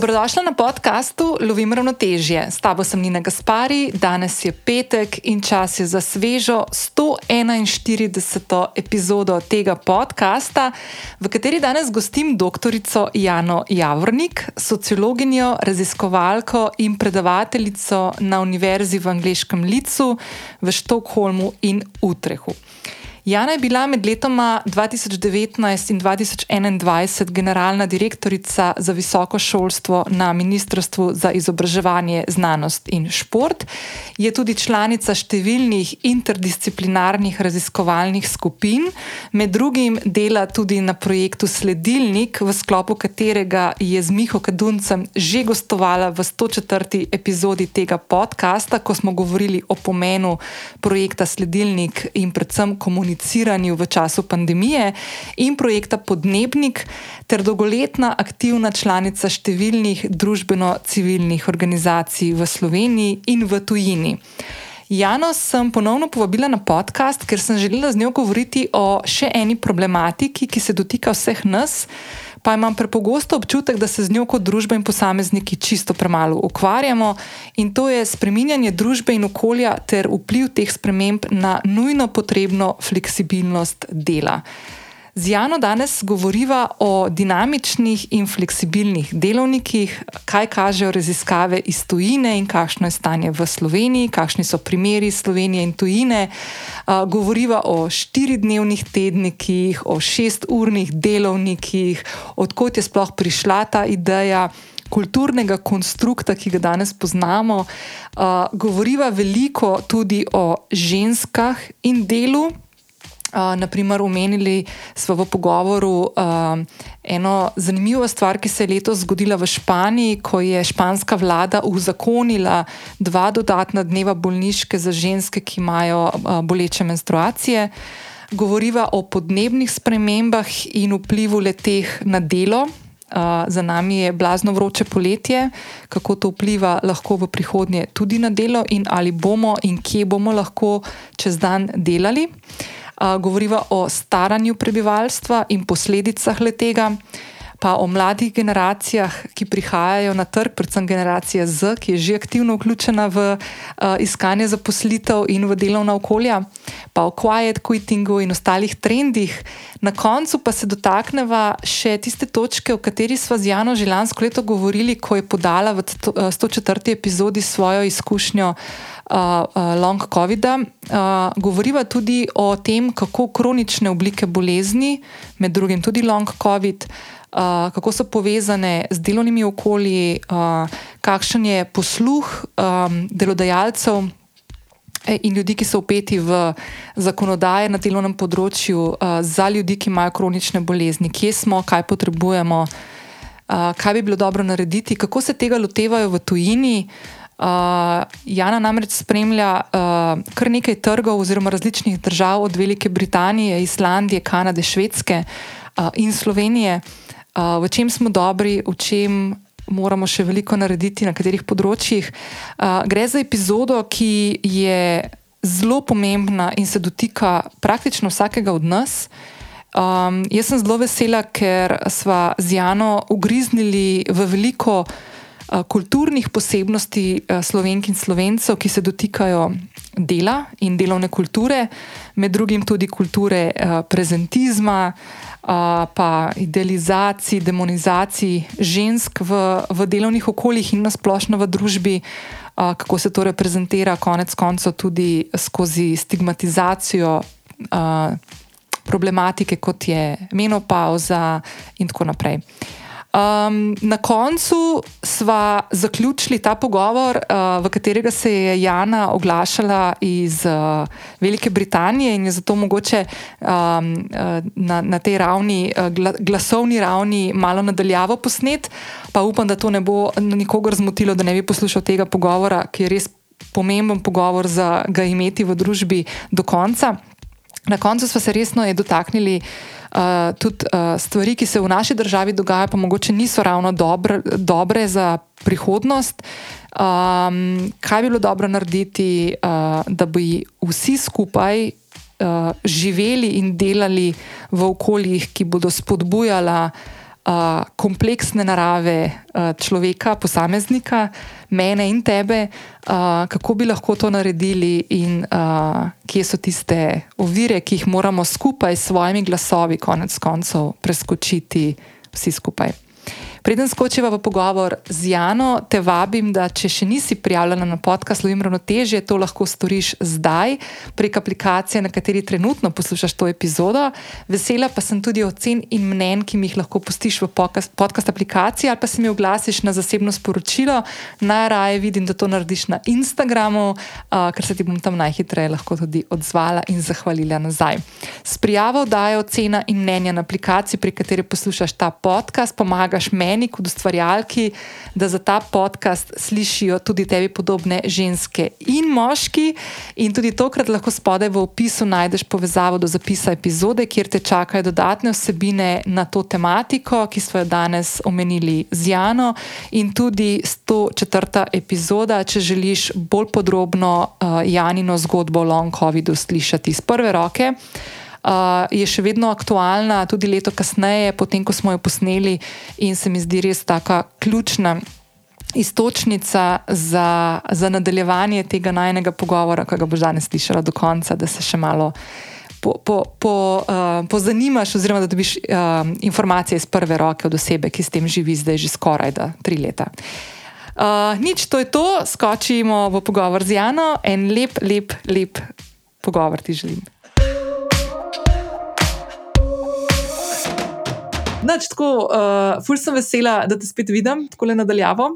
Dobrodošla na podkastu Lovim ravnotežje. S tabo sem Nina Gaspari, danes je petek in čas je za svežo 141. epizodo tega podcasta, v kateri danes gostim dr. Jano Javornik, sociologinjo, raziskovalko in predavateljico na Univerzi v angliškem licu v Štokholmu in Utrehu. Jana je bila med letoma 2019 in 2021 generalna direktorica za visoko šolstvo na Ministrstvu za izobraževanje, znanost in šport. Je tudi članica številnih interdisciplinarnih raziskovalnih skupin, med drugim dela tudi na projektu Sledilnik, v sklopu katerega je z Miho Kaduncem že gostovala v 104. epizodi tega podcasta, ko smo govorili o pomenu projekta Sledilnik in predvsem komunikacije komuniciranju v času pandemije in projekta Podnebnik, ter dolgoletna aktivna članica številnih družbeno-civilnih organizacij v Sloveniji in v tujini. Jano sem ponovno povabila na podcast, ker sem želela z njo govoriti o še eni problematiki, ki se dotika vseh nas pa imam prepogosto občutek, da se z njo kot družba in posamezniki čisto premalo ukvarjamo, in to je spreminjanje družbe in okolja ter vpliv teh sprememb na nujno potrebno fleksibilnost dela. Z Jano danes govoriva o dinamičnih in fleksibilnih delovnikih, kaj kažejo raziskave iz tujine in kakšno je stanje v Sloveniji, kakšni so primeri Slovenije in tujine. Govoriva o štiridnevnih tednikih, o šesturnih delovnikih, odkot je sploh prišla ta ideja. Kulturnega konstrukta, ki ga danes poznamo, uh, govoriva veliko tudi o ženskah in delu, Uh, naprimer, omenili smo v pogovoru uh, eno zanimivo stvar, ki se je letos zgodila v Španiji, ko je španska vlada uzakonila dva dodatna dneva bolniške za ženske, ki imajo uh, boleče menstruacije. Govoriva o podnebnih spremembah in vplivu leteh na delo. Uh, za nami je blazno vroče poletje, kako to vpliva lahko v prihodnje tudi na delo, in ali bomo in kje bomo lahko čez dan delali. Uh, govoriva o staranju prebivalstva in posledicah letega, pa o mladih generacijah, ki prihajajo na trg, predvsem generacija Z, ki je že aktivno vključena v uh, iskanje zaposlitev in v delovna okolja, pa o quiet quittingu in ostalih trendih. Na koncu pa se dotakneva še tiste točke, o kateri smo z Jano že lansko leto govorili, ko je podala v 104. epizodi svojo izkušnjo uh, long COVID-a. Uh, govoriva tudi o tem, kako kronične oblike bolezni, med drugim tudi long COVID, uh, kako so povezane z delovnimi okolji, uh, kakšen je posluh um, delodajalcev. In ljudi, ki so upeti v zakonodaje na delovnem področju, uh, za ljudi, ki imajo kronične bolezni, kje smo, kaj potrebujemo, uh, kaj bi bilo dobro narediti, kako se tega lotevajo v tujini, Uh, Jana namreč spremlja uh, kar nekaj trgov oziroma različnih držav, od Velike Britanije, Islandije, Kanade, Švedske uh, in Slovenije, uh, v čem smo dobri, v čem moramo še veliko narediti, na katerih področjih. Uh, gre za epizodo, ki je zelo pomembna in se dotika praktično vsakega od nas. Um, jaz sem zelo vesela, ker smo z Jano ugriznili v veliko. Eh, kulturnih posebnosti eh, slovenk in slovencev, ki se dotikajo dela in delovne kulture, med drugim tudi kulture eh, prezentizma, pa idealizaciji, demonizaciji žensk v, v delovnih okoljih in nasplošno v družbi. Kako se to reprezentira, konec koncev, tudi skozi stigmatizacijo uh, problematike, kot je menopauza, in tako naprej. Um, na koncu smo zaključili ta pogovor, uh, v katerega se je Jana oglašala iz uh, Velike Britanije in je zato mogoče um, na, na tej ravni, gla, glasovni ravni, malo nadaljavo posnet. Pa upam, da to ne bo nikogar zmotilo, da ne bi poslušal tega pogovora, ki je res pomemben pogovor za ga imeti v družbi do konca. Na koncu smo se resno dotaknili uh, tudi uh, stvari, ki se v naši državi dogajajo, pa mogoče niso ravno dobre, dobre za prihodnost. Um, kaj bi bilo dobro narediti, uh, da bi vsi skupaj uh, živeli in delali v okoljih, ki bodo spodbujala uh, kompleksne narave uh, človeka, posameznika, mene in tebe, uh, kako bi lahko to naredili, in uh, kje so tiste ovire, ki jih moramo skupaj s svojimi glasovi, konec koncev, preskočiti vsi skupaj. Preden skočiva v pogovor z Jano, te vabim, da če še nisi prijavljena na podcast Lovim ravnotežje, to lahko storiš zdaj prek aplikacije, na kateri trenutno poslušaš to epizodo. Vesela pa sem tudi ocen in mnen, ki mi jih lahko pustiš v podcast, podcast aplikaciji ali pa se mi oglasiš na zasebno sporočilo. Najraje vidim, da to narediš na Instagramu, uh, ker se ti bom tam najhitreje lahko tudi odzvala in zahvalila nazaj. S prijavo dajo ocena in mnenja na aplikaciji, prek katere poslušaš ta podcast, pomagaš meni meni, kot ustvarjalki, da za ta podcast slišijo tudi tebi podobne ženske in moški. In tudi tokrat lahko spodaj v opisu najdeš povezavo do zapisa epizode, kjer te čakajo dodatne vsebine na to tematiko, ki smo jo danes omenili z Jano, in tudi 104. epizoda, če želiš bolj podrobno uh, Janino zgodbo o long COVID-u slišati iz prve roke uh, je še vedno aktualna, tudi leto kasneje, potem ko smo jo posneli, in se mi zdi res tako ključna. Istočnica za, za nadaljevanje tega najnega pogovora, ki ga boš danes slišala do konca, da se še malo po, po, po, uh, pozanimaš, oziroma da dobiš uh, informacije iz prve roke od osebe, ki s tem živi zdaj že skoraj da tri leta. Uh, nič, to je to, skočimo v pogovor z Jano, en lep, lep, lep pogovor ti želim. Noč, tako, uh, ful sem vesela, da te spet vidim, tako le nadaljavo.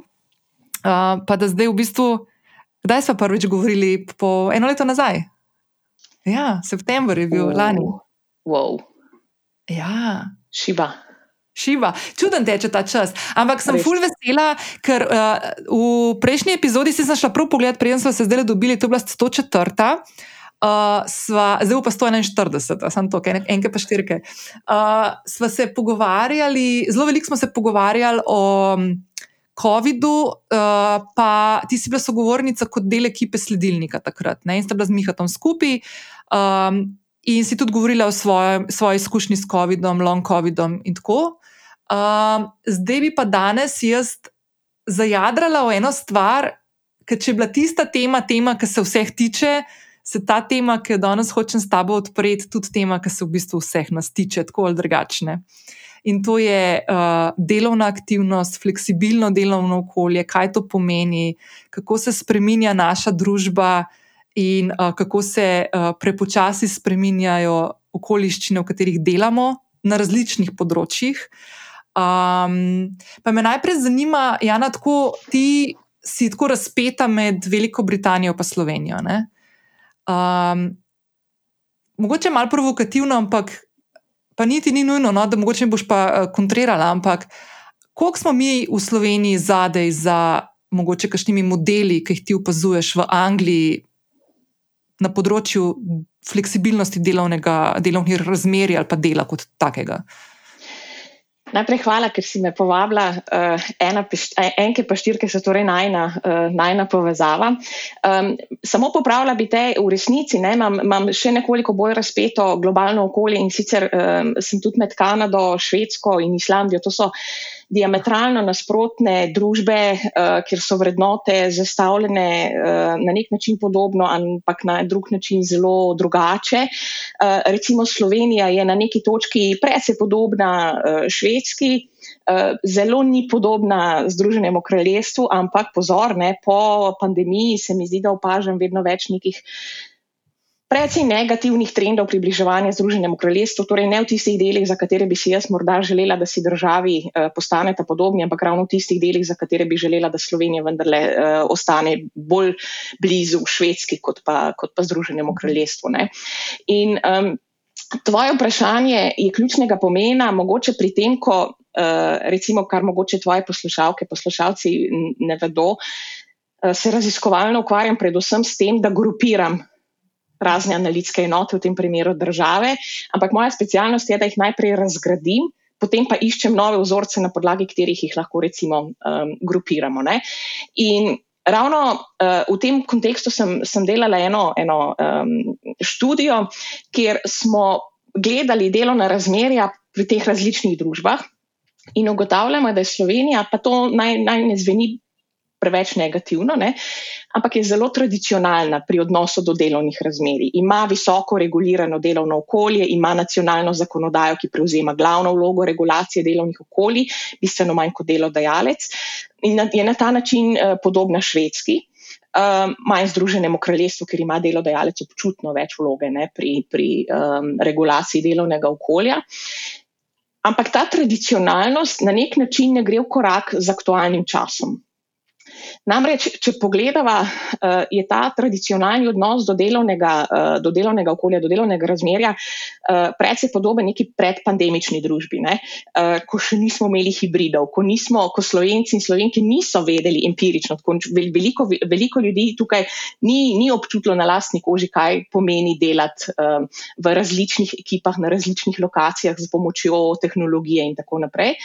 Uh, pa da zdaj v bistvu, kdaj smo prvič govorili, po eno leto nazaj? Ja, september je bil wow. lani. Wow. Ja. Šiba. Šiva, čuden teče ta čas. Ampak sem ful vesela, ker uh, v prejšnji epizodi si šla prav pogled, preden smo se zdaj dobili, to je bila 104. Uh, sva, zdaj pa 141, samo to, en, enke pa štirke. Uh, sva se pogovarjali, zelo veliko smo se pogovarjali o COVID-u, uh, pa ti si bila sogovornica kot del ekipe sledilnika takrat, ne? in sta bila z Mihatom skupaj. Um, in si tudi govorila o svoje, svoji izkušnji s COVID-om, long COVID-om in tako. Um, zdaj bi pa danes jaz zajadrala v eno stvar, ker če je bila tista tema, tema, ki se vseh tiče se ta tema, ki jo danes hočem s tabo odpreti, tudi tema, ki se v bistvu vseh nas tiče, tako ali drugačne. In to je uh, delovna aktivnost, fleksibilno delovno okolje, kaj to pomeni, kako se spremenja naša družba, in uh, kako se uh, prepočasi spremenjajo okoliščine, v katerih delamo na različnih področjih. Um, pa me najprej zanima, Jana, tako ti si tako razpeta med Veliko Britanijo in Slovenijo. Ne? Um, mogoče malo provokativno, ampak pa niti ni nujno, no, da mogoče boš pa uh, kontrirala. Ampak koliko smo mi v Sloveniji zadej za mogoče kakšnimi modeli, ki jih ti opazuješ v Angliji na področju fleksibilnosti delovnega, delovnih razmerij ali pa dela kot takega? Najprej hvala, ker si me povabila. Uh, ena, enke pa štirke so torej najna, uh, najna povezava. Um, samo popravila bi te v resnici, ne, imam, imam še nekoliko bolj razpeto globalno okolje in sicer um, sem tudi med Kanado, Švedsko in Islandijo. To so diametralno nasprotne družbe, uh, kjer so vrednote zastavljene uh, na nek način podobno, ampak na drug način zelo drugače. Uh, recimo Slovenija je na neki točki precej podobna uh, Švedski. Uh, zelo ni podobna Združenemu kraljestvu, ampak pozorne, po pandemiji se mi zdi, da opažam vedno več nekih precej negativnih trendov približevanja Združenemu kraljestvu, torej ne v tistih delih, za katere bi si jaz morda želela, da si državi uh, postaneta podobni, ampak ravno v tistih delih, za katere bi želela, da Slovenija vendarle uh, ostane bolj blizu Švedski kot pa, kot pa Združenemu kraljestvu. Ne. In um, tvoje vprašanje je ključnega pomena, mogoče pri tem, ko uh, recimo, kar mogoče tvoje poslušalke, poslušalci ne vedo. Se raziskovalno ukvarjam predvsem s tem, da grupiram razne analitske enote, v tem primeru države, ampak moja specialnost je, da jih najprej razgradim, potem pa iščem nove vzorce, na podlagi katerih jih lahko recimo um, grupiramo. Ne? In ravno uh, v tem kontekstu sem, sem delala eno, eno um, študijo, kjer smo gledali delovna razmerja pri teh različnih družbah. In ugotavljamo, da je Slovenija, pa to naj, naj ne zveni preveč negativno, ne? ampak je zelo tradicionalna pri odnosu do delovnih razmerij. Ima visoko regulirano delovno okolje, ima nacionalno zakonodajo, ki prevzema glavno vlogo regulacije delovnih okolij, bistveno manj kot delodajalec, in je na ta način uh, podobna švedski. Um, manj združenemu kraljestvu, ker ima delodajalec občutno več vloge ne, pri, pri um, regulaciji delovnega okolja. Ampak ta tradicionalnost na nek način ne gre v korak z aktualnim časom. Namreč, če pogledava, eh, je ta tradicionalni odnos do delovnega, eh, do delovnega okolja, do delovnega razmerja eh, predvsej podoben neki predpandemični družbi, ne? ko še nismo imeli hibridov, ko, nismo, ko slovenci in slovenke niso vedeli empirično, veliko, veliko ljudi tukaj ni, ni občutilo na lastni koži, kaj pomeni delati v različnih ekipah, na različnih lokacijah z pomočjo tehnologije in tako naprej.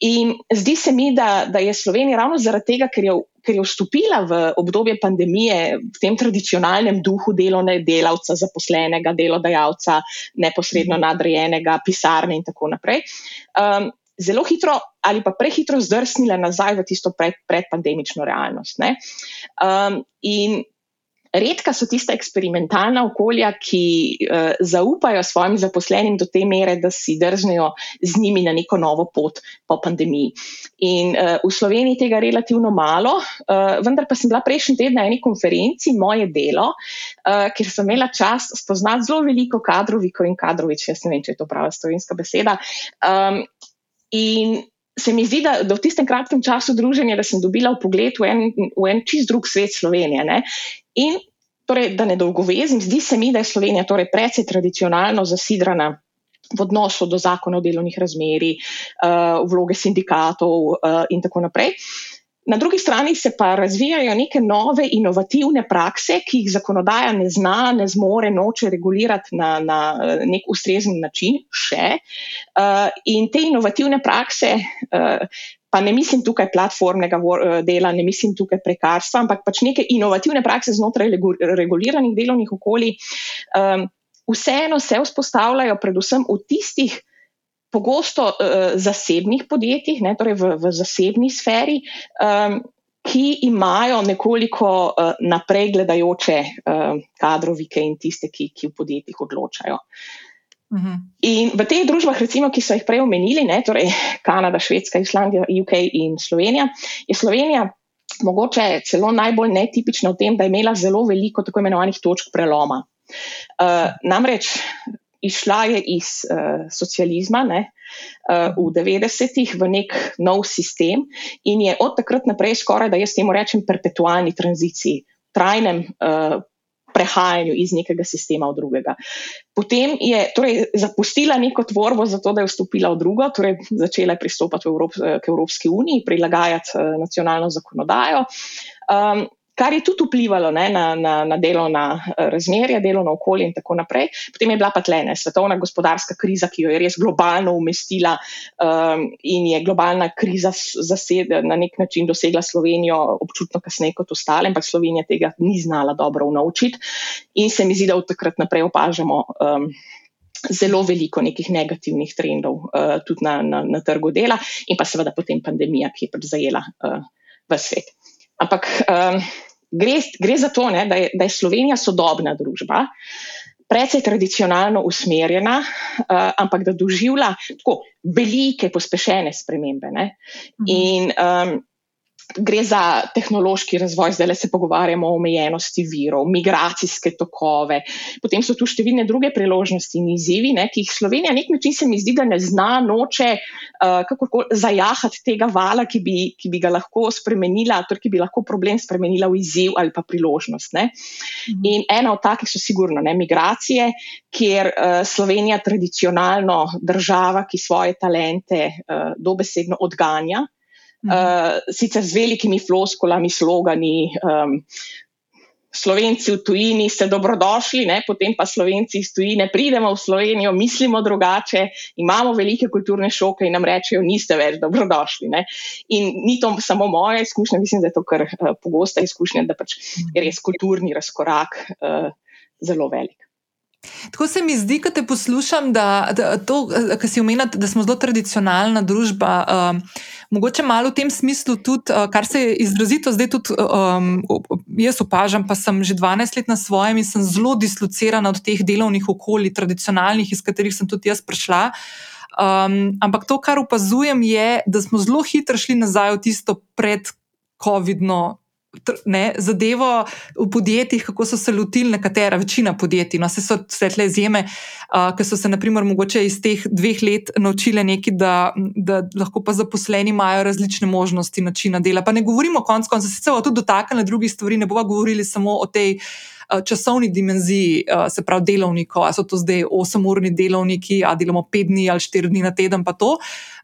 In zdi se mi, da, da je Slovenija ravno zaradi tega, ker je, ker je vstopila v obdobje pandemije v tem tradicionalnem duhu delovnega delavca, zaposlenega, delodajalca, neposredno nadrejenega, pisarne in tako naprej, um, zelo hitro ali pa prehitro zdrsnila nazaj v tisto pred, predpandemično realnost. Um, in redka so tista eksperimentalna okolja, ki uh, zaupajo svojim zaposlenim do te mere, da si drznejo z njimi na neko novo pot po pandemiji. In uh, v Sloveniji tega relativno malo, uh, vendar pa sem bila prejšnji teden na eni konferenci, moje delo, uh, kjer sem imela čast spoznati zelo veliko kadroviko in kadrovič, jaz ne vem, če je to prava slovenska beseda. Um, in Se mi zdi, da, da v tistem kratkem času druženja, da sem dobila v pogled v en, v en čist drug svet Slovenije. Ne? In torej, da ne dolgovezim, zdi se mi, da je Slovenija torej precej tradicionalno zasidrana v odnosu do zakona o delovnih razmerih, uh, vloge sindikatov uh, in tako naprej. Na drugi strani se pa razvijajo neke nove inovativne prakse, ki jih zakonodaja ne zna, ne zmore, noče regulirati na, na eh, nek ustrezen način še. Uh, in te inovativne prakse uh, pa ne mislim tukaj platformnega eh, dela, ne mislim tukaj prekarstva, ampak pač neke inovativne prakse znotraj reguliranih delovnih okolij, um, vseeno se vzpostavljajo predvsem v tistih pogosto uh, zasebnih podjetjih, ne, torej v, v zasebni sferi. Um, Ki imajo nekoliko uh, naprej gledajoče uh, kadrovike in tiste, ki, ki v podjetjih odločajo. Uh, Mhm. In v teh družbah, recimo, ki so jih prej omenili, ne, torej Kanada, Švedska, Islandija, UK in Slovenija, je Slovenija mogoče celo najbolj netipična v tem, da je imela zelo veliko tako imenovanih točk preloma. Uh, namreč išla je iz uh, socializma ne, uh, v 90-ih v nek nov sistem in je od takrat naprej skoraj, da jaz temu rečem, perpetualni tranziciji, trajnem. Uh, prehajanju iz nekega sistema v drugega. Potem je torej, zapustila neko tvorbo, zato da je vstopila v drugo, torej začela je pristopati Evrop, k Evropski uniji, prilagajati uh, nacionalno zakonodajo. Um, kar je tudi vplivalo ne, na, na, na delovna eh, razmerja, delovno okolje in tako naprej. Potem je bila pa tlene svetovna gospodarska kriza, ki jo je res globalno umestila um, in je globalna kriza zased, na nek način dosegla Slovenijo občutno kasneje kot ostale, ampak Slovenija tega ni znala dobro unovčiti in se mi zdi, da od takrat naprej opažamo. Um, Zelo veliko nekih negativnih trendov, uh, tudi na, na, na trgu dela, in pa seveda potem pandemija, ki je pač zajela uh, v svet. Ampak um, gre, gre za to, ne, da, je, da je Slovenija sodobna družba, precej tradicionalno usmerjena, uh, ampak da doživlja tako velike, pospešene spremembe. Mhm. In um, gre za tehnološki razvoj, zdaj le se pogovarjamo o omejenosti virov, migracijske tokove, potem so tu številne druge priložnosti in izzivi, ne, ki jih Slovenija nek način se mi zdi, da ne zna, noče uh, zajahati tega vala, ki bi, ki bi ga lahko spremenila, torej ki bi lahko problem spremenila v izziv ali pa priložnost. Mhm. In ena od takih so sigurno ne, migracije, kjer uh, Slovenija tradicionalno država, ki svoje talente uh, dobesedno odganja uh, sicer z velikimi floskolami, slogani. Um, Slovenci v tujini ste dobrodošli, ne? potem pa Slovenci iz tujine pridemo v Slovenijo, mislimo drugače, imamo velike kulturne šoke in nam rečejo, niste več dobrodošli. Ne? In ni to samo moja izkušnja, mislim, da je to kar uh, pogosta izkušnja, da pač je res kulturni razkorak uh, zelo velik. Tako se mi zdi, ko te poslušam, da, da, to, kar si omenil, da smo zelo tradicionalna družba. Um, mogoče malo v tem smislu tudi, uh, kar se je izrazito zdaj tudi um, jaz opažam, pa sem že 12 let na svojem in sem zelo dislocirana od teh delovnih okolij, tradicionalnih, iz katerih sem tudi jaz prišla. Um, ampak to, kar opazujem, je, da smo zelo hitro šli nazaj v tisto pred-COVID-no ne, zadevo v podjetjih, kako so se lotili nekatera, večina podjetij. No, se so svetle izjeme, uh, ki so se, naprimer, mogoče iz teh dveh let naučile nekaj, da, da lahko pa zaposleni imajo različne možnosti načina dela. Pa ne govorimo o koncu, konca se sicer tudi dotaknili drugih stvari, ne bomo govorili samo o tej. Časovni dimenziji, se pravi, delovnikov, ali so to zdaj 8-urni delovniki, ali delamo 5 dni ali 4 dni na teden, pa to,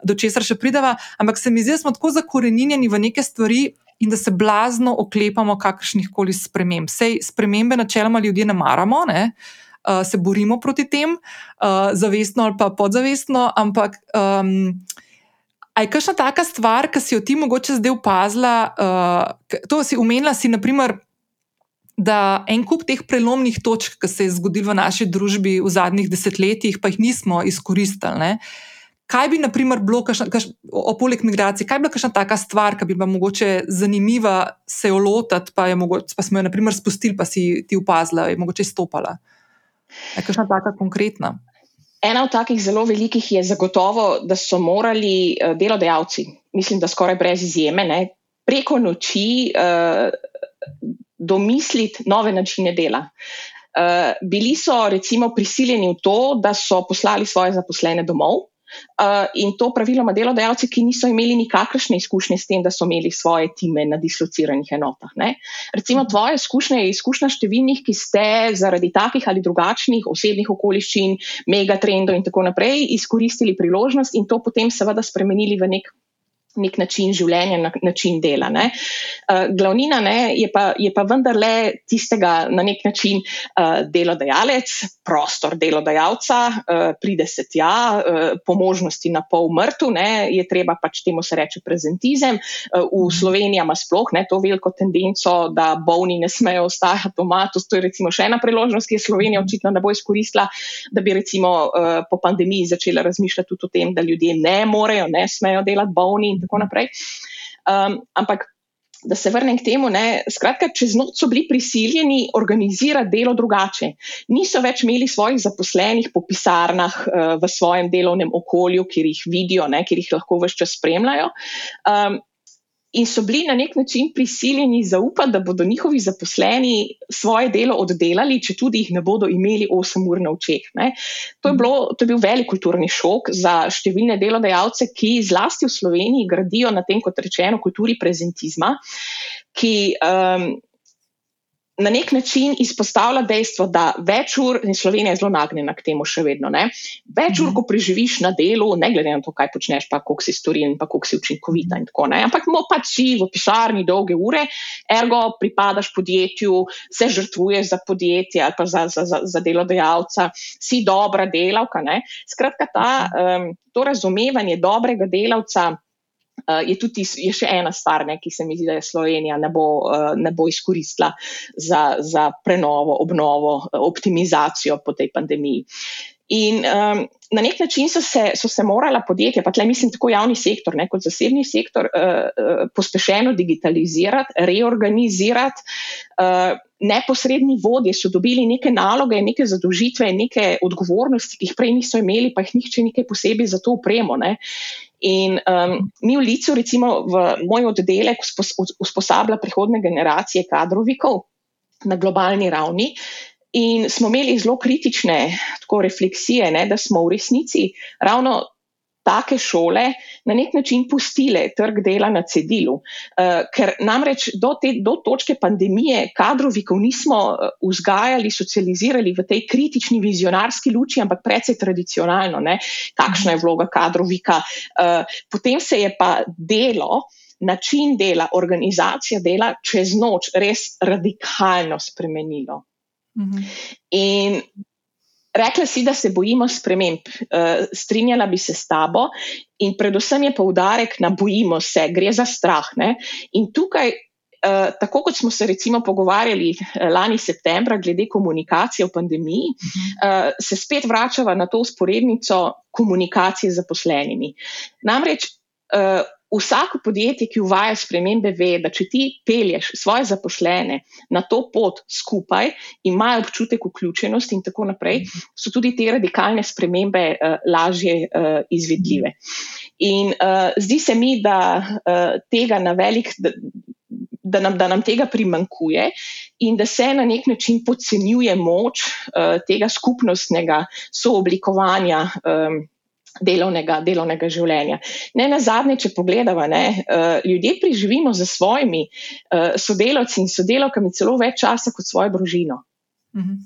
do česar še prideva. Ampak se mi zdi, da smo tako zakorenjeni v neke stvari, in da se blazno oklepamo kakršnih koli sprememb. Sej spremembe načeloma ljudje ne maramo, ne? Uh, se borimo proti tem, uh, zavestno ali pa podzavestno, ampak. Um, A je kakšna taka stvar, ki si jo ti mogoče zdaj opazila? Uh, to si umenila, si, naprimer, da en kup teh prelomnih točk, ki se je zgodil v naši družbi v zadnjih desetletjih, pa jih nismo izkoristili. Uh, Kaj bi, na primer, bilo, kašna, kaš, o poleg migracij, kaj bi bila kakšna taka stvar, ki bi bila mogoče zanimiva se jo lotiti, pa, pa smo jo, na primer, spustili, pa si ti upazila, je mogoče stopala? Je kakšna taka konkretna? Ena od takih zelo velikih je zagotovo, da so morali uh, delodajalci, mislim, da skoraj brez izjeme, ne, preko noči uh, domisliti nove načine dela. Uh, bili so recimo prisiljeni v to, da so poslali svoje zaposlene domov. Uh, in to praviloma delodajalci, ki niso imeli nikakršne izkušnje s tem, da so imeli svoje time na dislociranih enotah. Ne? Recimo, tvoja izkušnja je izkušnja številnih, ki ste zaradi takih ali drugačnih osebnih okoliščin, megatrendov in tako naprej izkoristili priložnost in to potem seveda spremenili v nek nek način življenja, na, način dela. Uh, glavnina ne, je, pa, je pa vendarle tistega na nek način uh, delodajalec, prostor delodajalca, uh, pride se tja, uh, po možnosti na pol mrtev, je treba pač temu se reče prezentizem. Uh, v mhm. Sloveniji ima sploh ne, to veliko tendenco, da bolni ne smejo ostajati doma. To je recimo še ena priložnost, ki je Slovenija očitno ne bo izkoristila, da bi recimo uh, po pandemiji začela razmišljati tudi o tem, da ljudje ne morejo, ne smejo delati bolni tako naprej. Um, ampak, da se vrnem k temu, ne, skratka, čez noč so bili prisiljeni organizirati delo drugače. Niso več imeli svojih zaposlenih po pisarnah uh, v svojem delovnem okolju, kjer jih vidijo, ne, kjer jih lahko vse čas spremljajo. Um, in so bili na nek način prisiljeni zaupati, da bodo njihovi zaposleni svoje delo oddelali, če tudi jih ne bodo imeli 8 ur na očeh. To je, bilo, to je bil velik kulturni šok za številne delodajalce, ki zlasti v Sloveniji gradijo na tem, kot rečeno, kulturi prezentizma. Ki, um, na nek način izpostavlja dejstvo, da več ur, in Slovenija je zelo nagnjena k temu še vedno, ne? več ur, mhm. ko preživiš na delu, ne glede na to, kaj počneš, pa koliko si storiln, pa koliko si učinkovita in tako naprej. Ampak mo pač si v pisarni dolge ure, ergo pripadaš podjetju, se žrtvuješ za podjetje ali pa za, za, za, za delodajalca, si dobra delavka. Ne? Skratka, ta, um, to razumevanje dobrega delavca. Uh, je tudi je še ena stvar, ne, ki se mi zdi, da je Slovenija ne bo, uh, ne bo izkoristila za, za prenovo, obnovo, optimizacijo po tej pandemiji. In um, na nek način so se, so se morala podjetja, pa tle mislim tako javni sektor, ne, kot zasebni sektor, uh, uh, pospešeno digitalizirati, reorganizirati. Uh, neposredni vodje so dobili neke naloge, neke zadožitve, neke odgovornosti, ki jih prej niso imeli, pa jih nihče nekaj posebej za to upremo. Ne. In um, mi v Licu, recimo v moj oddelek, usposablja prihodne generacije kadrovikov na globalni ravni. In smo imeli zelo kritične tako, refleksije, ne, da smo v resnici ravno take šole na nek način pustile trg dela na cedilu. Uh, ker namreč do te do točke pandemije kadrovikov nismo eh, vzgajali, socializirali v tej kritični vizionarski luči, ampak precej tradicionalno, ne? kakšna je vloga kadrovika. Uh, potem se je pa delo. Način dela, organizacija dela čez noč res radikalno spremenilo. Mhm. In Rekla si, da se bojimo sprememb. Uh, strinjala bi se s tabo, in predvsem je poudarek na bojimo se, gre za strah. Ne? In tukaj uh, tako kot smo se recimo pogovarjali lani septembra glede komunikacije v pandemiji, uh, se spet vračava na to usporednico komunikacije z zaposlenimi. Namreč uh, vsako podjetje, ki uvaja spremembe, ve, da če ti pelješ svoje zaposlene na to pot skupaj, imajo občutek vključenosti in tako naprej, so tudi te radikalne spremembe uh, lažje uh, izvedljive. In uh, zdi se mi, da uh, tega na velik. Da, Da nam, da nam tega primankuje, in da se na nek način podcenjuje moč uh, tega skupnostnega sooblikovanja um, delovnega, delovnega življenja. Ne na zadnje, če pogledamo, ne, uh, ljudje preživimo za svojimi uh, sodelavci in sodelavkami celo več časa kot svojo družino. Mhm.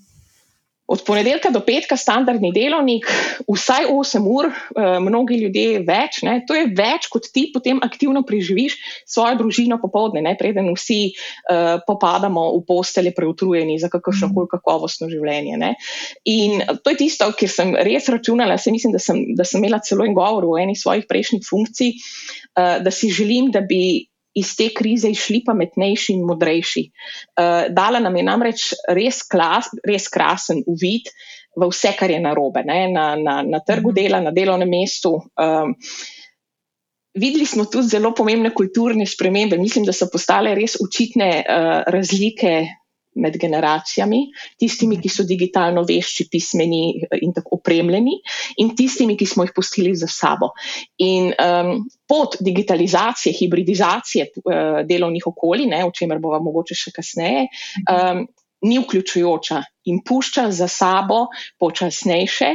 Od ponedeljka do petka, standardni delovnik, vsaj 8 ur, eh, mnogi ljudje več. Ne, to je več, kot ti potem aktivno preživiš svojo družino popovdne, ne, preden vsi uh, popadamo v postelje preutrujeni za kakršno koli kakovostno življenje. Ne. In to je tisto, kjer sem res računala, se mislim, da sem, da sem imela celo en govor v eni svojih prejšnjih funkcij, uh, da si želim, da bi iz te krize išli pametnejši in modrejši. Uh, dala nam je namreč res, klas, res krasen uvid v vse, kar je narobe, ne? na, na, na trgu mhm. dela, na delovnem mestu. Um, videli smo tudi zelo pomembne kulturne spremembe. Mislim, da so postale res učitne uh, razlike med generacijami, tistimi, ki so digitalno vešči, pismeni eh, in tako opremljeni, in tistimi, ki smo jih pustili za sabo. In um, pot digitalizacije, hibridizacije uh, delovnih okolij, ne, o čemer bomo mogoče še kasneje. Um, Ni vključujoča in pušča za sabo počasnejše,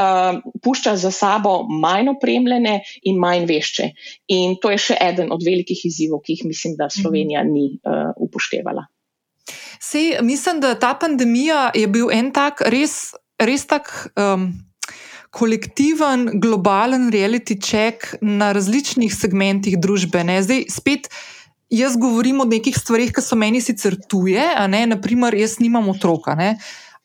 uh, pušča za sabo manj opremljene in manj vešče. In to je še eden od velikih izzivov, ki jih mislim, da Slovenija ni uh, upoštevala. Sej, mislim, da ta pandemija je bil en tak, res, res tak um, kolektiven, globalen reality check na različnih segmentih družbe. Ne? Zdaj, spet. Jaz govorim o nekih stvarih, ki so meni sicer tuje, ne, naprimer, jaz nimam otroka.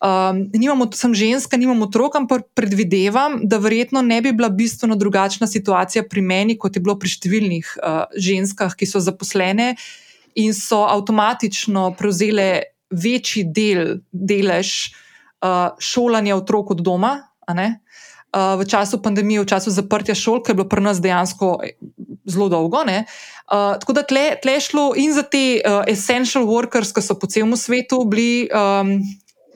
Um, nimamo, sem ženska, nimam otroka, ampak predvidevam, da verjetno ne bi bila bistveno drugačna situacija pri meni, kot je bilo pri številnih uh, ženskah, ki so zaposlene, uh, in so avtomatično prevzele večji del, delež uh, šolanja otrok od doma. Uh, v času pandemije, v času zaprtja šol, ki je bilo pri nas dejansko eh, zelo dolgo. Uh, tako da tle, tle šlo in za te uh, essential workers, ki so po celem svetu bili um,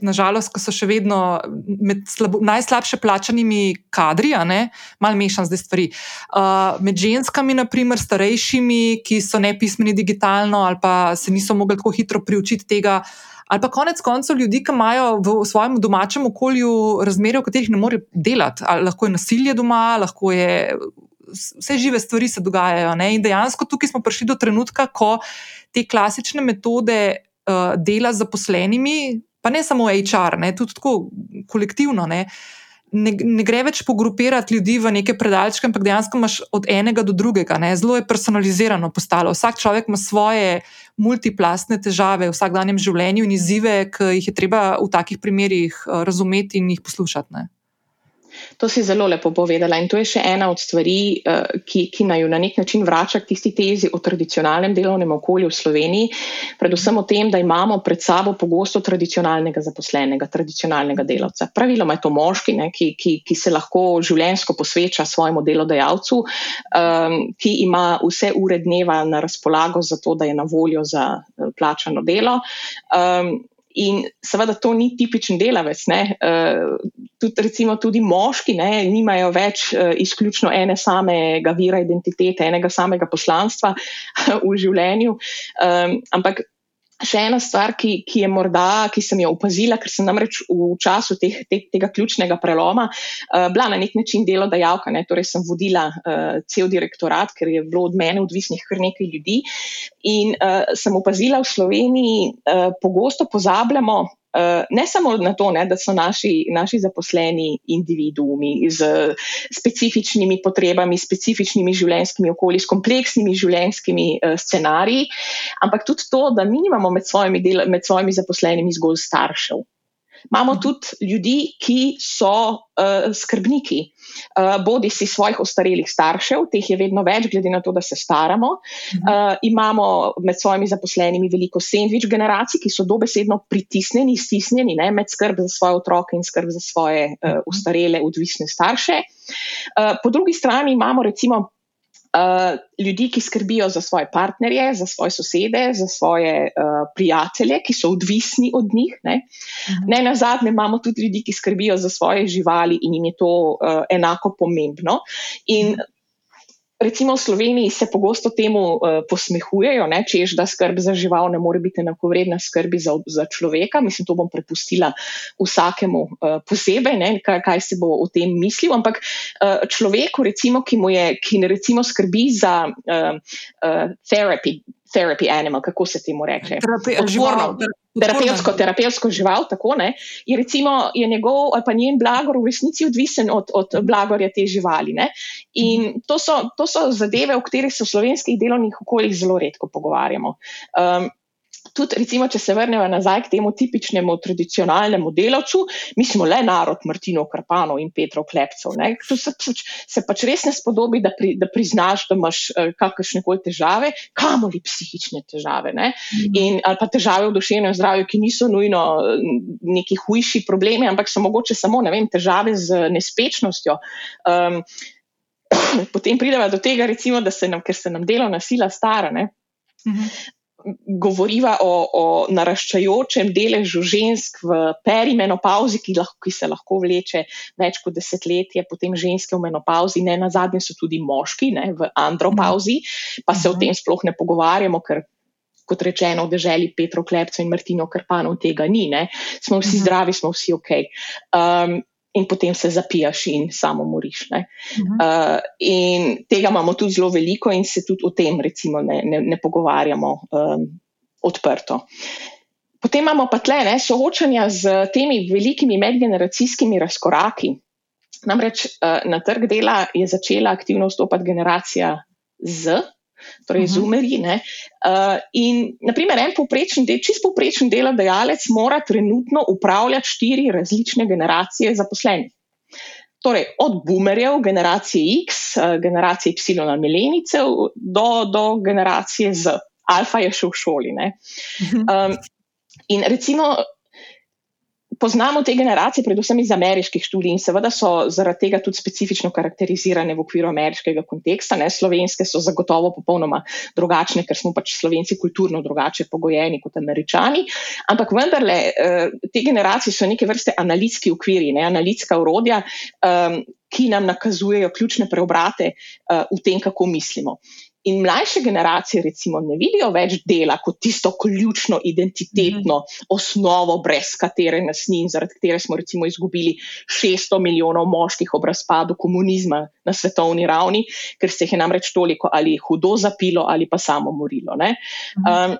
nažalost, ko so še vedno med slabo, najslabše plačanimi kadri, malo mešam zdaj stvari. Uh, med ženskami, naprimer, starejšimi, ki so nepismeni digitalno ali pa se niso mogli tako hitro priučiti tega. Ali pa konec koncev ljudi, ki imajo v svojem domačem okolju razmere, v katerih ne morejo delati. Ali lahko je nasilje doma, lahko je vse žive stvari se dogajajo. Ne? In dejansko tukaj smo prišli do trenutka, ko te klasične metode uh, dela z zaposlenimi, pa ne samo HR, ne, tudi tako kolektivno. Ne, ne, ne gre več pogrupirati ljudi v neke predalčke, ampak dejansko imaš od enega do drugega. Ne, zelo je personalizirano postalo. Vsak človek ima svoje multiplastne težave v vsakdanjem življenju in izzive, ki jih je treba v takih primerih eh, razumeti in jih poslušati. Ne. To si zelo lepo povedala in to je še ena od stvari, eh, ki, ki naj jo na nek način vrača k tisti tezi o tradicionalnem delovnem okolju v Sloveniji, predvsem o tem, da imamo pred sabo pogosto tradicionalnega zaposlenega, tradicionalnega delavca. Praviloma je to moški, ne, ki, ki, ki se lahko življensko posveča svojemu delodajalcu, um, ki ima vse ure dneva na razpolago za to, da je na voljo za eh, plačano delo. Um, In seveda to ni tipičen delavec. Uh, tudi, recimo, tudi moški ne, nimajo več uh, izključno ene samega vira identitete, enega samega poslanstva v življenju. Um, ampak Še ena stvar, ki, ki je morda, ki sem jo opazila, ker sem namreč v času teh, te, tega ključnega preloma uh, bila na nek način delodajalka, ne, torej sem vodila uh, cel direktorat, ker je bilo od mene odvisnih kar nekaj ljudi. In uh, sem opazila v Sloveniji, uh, pogosto pozabljamo, ne samo na to, ne, da so naši, naši zaposleni individuumi z specifičnimi potrebami, specifičnimi življenjskimi okolji, s kompleksnimi življenjskimi uh, scenariji, ampak tudi to, da mi imamo med svojimi, del, med svojimi zaposlenimi zgolj staršev. Imamo tudi ljudi, ki so uh, skrbniki, uh, bodi si svojih ostarelih staršev, teh je vedno več, glede na to, da se staramo. Uh, imamo med svojimi zaposlenimi veliko sandvič generacij, ki so dobesedno pritisnjeni, stisnjeni ne, med skrb za svoje otroke in skrb za svoje uh, ostarele, odvisne starše. Uh, po drugi strani imamo recimo uh, ljudi, ki skrbijo za svoje partnerje, za svoje sosede, za svoje uh, prijatelje, ki so odvisni od njih. Ne, mhm. ne na zadnje imamo tudi ljudi, ki skrbijo za svoje živali in jim je to uh, enako pomembno. In recimo v Sloveniji se pogosto temu uh, posmehujejo, ne, češ, da skrb za žival ne more biti enakovredna skrbi za, za človeka. Mislim, to bom prepustila vsakemu uh, posebej, ne, kaj, kaj se bo o tem mislil. Ampak uh, človeku, recimo, ki mu je, ki ne recimo skrbi za uh, uh, terapi, therapy animal, kako se temu reče? Terapevtsko, terapevtsko žival, tako ne. Je recimo je njegov ali pa njen blagor v resnici odvisen od, od blagorja te živali. Ne? In to so, to so zadeve, o katerih se v slovenskih delovnih okoljih zelo redko pogovarjamo. Um, tudi, recimo, če se vrnemo nazaj k temu tipičnemu tradicionalnemu delavcu, mi smo le narod Martinov Karpanov in Petrov Klepcev. To se, pač, se pač res ne spodobi, da, pri, da priznaš, da imaš uh, kakršne koli težave, kamoli psihične težave. Mhm. In, ali pa težave v duševnem zdravju, ki niso nujno neki hujši problemi, ampak so mogoče samo vem, težave z nespečnostjo. Um, Potem pridemo do tega, recimo, da se nam, ker se nam delovna sila stara, ne, uh mhm. -huh govoriva o, o naraščajočem deležu žensk v perimenopauzi, ki, lahko, ki se lahko vleče več kot desetletje, potem ženske v menopauzi, ne na zadnje so tudi moški ne, v andropauzi, pa se o tem sploh ne pogovarjamo, ker. Kot rečeno, v državi Petro Klepca in Martino Krpanov tega ni, ne? smo vsi zdravi, smo vsi ok. Um, in potem se zapijaš in samo moriš. Uh -huh. uh, in tega imamo tudi zelo veliko, in se tudi o tem, recimo, ne, ne, ne pogovarjamo um, odprto. Potem imamo pa tle ne, soočanja z temi velikimi medgeneracijskimi razkoraki. Namreč uh, na trg dela je začela aktivno vstopati generacija Z, torej uh -huh. zumerji. Uh, in, naprimer, en povprečen, del, čist povprečen delodajalec mora trenutno upravljati štiri različne generacije zaposlenih. Torej, od boomerjev, generacije X, uh, generacije Y, milenicev, do, do generacije Z. Alfa je še v šoli. Um, in recimo, poznamo te generacije, predvsem iz ameriških študij, in seveda so zaradi tega tudi specifično karakterizirane v okviru ameriškega konteksta. Ne? Slovenske so zagotovo popolnoma drugačne, ker smo pač slovenci kulturno drugače pogojeni kot američani. Ampak vendarle, eh, te generacije so neke vrste analitski okviri, ne? analitska urodja. Um, Ki nam nakazujejo ključne preobrate uh, v tem, kako mislimo. In mlajše generacije, recimo, ne vidijo več dela kot tisto ključno identitetno mm -hmm. osnovo, brez katere nas ni in zaradi katere smo, recimo, izgubili 600 milijonov moških ob razpadu komunizma na svetovni ravni, ker se jih je namreč toliko ali hudo zapilo ali pa samo morilo. Mm -hmm. um,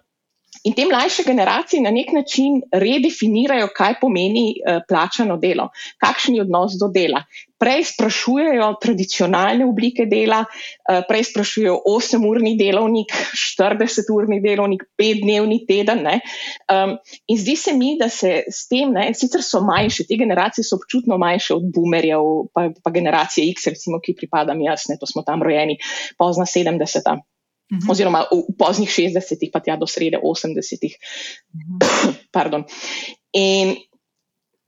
In te mlajše generacije na nek način redefinirajo, kaj pomeni uh, plačano delo, kakšen je odnos do dela. Prej sprašujejo tradicionalne oblike dela, uh, prej sprašujejo 8-urni delovnik, 40-urni delovnik, 5-dnevni teden. Um, in zdi se mi, da se s tem, ne, sicer so manjše, te generacije so občutno manjše od boomerjev, pa, pa generacije X, recimo, ki pripadam jaz, ne, to smo tam rojeni pozna 70. -hmm. oziroma v poznih 60-ih, pa tja do srede 80-ih. Mm -hmm. In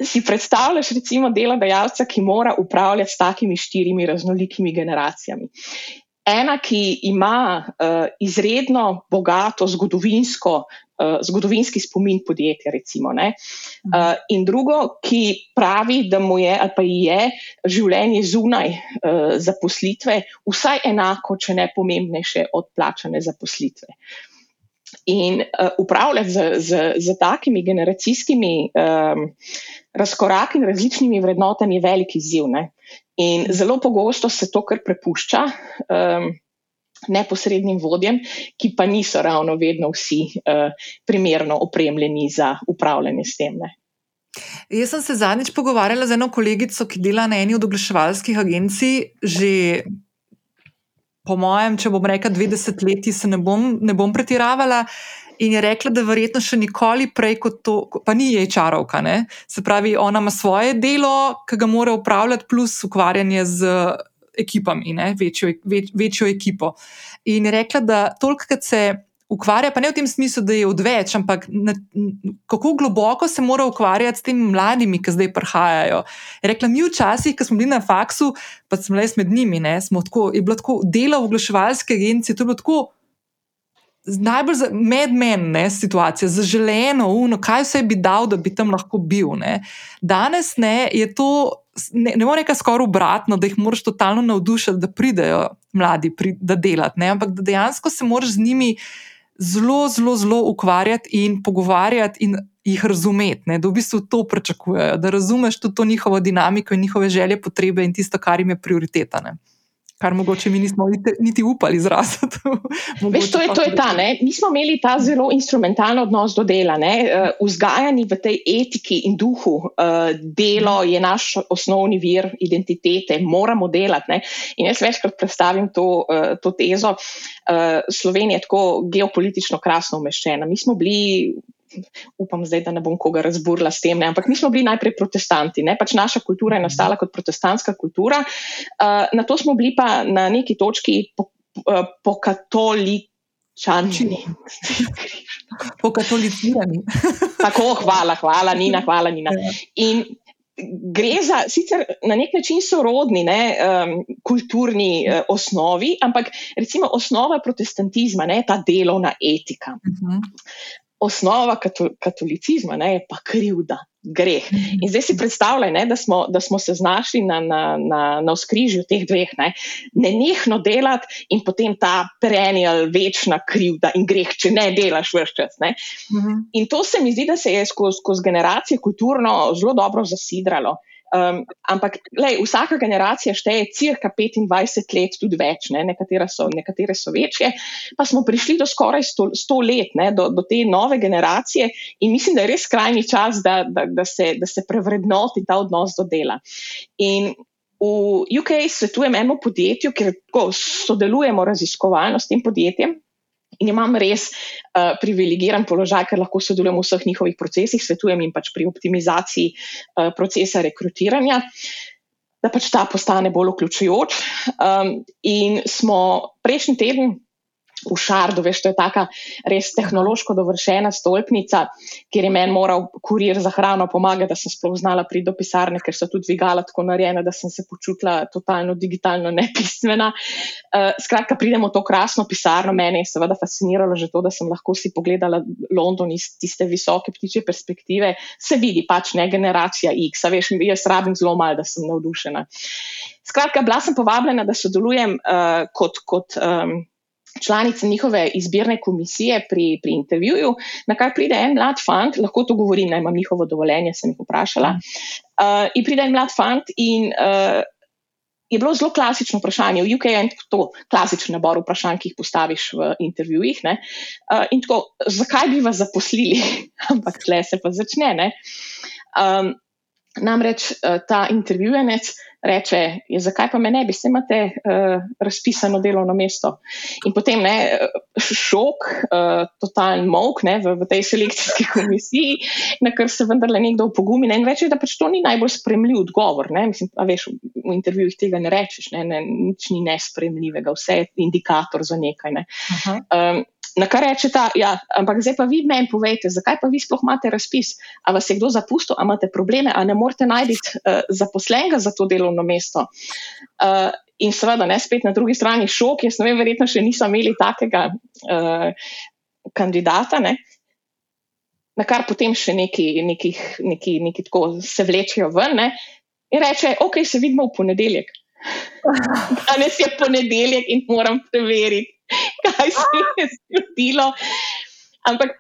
si predstavljaš, recimo, delodajalca, ki mora upravljati s takimi štirimi raznolikimi generacijami. Ena, ki ima uh, izredno bogato zgodovinsko uh, zgodovinski spomin podjetja. Recimo, uh, in drugo, ki pravi, da mu je ali pa je življenje zunaj uh, zaposlitve vsaj enako, če ne pomembnejše od plačane zaposlitve. In uh, upravljati z, z, z takimi generacijskimi um, razkoraki in različnimi vrednotami je velik izziv. Ne? In zelo pogosto se to kar prepušča. Um, neposrednim vodjem, ki pa niso ravno vedno vsi uh, primerno opremljeni za upravljanje s tem. Ne. Jaz sem se zadnjič pogovarjala z eno kolegico, ki dela na eni od oglaševalskih agencij, že po mojem, če bom rekla, 20 let, se ne bom, ne bom pretiravala. In je rekla, da verjetno še nikoli prej kot to, pa ni jej čarovka. Ne? Se pravi, ona ima svoje delo, ki ga mora upravljati, plus ukvarjanje z ekipami, večjo, več, večjo ekipo. In je rekla, da tolikrat se ukvarja, pa ne v tem smislu, da je odveč, ampak na, kako globoko se mora ukvarjati s temi mladimi, ki zdaj prihajajo. Je rekla, mi včasih, ko smo bili na faksu, pa smo le med njimi, ne, smo tako, je bilo tako delo v oglaševalske agencije, to je bilo tako. Najbolj medmenna situacija, zaželeno, uno, kaj vse bi dal, da bi tam lahko bil. Ne. Danes ne, je to, ne, ne more reči skoraj obratno, da jih moraš totalno navdušiti, da pridejo mladi, pri, da delajo, ampak da dejansko se moraš z njimi zelo, zelo, zelo ukvarjati in pogovarjati in jih razumeti, ne, da v bistvu to pričakujejo, da razumeš tudi to njihovo dinamiko in njihove želje, potrebe in tisto, kar jim je prioriteta. Ne kar mogoče mi nismo niti upali izraziti. Veš, to, je, to je ta. Ne? Mi smo imeli ta zelo instrumentalen odnos do dela, uh, vzgajani v tej etiki in duhu. Uh, delo je naš osnovni vir identitete, moramo delati. Ne? In jaz večkrat predstavim to, uh, to tezo. Slovenija je tako geopolitično krasno umeščena. Mi smo bili upam zdaj, da ne bom koga razburila s tem, ne? ampak mi smo bili najprej protestanti, ne? pač naša kultura je nastala kot protestantska kultura, uh, na to smo bili pa na neki točki po, uh, po katoličani. Po katolicirani. Tako, hvala, hvala, Nina, hvala, Nina. Ja. In gre za sicer na nek način sorodni ne, um, kulturni uh, osnovi, ampak recimo osnova protestantizma, ne, ta delovna etika. Uh mhm. -huh osnova katolicizma ne, je pa krivda, greh. In zdaj si predstavljaj, ne, da, smo, da smo se znašli na, na, na, na skrižju teh dveh, ne, nenehno delati in potem ta perennial, večna krivda in greh, če ne delaš vse čas. Ne. Mhm. In to se mi zdi, da se je skozi skoz generacije kulturno zelo dobro zasidralo. Um, ampak lej, vsaka generacija šteje cirka 25 let, tudi več, ne? nekatere, so, nekatere so večje. Pa smo prišli do skoraj 100, 100 let, ne? do, do te nove generacije in mislim, da je res skrajni čas, da, da, da, se, da se prevrednoti ta odnos do dela. In v UK svetujem enemu podjetju, ker sodelujemo raziskovalno s tem podjetjem. In imam res uh, privilegiran položaj, ker lahko sodelujem v vseh njihovih procesih, svetujem jim pač pri optimizaciji uh, procesa rekrutiranja, da pač ta postane bolj vključujoč. Um, in smo prejšnji teden v Šardu, veš, to je taka res tehnološko dovršena stolpnica, kjer je meni moral kurir za hrano pomagati, da sem sploh znala priti do pisarne, ker so tudi dvigala tako narejena, da sem se počutila totalno digitalno nepismena. Uh, skratka, pridemo v to krasno pisarno, mene je seveda fasciniralo že to, da sem lahko si pogledala London iz tiste visoke ptiče perspektive. Se vidi pač ne generacija X, veš, jaz rabim zelo malo, da sem navdušena. Skratka, bila sem povabljena, da sodelujem uh, kot, kot um, članica njihove izbirne komisije pri, pri intervjuju, na kar pride en mlad fant, lahko to govorim, naj imam njihovo dovoljenje, sem jih vprašala. Uh, in pride en mlad fant in uh, je bilo zelo klasično vprašanje. V UK je to klasičen nabor vprašanj, ki jih postaviš v intervjujih. Uh, in tako, zakaj bi vas zaposlili? Ampak tle se pa začne. Um, namreč uh, ta intervjujenec reče, je, zakaj pa me ne bi, se imate uh, razpisano delovno mesto. In potem ne, šok, uh, totalen mok ne, v, v tej selekcijski komisiji, na kar se vendarle nekdo upogumi. Ne, in reče, da pač to ni najbolj spremljiv odgovor. Ne, mislim, veš, v intervjujih tega ne rečeš, ne, ne, nič ni nespremljivega, vse je indikator za nekaj. Ne. Um, Na kar reče ta, ja, ampak zdaj pa vi meni povejte, zakaj pa vi sploh imate razpis? A vas je kdo zapustil, a imate probleme, a ne morete najti uh, zaposlenega za to delovno mesto? Uh, in seveda, ne spet na drugi strani šok, jaz ne vem, verjetno še niso imeli takega uh, kandidata. Ne? Na kar potem še neki, neki, neki, neki tako se vlečejo ven ne? in reče, ok, se vidimo v ponedeljek. Danes je ponedeljek in moram preveriti kaj se je zgodilo. Ampak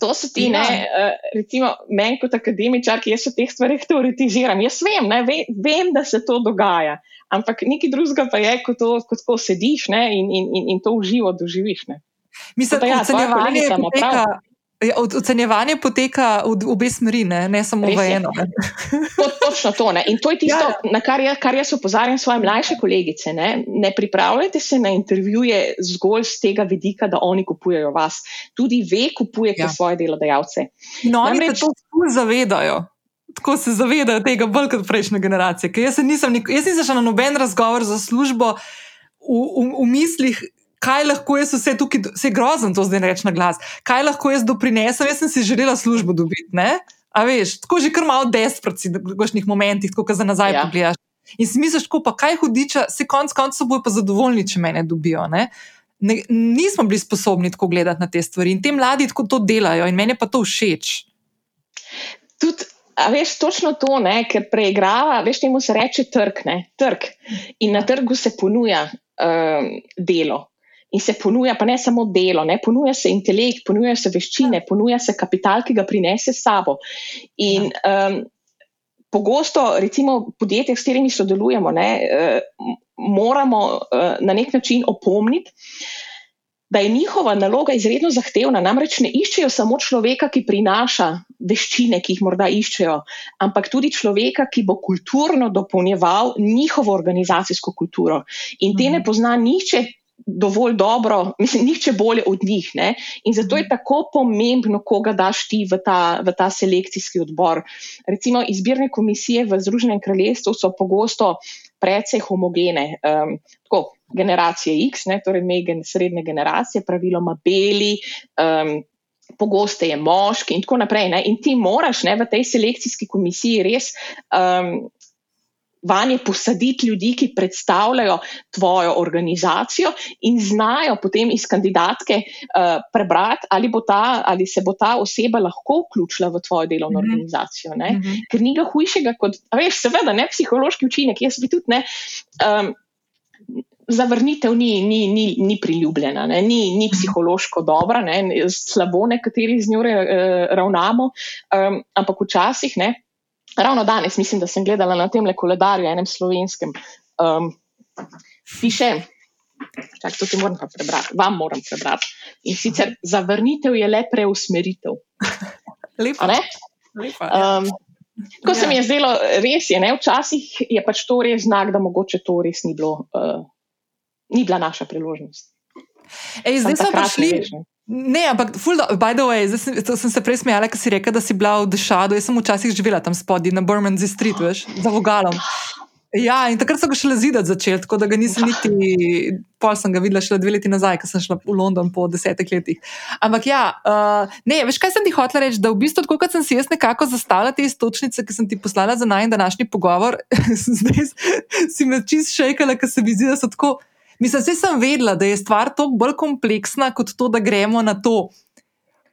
to so ti, ja. ne, uh, recimo, meni kot akademičar, ki jaz o teh stvarih teoretiziram. Jaz vem, ne, ve, vem, da se to dogaja, ampak nekaj drugega pa je, ko to kot ko sediš ne, in, in, in, in to uživo doživiš. Ne. Mislim, da ja, je to nekaj, Ja, ocenjevanje poteka v obe smeri, ne, ne samo Res v eno. To, točno to. Ne. In to je tisto, ja. ja. na kar, je, kar jaz opozarjam svoje mlajše kolegice. Ne. ne pripravljajte se na intervjuje zgolj z tega vidika, da oni kupujejo vas. Tudi ve, kupujete ja. svoje delodajalce. No, oni Namreč, se to zavedajo. Tako se zavedajo tega bolj kot prejšnje generacije. Jaz nisem, jaz nisem šel na noben razgovor za službo v, v, v mislih, kaj lahko jaz vse tukaj, se grozen to zdaj reči na glas, kaj lahko jaz doprinesem, jaz sem si želela službo dobiti. Ne? A veš, tako že kar malo desperati v nekih momentih, ko za nazaj ja. pogledaš. In si misliš, ko pa kaj hudiča, se konc koncev bojo pa zadovoljni, če me dobijo. Ne? Ne, nismo bili sposobni tako gledati na te stvari in te mladi tako to delajo in meni pa to všeč. Tudi, a veš, točno to, ne, ker preigrava, veš, temu se reče trg, ne, trg. In na trgu se ponuja um, delo, in se ponuja, pa ne samo delo, ne? ponuja se intelekt, ponuja se veščine, ponuja se kapital, ki ga prinese s sabo. In um, pogosto, recimo, podjetja, s katerimi sodelujemo, ne, uh, moramo uh, na nek način opomniti. Da je njihova naloga izredno zahtevna, namreč ne iščejo samo človeka, ki prinaša veščine, ki jih morda iščejo, ampak tudi človeka, ki bo kulturno dopolnjeval njihovo organizacijsko kulturo. In te ne mhm. pozna nihče, dovolj dobro, mislim, nihče bolje od njih. Ne? In zato je mhm. tako pomembno, koga daš ti v ta, v ta selekcijski odbor. Recimo, izbirne komisije v Združenem kraljestvu so pogosto precej homogene. Um, tako, generacije X, ne, torej megen, srednje generacije, praviloma beli. Um, Pogoste je moški, in tako naprej. Ne? In ti moraš ne, v tej selekcijski komisiji res um, vanje posaditi ljudi, ki predstavljajo tvojo organizacijo in znajo potem iz kandidatke uh, prebrati, ali, ta, ali se bo ta oseba lahko vključila v tvojo delovno mm -hmm. organizacijo. Mm -hmm. Ker ni ga hujšega kot, veš, seveda, ne psihološki učinek, jaz bi tudi ne. Um, Zavrnitev ni, ni, ni, ni priljubljena, ne, ni, ni psihološko dobra, ne, slabo nekateri z njo eh, ravnamo, um, ampak včasih ne, ravno danes, mislim, da sem gledala na tem koledarju, enem slovenskem, um, piše, čak, to ti moram pa prebrati, vam moram prebrati. In sicer zavrnitev je le preusmeritev. Lepo. Lepo ja. um, ko se mi je zdelo, res je, ne? včasih je pač to res znak, da mogoče to res ni, bilo, uh, ni bila naša priložnost. Ej, zdaj smo prišli. Ne, ampak, full, by the way, sem, sem se prej smejala, ker si rekel, da si bila v Dešadu. Jaz sem včasih živela tam spodaj na Burmanzi Street, veš, za vogalom. Ja, in takrat so ga šele zidati začeli, tako da ga nisem niti, pol sem ga videla šele dve leti nazaj, ko sem šla v London po desetih letih. Ampak ja, uh, ne, veš, kaj sem ti hotela reči, da v bistvu, tako kot sem si jaz nekako zastavila te istočnice, ki sem ti poslala za naj današnji pogovor, zdaj si me čist šejkala, ker se mi zdi, da so tako. Mislim, da sem vedela, da je stvar toliko bolj kompleksna kot to, da gremo na to,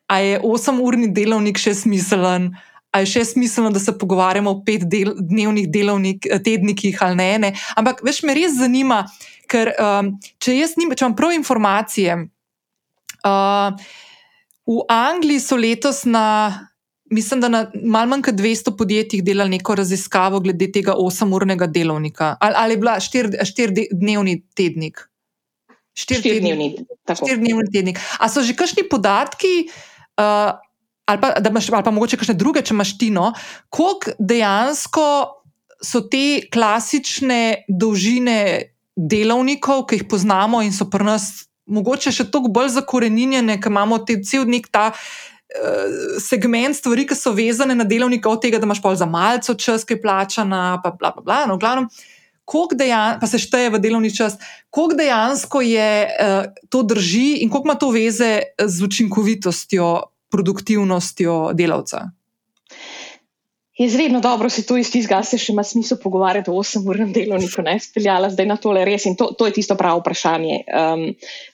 ali je 8-urni delovnik še smiselen, ali je še smiselno, da se pogovarjamo o pet del, dnevnih delovnik, tednikih ali ne, ne. Ampak veš, me res zanima, ker um, če jaz nimam, če imam prav informacije. Uh, v Angliji so letos na mislim, da na malo manj kot 200 podjetjih delali neko raziskavo glede tega 8-urnega delovnika. Ali, ali je bila 4-dnevni tednik? 4-dnevni tednik. A so že kakšni podatki, uh, ali, pa, imaš, ali pa mogoče kakšne druge, če imaš tino, koliko dejansko so te klasične dolžine delovnikov, ki jih poznamo in so pri nas. Mogoče še toliko bolj zakorenjene, ker imamo cel nek ta segment stvari, ki so vezane na delovnika, od tega, da imaš pol za malce čas, ki je plačana, pa bla, bla, bla, no, glavno. Dejan, pa se šteje v delovni čas, koliko dejansko je uh, to drži in koliko ima to veze z učinkovitostjo, produktivnostjo delavca. Izredno dobro se to iztiska, se še ima smisel pogovarjati o 8-urnem delovniku, ne speljala zdaj na tole res in to, to je tisto pravo vprašanje um,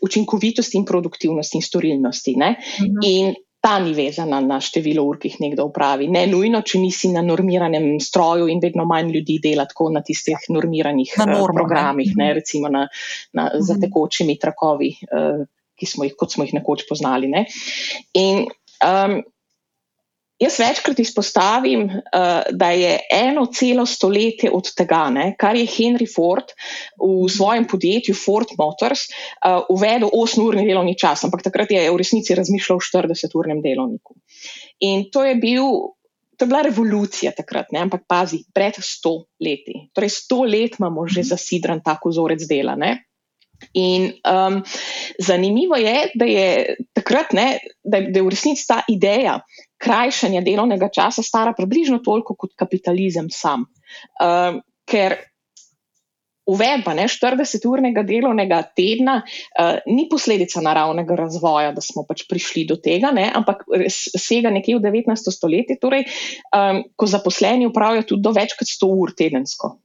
učinkovitosti in produktivnosti in storilnosti. Uh mhm. In ta ni vezana na število ur, ki jih nekdo upravi. Ne nujno, če nisi na normiranem stroju in vedno manj ljudi dela tako na tistih normiranih na normo, programih, ne? Ne, mhm. recimo na, na, -hmm. za tekočimi trakovi, uh, smo jih, kot smo jih nekoč poznali. Ne? In um, Jaz večkrat izpostavim, uh, da je eno celo stoletje od tega, ne, kar je Henry Ford v svojem podjetju Ford Motors uh, uvedel 8-urni delovni čas, ampak takrat je v resnici razmišljal o 40-urnem delovniku. In to je, bil, to je bila revolucija takrat, ne, ampak pazi, pred 100 leti. Torej, 100 let imamo že zasidran tako vzorec dela. Ne. In um, zanimivo je, da je takrat, ne, da, da je v resnici ta ideja, krajšanja delovnega časa stara približno toliko kot kapitalizem sam. Uh, ker uvedba 40-urnega delovnega tedna uh, ni posledica naravnega razvoja, da smo pač prišli do tega, ne, ampak sega nekje v 19. stoletje, torej, um, ko zaposleni upravljajo tudi do več kot 100 ur tedensko.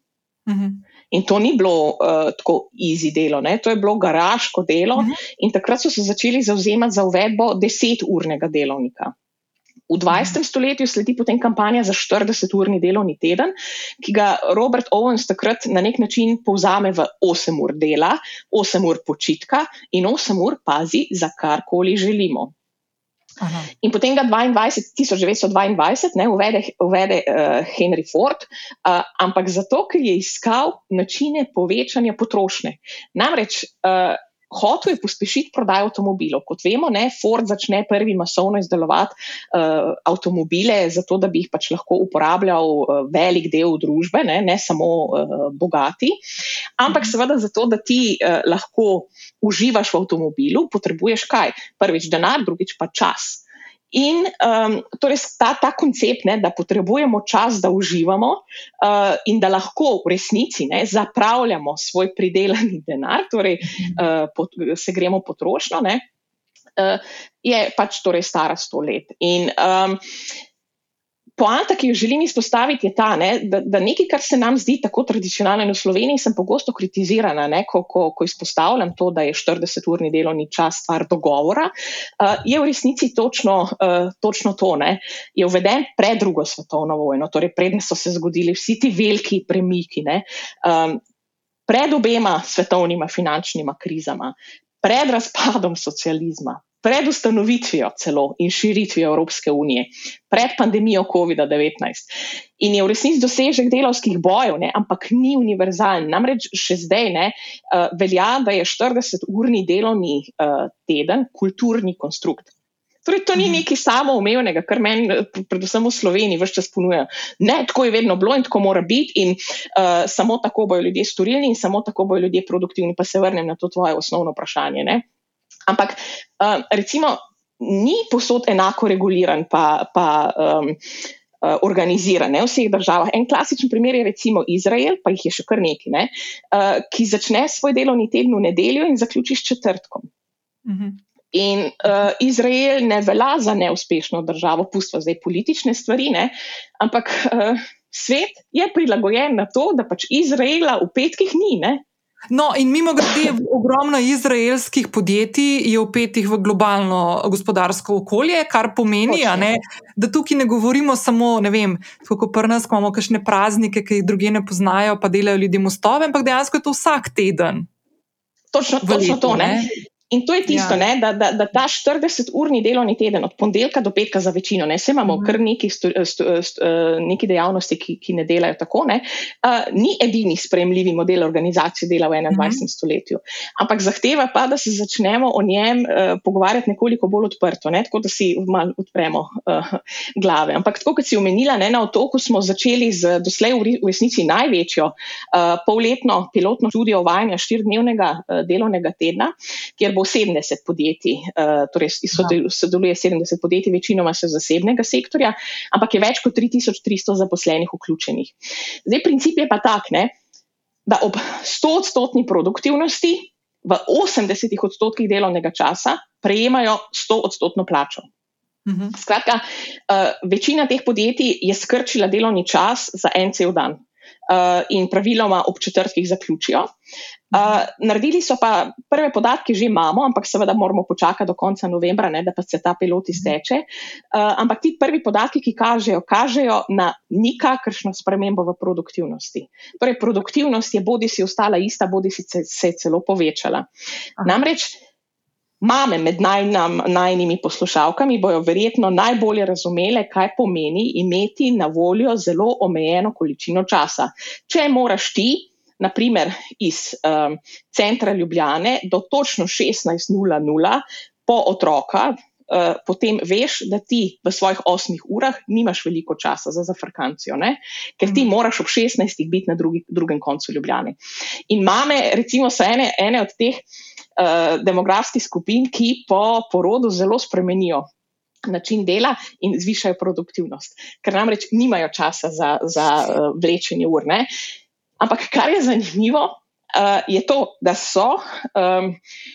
Uh mhm. -huh. In to ni bilo uh, tako easy delo, ne? to je bilo garaško delo, uh mhm. -huh. in takrat so se začeli zauzemati za uvedbo 10-urnega delovnika. V 20. stoletju sledi potem kampanja za 40-urni delovni teden, ki ga Robert Owens takrat na nek način povzame v 8 ur dela, 8 ur počitka in 8 ur pazi, za karkoli želimo. Aha. In potem ga 22, 1922 ne, uvede, uvede uh, Henry Ford, uh, ampak zato, ker je iskal načine povečanja potrošnje. Namreč uh, hotel je pospešiti prodajo avtomobilov. Kot vemo, ne, Ford začne prvi masovno izdelovati uh, avtomobile, zato da bi jih pač lahko uporabljal uh, velik del družbe, ne, ne samo uh, bogati. Ampak mhm. seveda zato, da ti uh, lahko uživaš v avtomobilu, potrebuješ kaj? Prvič denar, drugič pa čas. In um, torej ta, ta koncept, ne, da potrebujemo čas, da uživamo uh, in da lahko v resnici ne, zapravljamo svoj pridelani denar, torej uh, pot, se gremo potrošno, ne, uh, je pač torej stara sto let. In um, Poanta, ki jo želim izpostaviti, je ta, ne, da, da nekaj, kar se nam zdi tako tradicionalno in v Sloveniji, sem pogosto kritizirana, ne, ko, ko, ko izpostavljam to, da je 40-urni delovni čas stvar dogovora, uh, je v resnici točno, uh, točno to. Ne, je uveden pred drugo svetovno vojno, torej predne so se zgodili vsi ti veliki premiki, ne, um, pred obema svetovnima finančnima krizama, pred razpadom socializma, pred ustanovitvijo celo in širitvijo Evropske unije, pred pandemijo COVID-19. In je v resnici dosežek delovskih bojev, ne, ampak ni univerzalen. Namreč še zdaj ne, uh, velja, da je 40-urni delovni uh, teden kulturni konstrukt. Torej, to ni mhm. nekaj samoumevnega, kar meni, predvsem v Sloveniji, vse čas ponuja. Ne, tako je vedno bilo in tako mora biti, in uh, samo tako bojo ljudje storili, in samo tako bojo ljudje produktivni. Pa se vrnem na to tvoje osnovno vprašanje. Ne? Ampak uh, recimo, ni posod enako reguliran, pa, pa um, uh, organiziran ne, v vseh državah. En klasičen primer je recimo Izrael, pa jih je še kar nekaj, ne, uh, ki začne svoj delovni teden v nedeljo in zaključi s četrtkom. Mhm. In uh, Izrael ne velja za neuspešno državo, pustva zdaj politične stvari, ne, ampak uh, svet je prilagojen na to, da pač Izraela v petkih ni. Ne. No, in mimo grede, ogromno izraelskih podjetij je upetih v globalno gospodarsko okolje, kar pomeni, ne, da tukaj ne govorimo samo, ne vem, kako pri nas imamo kakšne praznike, ki jih druge ne poznajo, pa delajo ljudi mostove, ampak dejansko je to vsak teden. Točno, točno to. Ne? In to je tisto, ja. ne, da, da, da ta 40-urni delovni teden, od ponedeljka do petka za večino, ne, se imamo. -huh. kar neki, stu, stu, stu, neki dejavnosti, ki, ki ne delajo tako, ne, uh, ni edini sprejemljivi model organizacije dela v 21. Uh -huh. stoletju. Ampak zahteva pa, da se začnemo o njem uh, pogovarjati nekoliko bolj odprto, ne, tako da si malo odpremo uh, glave. Ampak tako kot si omenila, ne, na otoku smo začeli z doslej v resnici največjo uh, polletno pilotno študijo uvajanja štirdnevnega uh, delovnega tedna, kjer bo 70 podjetij, uh, torej sodeluje 70 podjetij, večinoma se zasebnega sektorja, ampak je več kot 3300 zaposlenih vključenih. Zdaj, princip je pa tak, ne, da ob 100 odstotni produktivnosti v 80 odstotkih delovnega časa prejemajo 100 odstotno plačo. Mhm. Skratka, uh, večina teh podjetij je skrčila delovni čas za en cel dan. Uh, in praviloma ob četrtih zaključijo. Uh, naredili so pa prve podatke, že imamo, ampak seveda moramo počakati do konca novembra, ne, da pa se ta pilot izteče. Uh, ampak ti prvi podatki, ki kažejo, kažejo na nikakršno spremembo v produktivnosti. Torej, produktivnost je bodi si ostala ista, bodi si se, se celo povečala. Aha. Namreč Mame med najnam, najnimi poslušalkami bojo verjetno najbolje razumele, kaj pomeni imeti na voljo zelo omejeno količino časa. Če moraš ti, naprimer iz um, centra Ljubljane do točno 16.00 po otroka, uh, potem veš, da ti v svojih osmih urah nimaš veliko časa za zafrkancijo, ne? ker ti mhm. moraš ob 16. biti na drugi, drugem koncu Ljubljane. In mame, recimo, so ene, ene od teh. Eh, demografskih skupin, ki po porodu zelo spremenijo način dela in zvišajo produktivnost, ker namreč nimajo časa za, za uh, vlečenje ur. Ne? Ampak kar je zanimivo, uh, je to, da so um,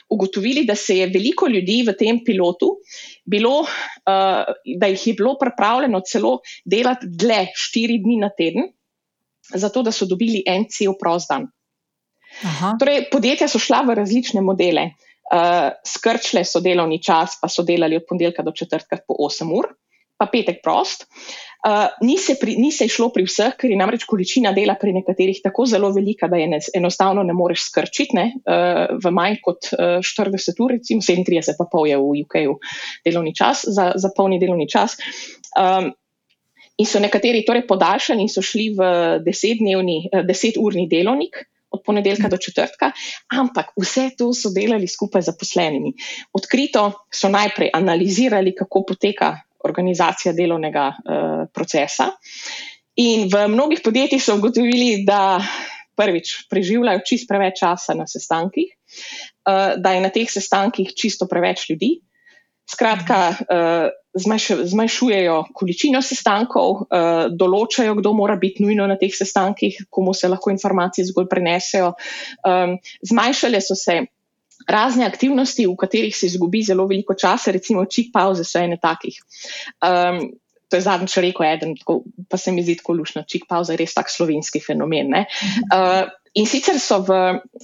ugotovili, da se je veliko ljudi v tem pilotu bilo, uh, da jih je bilo pripravljeno celo delati dlje, štiri dni na teden, zato da so dobili en cel prost dan. Torej, podjetja so šla v različne modele. Uh, skrčile so delovni čas, pa so delali od ponedeljka do četrtka po 8 ur, pa petek prost. Uh, ni, se pri, ni se šlo pri vseh, ker je namreč količina dela pri nekaterih tako zelo velika, da je ne, enostavno ne moreš skrčiti ne, uh, v manj kot uh, 40 ur, recimo 37, pa pol je v UK-u delovni čas za, za polni delovni čas. Um, in so nekateri torej podaljšali in so šli v 10-urni deset delovnik od ponedeljka do četrtka, ampak vse to so delali skupaj z zaposlenimi. Odkrito so najprej analizirali, kako poteka organizacija delovnega uh, procesa. In v mnogih podjetjih so ugotovili, da prvič preživljajo čist preveč časa na sestankih, uh, da je na teh sestankih čisto preveč ljudi. Skratka, uh, zmanjšujejo količino sestankov, določajo, kdo mora biti nujno na teh sestankih, komu se lahko informacije zgolj prenesejo. Zmanjšale so se razne aktivnosti, v katerih se izgubi zelo veliko časa, recimo čik pauze so ene takih. Um, To je zadnjič rekel eden, tako, pa se mi zdi tako lušno, čik pauza je res tak slovenski fenomen. Uh, In sicer so v,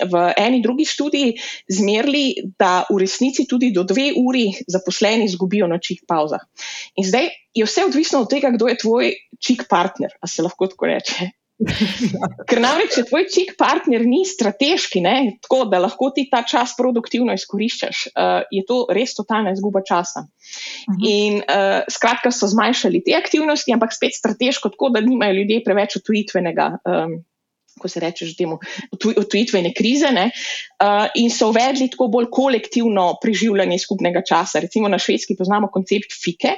v eni drugi študiji zmerili, da v resnici tudi do dve uri zaposleni izgubijo na čik pauzah. In zdaj je vse odvisno od tega, kdo je tvoj čik partner, a se lahko tako reče. Ker namreč, če tvoj čik partner ni strateški, ne, tako da lahko ti ta čas produktivno izkoriščaš, uh, je to res totalna izguba časa. Uh mhm. -huh. In uh, skratka, so zmanjšali te aktivnosti, ampak spet strateško, tako da nimajo ljudje preveč otujitvenega. Um, ko se reče, že temu odtujitvene krize, ne, uh, in so uvedli tako bolj kolektivno preživljanje skupnega časa. Recimo na švedski poznamo koncept fike.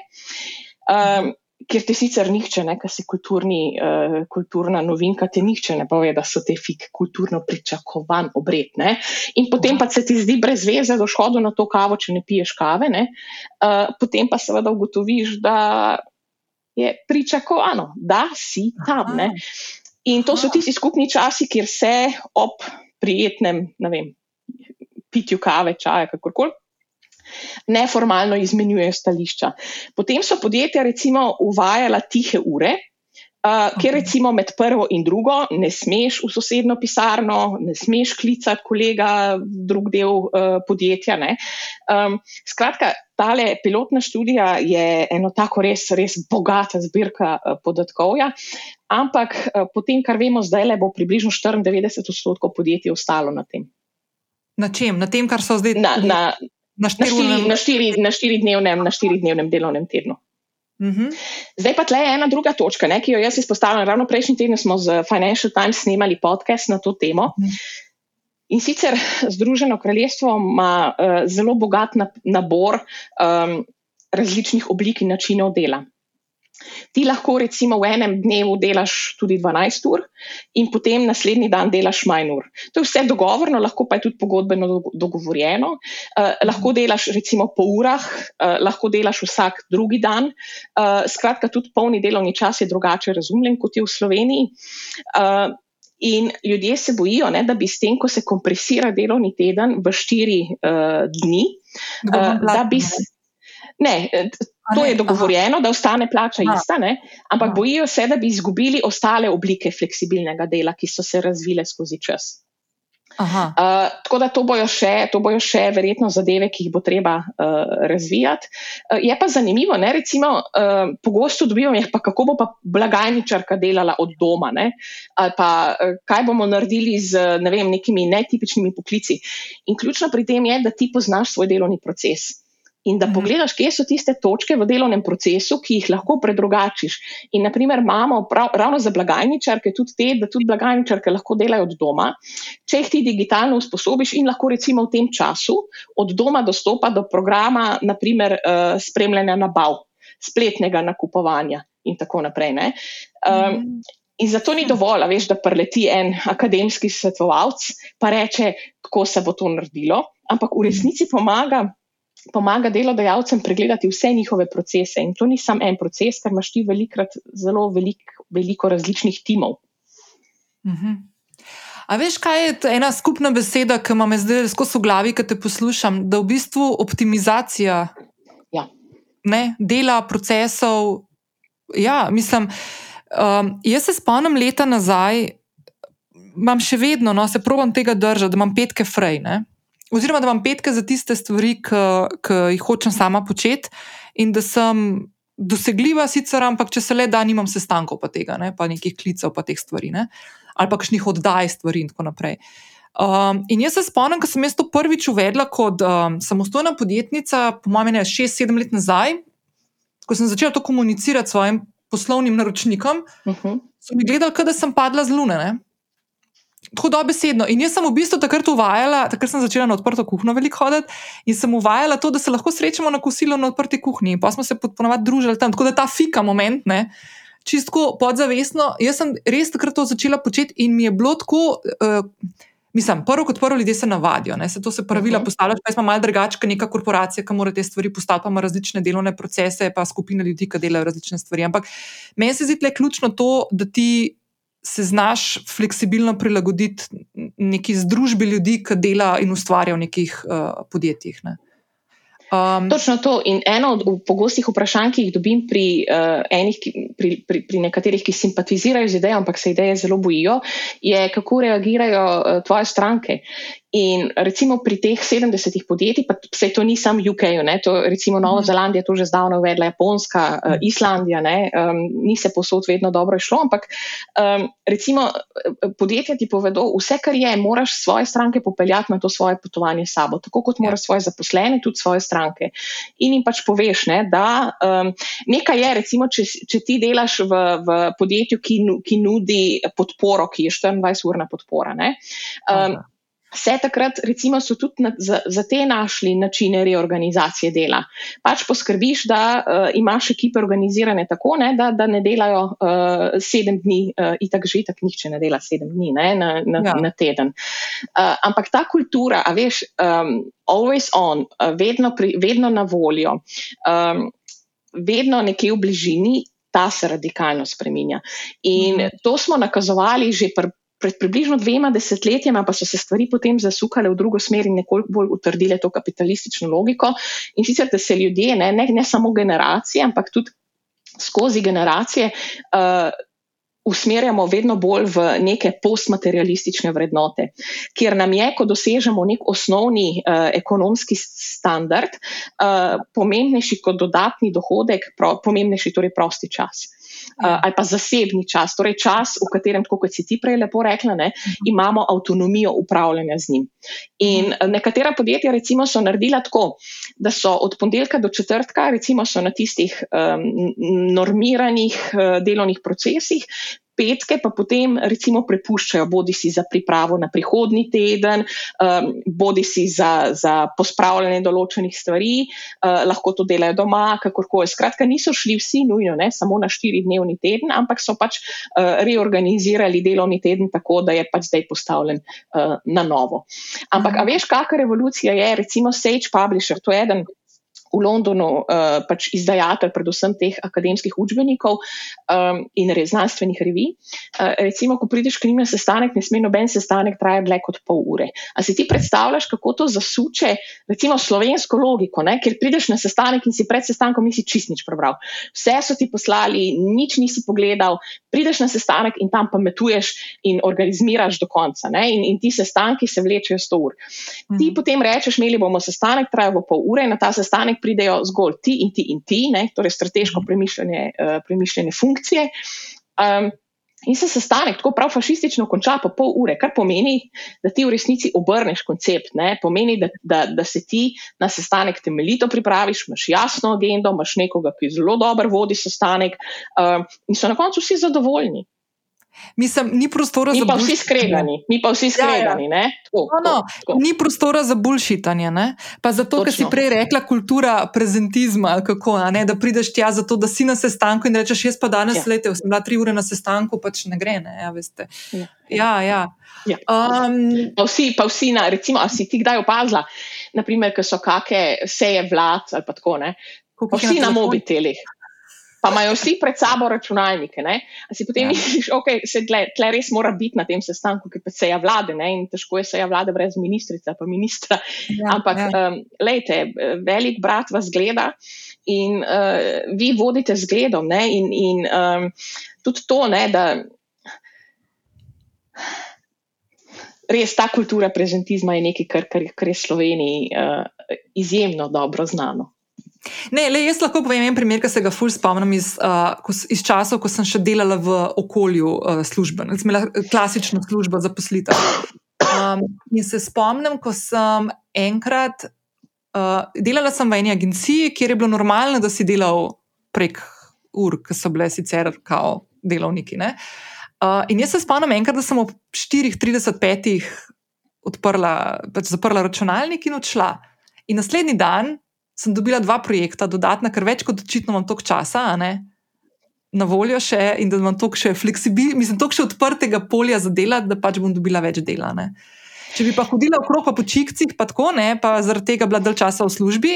Um, Ker te sicer nihče, ne, kar si kulturni, uh, kulturna novinka, te nihče ne pove, da so te fike kulturno pričakovan obred. Ne. In potem pa se ti zdi brez veze, da šhodo na to kavo, če ne piješ kave. Ne. Uh, potem pa seveda ugotoviš, da je pričakovano, da si tam. Aha. In to so tisti skupni časi, kjer se ob prijetnem, ne vem, pitju kave, čaja, kakorkoli. Neformalno izmenjujejo stališča. Potem so podjetja, recimo, uvajala tihe ure, Uh, ker recimo med prvo in drugo ne smeš v sosedno pisarno, ne smeš klicati kolega drug del uh, podjetja. Um, skratka, tale pilotna študija je eno tako res, res bogata zbirka uh, podatkovja, ampak uh, po tem, kar vemo zdaj, le bo približno 94 odstotkov podjetij ostalo na tem. Na čem? Na tem, kar so zdaj na, na, na, štiri, na, štiri, na štiridnevnem štiri delovnem tednu. Mhm. Zdaj pa tle je ena druga točka, ne, ki jo jaz izpostavljam. Ravno prejšnji teden smo z Financial Times snimali podcast na to temo. Mhm. In sicer Združeno kraljestvo ima uh, zelo bogat nabor um, različnih oblik in načinov dela. Ti lahko recimo v enem dnevu delaš tudi 12 ur in potem naslednji dan delaš manj ur. To je vse dogovorno, lahko pa je tudi pogodbeno dogovorjeno. Uh, lahko delaš recimo po urah, uh, lahko delaš vsak drugi dan. Uh, skratka, tudi polni delovni čas je drugače razumljen kot je v Sloveniji. Uh, In ljudje se bojijo, ne, da bi s tem, ko se kompresira delovni teden v štiri uh, dni, uh, da bi. Ne, To je dogovorjeno, Aha. da ostane plača Aha. ista, ne? ampak Aha. bojijo se, da bi izgubili ostale oblike fleksibilnega dela, ki so se razvile skozi čas. Uh, tako da to bojo, še, to bojo še verjetno zadeve, ki jih bo treba uh, razvijati. Uh, je pa zanimivo, ne, recimo, uh, pogosto dobivam, pa kako bo pa blagajničarka delala od doma, ne, ali pa uh, kaj bomo naredili z ne vem, nekimi netipičnimi poklici. In ključno pri tem je, da ti poznaš svoj delovni proces in da mhm. pogledaš, kje so tiste točke v delovnem procesu, ki jih lahko predrugačiš. In, naprimer, imamo prav, ravno za blagajničarke tudi te, da tudi blagajničarke lahko delajo od doma, če jih ti digitalno usposobiš in lahko recimo v tem času od doma dostopa do programa, naprimer, eh, spremljanja nabav, spletnega nakupovanja in tako naprej. Um, In zato ni dovolj, veš, da preleti en akademski svetovalec, pa reče, kako se bo to naredilo, ampak v resnici pomaga pomaga delodajalcem pregledati vse njihove procese. In to ni samo en proces, ker imaš ti velikrat zelo velik, veliko različnih timov. Mhm. A veš, kaj je ena skupna beseda, ki ima me zdaj skozi glavi, ki te poslušam? Da v bistvu optimizacija ja. ne, dela, procesov. Ja, mislim, um, jaz se spomnim leta nazaj, imam še vedno, no, se probujem tega držati, da imam petke frej. Ne? Oziroma da imam petke za tiste stvari, ki jih hočem sama početi, in da sem dosegljiva, sicer, ampak če se le da, nimam sestankov pa tega, ne, pa nekih klicev, pa teh stvari, ne, ali pa kakšnih oddaj stvari in tako naprej. Um, in jaz se spomnim, ko sem jaz to prvič uvedla kot um, samostojna podjetnica, po mojem, ne šest, sedem let nazaj, ko sem začela to komunicirati s svojim poslovnim naročnikom, uh mhm. -huh. so mi gledali, da sem padla z lune. Ne? Tako dobesedno. In jaz sem v bistvu takrat uvajala, takrat sem začela na odprto kuhno veliko hoditi in sem uvajala to, da se lahko srečamo na kosilu na odprti kuhni. Pa smo se ponovadi družili tam. Tako da ta fika moment, ne, čisto podzavestno. Jaz sem res takrat to začela početi in mi je bilo tako. Uh, Mislim, prvo kot prvo, ljudje se navadijo, ne? se to se pravila uh -huh. postavljajo, pa smo malo drugačni, neka korporacija, ki mora te stvari postaviti, pa ima različne delovne procese, pa skupina ljudi, ki delajo različne stvari. Ampak meni se zdi le ključno to, da ti se znaš fleksibilno prilagoditi neki združbi ljudi, ki dela in ustvarja v nekih uh, podjetjih. Ne. Um, Točno to. In eno od pogostih vprašanj, ki jih dobim pri, uh, enih, pri, pri, pri nekaterih, ki simpatizirajo z idejo, ampak se ideje zelo bojijo, je, kako reagirajo uh, tvoje stranke. In recimo pri teh 70 podjetjih, pa se to ni samo UK, ne, to, recimo Nova mhm. Zelandija to že zdavno uvedla, Japonska, uh, Islandija, ne, um, ni se posod vedno dobro išlo, ampak um, recimo podjetja ti povedo, vse, kar je, moraš svoje stranke popeljati na to svoje potovanje s sabo, tako kot moraš svoje zaposlene, tudi svoje stranke. In jim pač poveš, ne, da um, nekaj je, recimo, če, če ti delaš v, v podjetju, ki, ki nudi podporo, ki je 24-urna podpora. Ne, um, Se takrat, recimo, so tudi na, za, za te našli načine reorganizacije dela. Pač poskrbiš, da uh, imaš ekipe organizirane tako, ne, da, da ne delajo uh, sedem dni, uh, itak že itak nihče ne dela sedem dni ne, na, na, ja. na teden. Uh, ampak ta kultura, a veš, um, always on, uh, vedno, pri, vedno na voljo, um, vedno nekje v bližini. Ta se radikalno spremenja. In mm. to smo nakazovali že pri pred približno dvema desetletjama pa so se stvari potem zasukale v drugo smer in nekoliko bolj utrdile to kapitalistično logiko. In sicer, da se ljudje, ne, ne, ne samo generacije, ampak tudi skozi generacije. Uh, Usmerjamo vedno bolj v neke postmaterialistične vrednote, kjer nam je, ko dosežemo nek osnovni uh, ekonomski standard, uh, pomembnejši kot dodatni dohodek, pro, pomembnejši torej prosti čas uh, ali pa zasebni čas, torej čas, v katerem, kot si ti prej lepo rekla, ne, mhm. imamo avtonomijo upravljanja z njim. In mhm. nekatera podjetja, recimo, so naredila tako, da so od ponedeljka do četrtka, recimo, na tistih um, normiranih uh, delovnih procesih, petke pa potem recimo prepuščajo bodi si za pripravo na prihodni teden, um, bodi si za, za pospravljanje določenih stvari, uh, lahko to delajo doma, kakorkoli. Skratka, niso šli vsi nujno ne, samo na štiri dnevni teden, ampak so pač uh, reorganizirali delovni teden tako, da je pač zdaj postavljen uh, na novo. Ampak, a veš, kakšna revolucija je, recimo Sage Publisher, to je eden v Londonu uh, pač izdajatelj, predvsem teh akademskih učbenikov um, in res znanstvenih revij. Uh, recimo, ko prideš k njim na sestanek, ne sme noben sestanek trajati dlje kot pol ure. A si ti predstavljaš, kako to zasuče, recimo, slovensko logiko, ne? ker prideš na sestanek in si pred sestankom nisi čist nič prebral. Vse so ti poslali, nič nisi pogledal, prideš na sestanek in tam pametuješ in organiziraš do konca. In, in ti sestanki se vlečejo 100 ur. Mhm. Ti potem rečeš, imeli bomo sestanek, trajal bo pol ure, na ta sestanek pridejo zgolj ti in ti in ti, ne, torej strateško mhm. premišljene, uh, premišljene funkcije. Um, in se sestanek tako prav fašistično konča po pol ure, kar pomeni, da ti v resnici obrneš koncept. Ne, pomeni, da, da, da se ti na sestanek temeljito pripraviš, imaš jasno agendo, imaš nekoga, ki zelo dobro vodi sestanek, um, in so na koncu vsi zadovoljni. Mislim, ni prostora mi za. Mi pa vsi skregani, mi pa vsi skregani. Ja, ja. Tako, no, no, tako. Ni prostora za bulšitanje. Pa zato, ker si prej rekla, kultura prezentizma, kako, da prideš tja zato, da si na sestanku in rečeš, jaz pa danes ja. letel, sem bila tri ure na sestanku, pač ne gre. Ne, ja, ja. Ja, ja. Ja. Um, pa vsi, pa vsi na, recimo, a si ti kdaj opazila, naprimer, ko so kakšne seje vlad ali pa tako, ne? Vsi na mobitelih pa imajo vsi pred sabo računalnike. Si potem ja. misliš, da okay, se tle, tle res mora biti na tem sestanku, ki pa seja vlade ne? in težko je seja vlade brez ministrice, pa ministra. Ja, Ampak, ja. um, lejte, velik brat vas gleda in uh, vi vodite zgledom. Ne? In, in um, tudi to, ne, da. Res ta kultura prezentizma je nekaj, kar, kar, kar je Sloveniji uh, izjemno dobro znano. Ne, le, jaz lahko povem en primer, ki se ga fulj spomnim iz, uh, iz časov, ko sem še delala v okolju uh, službe, imela klasično službo za poslitev. Um, in se spomnim, ko sem enkrat uh, delala sem v eni agenciji, kjer je bilo normalno, da si delal prek ur, ki so bile sicer kao delovniki. Uh, in jaz se spomnim enkrat, da sem ob 4:35 odprla, pač zaprla računalnik in odšla. In naslednji dan sem dobila dva projekta, dodatna, ker več kot očitno imam toliko časa na voljo še in da imam toliko še fleksibilnega, mislim, toliko še odprtega polja za delati, da pač bom dobila več dela. Ne? Če bi pa hodila okrog po čikcih, pa tako ne, pa zaradi tega bila dalj časa v službi,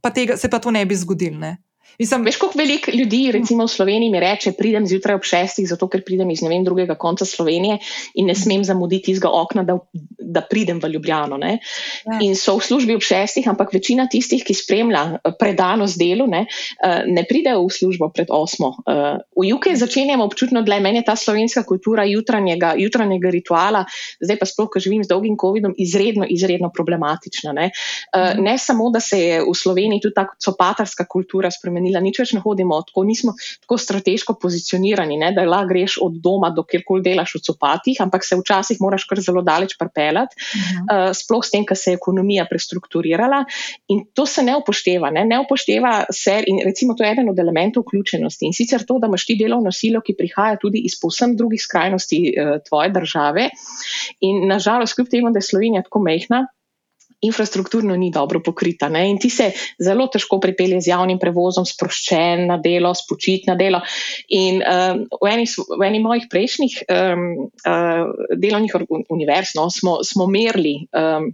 pa tega, se pa to ne bi zgodilo. Mislim, veš, koliko veliko ljudi, recimo v Sloveniji, mi reče: pridem zjutraj ob šestih, zato ker pridem iz ne vem drugega konca Slovenije in ne smem zamuditi izga okna, da, da pridem v Ljubljano. Ne? Ja. In so v službi ob šestih, ampak večina tistih, ki spremlja eh, predanost delu, ne, eh, ne pridejo v službo pred osmo. Eh, v UK začenjamo občutno, da je meni ta slovenska kultura jutranjega, jutranjega rituala, zdaj pa sploh, ko živim z dolgim COVID-om, izredno, izredno problematična. Ne? Ne samo, da se je v Sloveniji tudi ta copatarska kultura spremenila spremenila, nič več ne hodimo, tako nismo tako strateško pozicionirani, ne, da lahko greš od doma do kjerkoli delaš v copatih, ampak se včasih moraš kar zelo daleč pripeljati, uh -huh. uh, sploh s tem, ker se je ekonomija prestrukturirala. In to se ne upošteva. Ne, ne upošteva se, in recimo to je eden od elementov vključenosti. In sicer to, da imaš ti delovno silo, ki prihaja tudi iz povsem drugih skrajnosti uh, tvoje države. In nažalost, kljub temu, da je Slovenija tako mehna infrastrukturno ni dobro pokrita. Ne? In ti se zelo težko pripelje z javnim prevozom, sproščen na delo, spočit na delo. In um, v, eni, v eni mojih prejšnjih um, uh, delovnih univerz no, smo, smo merili. Um,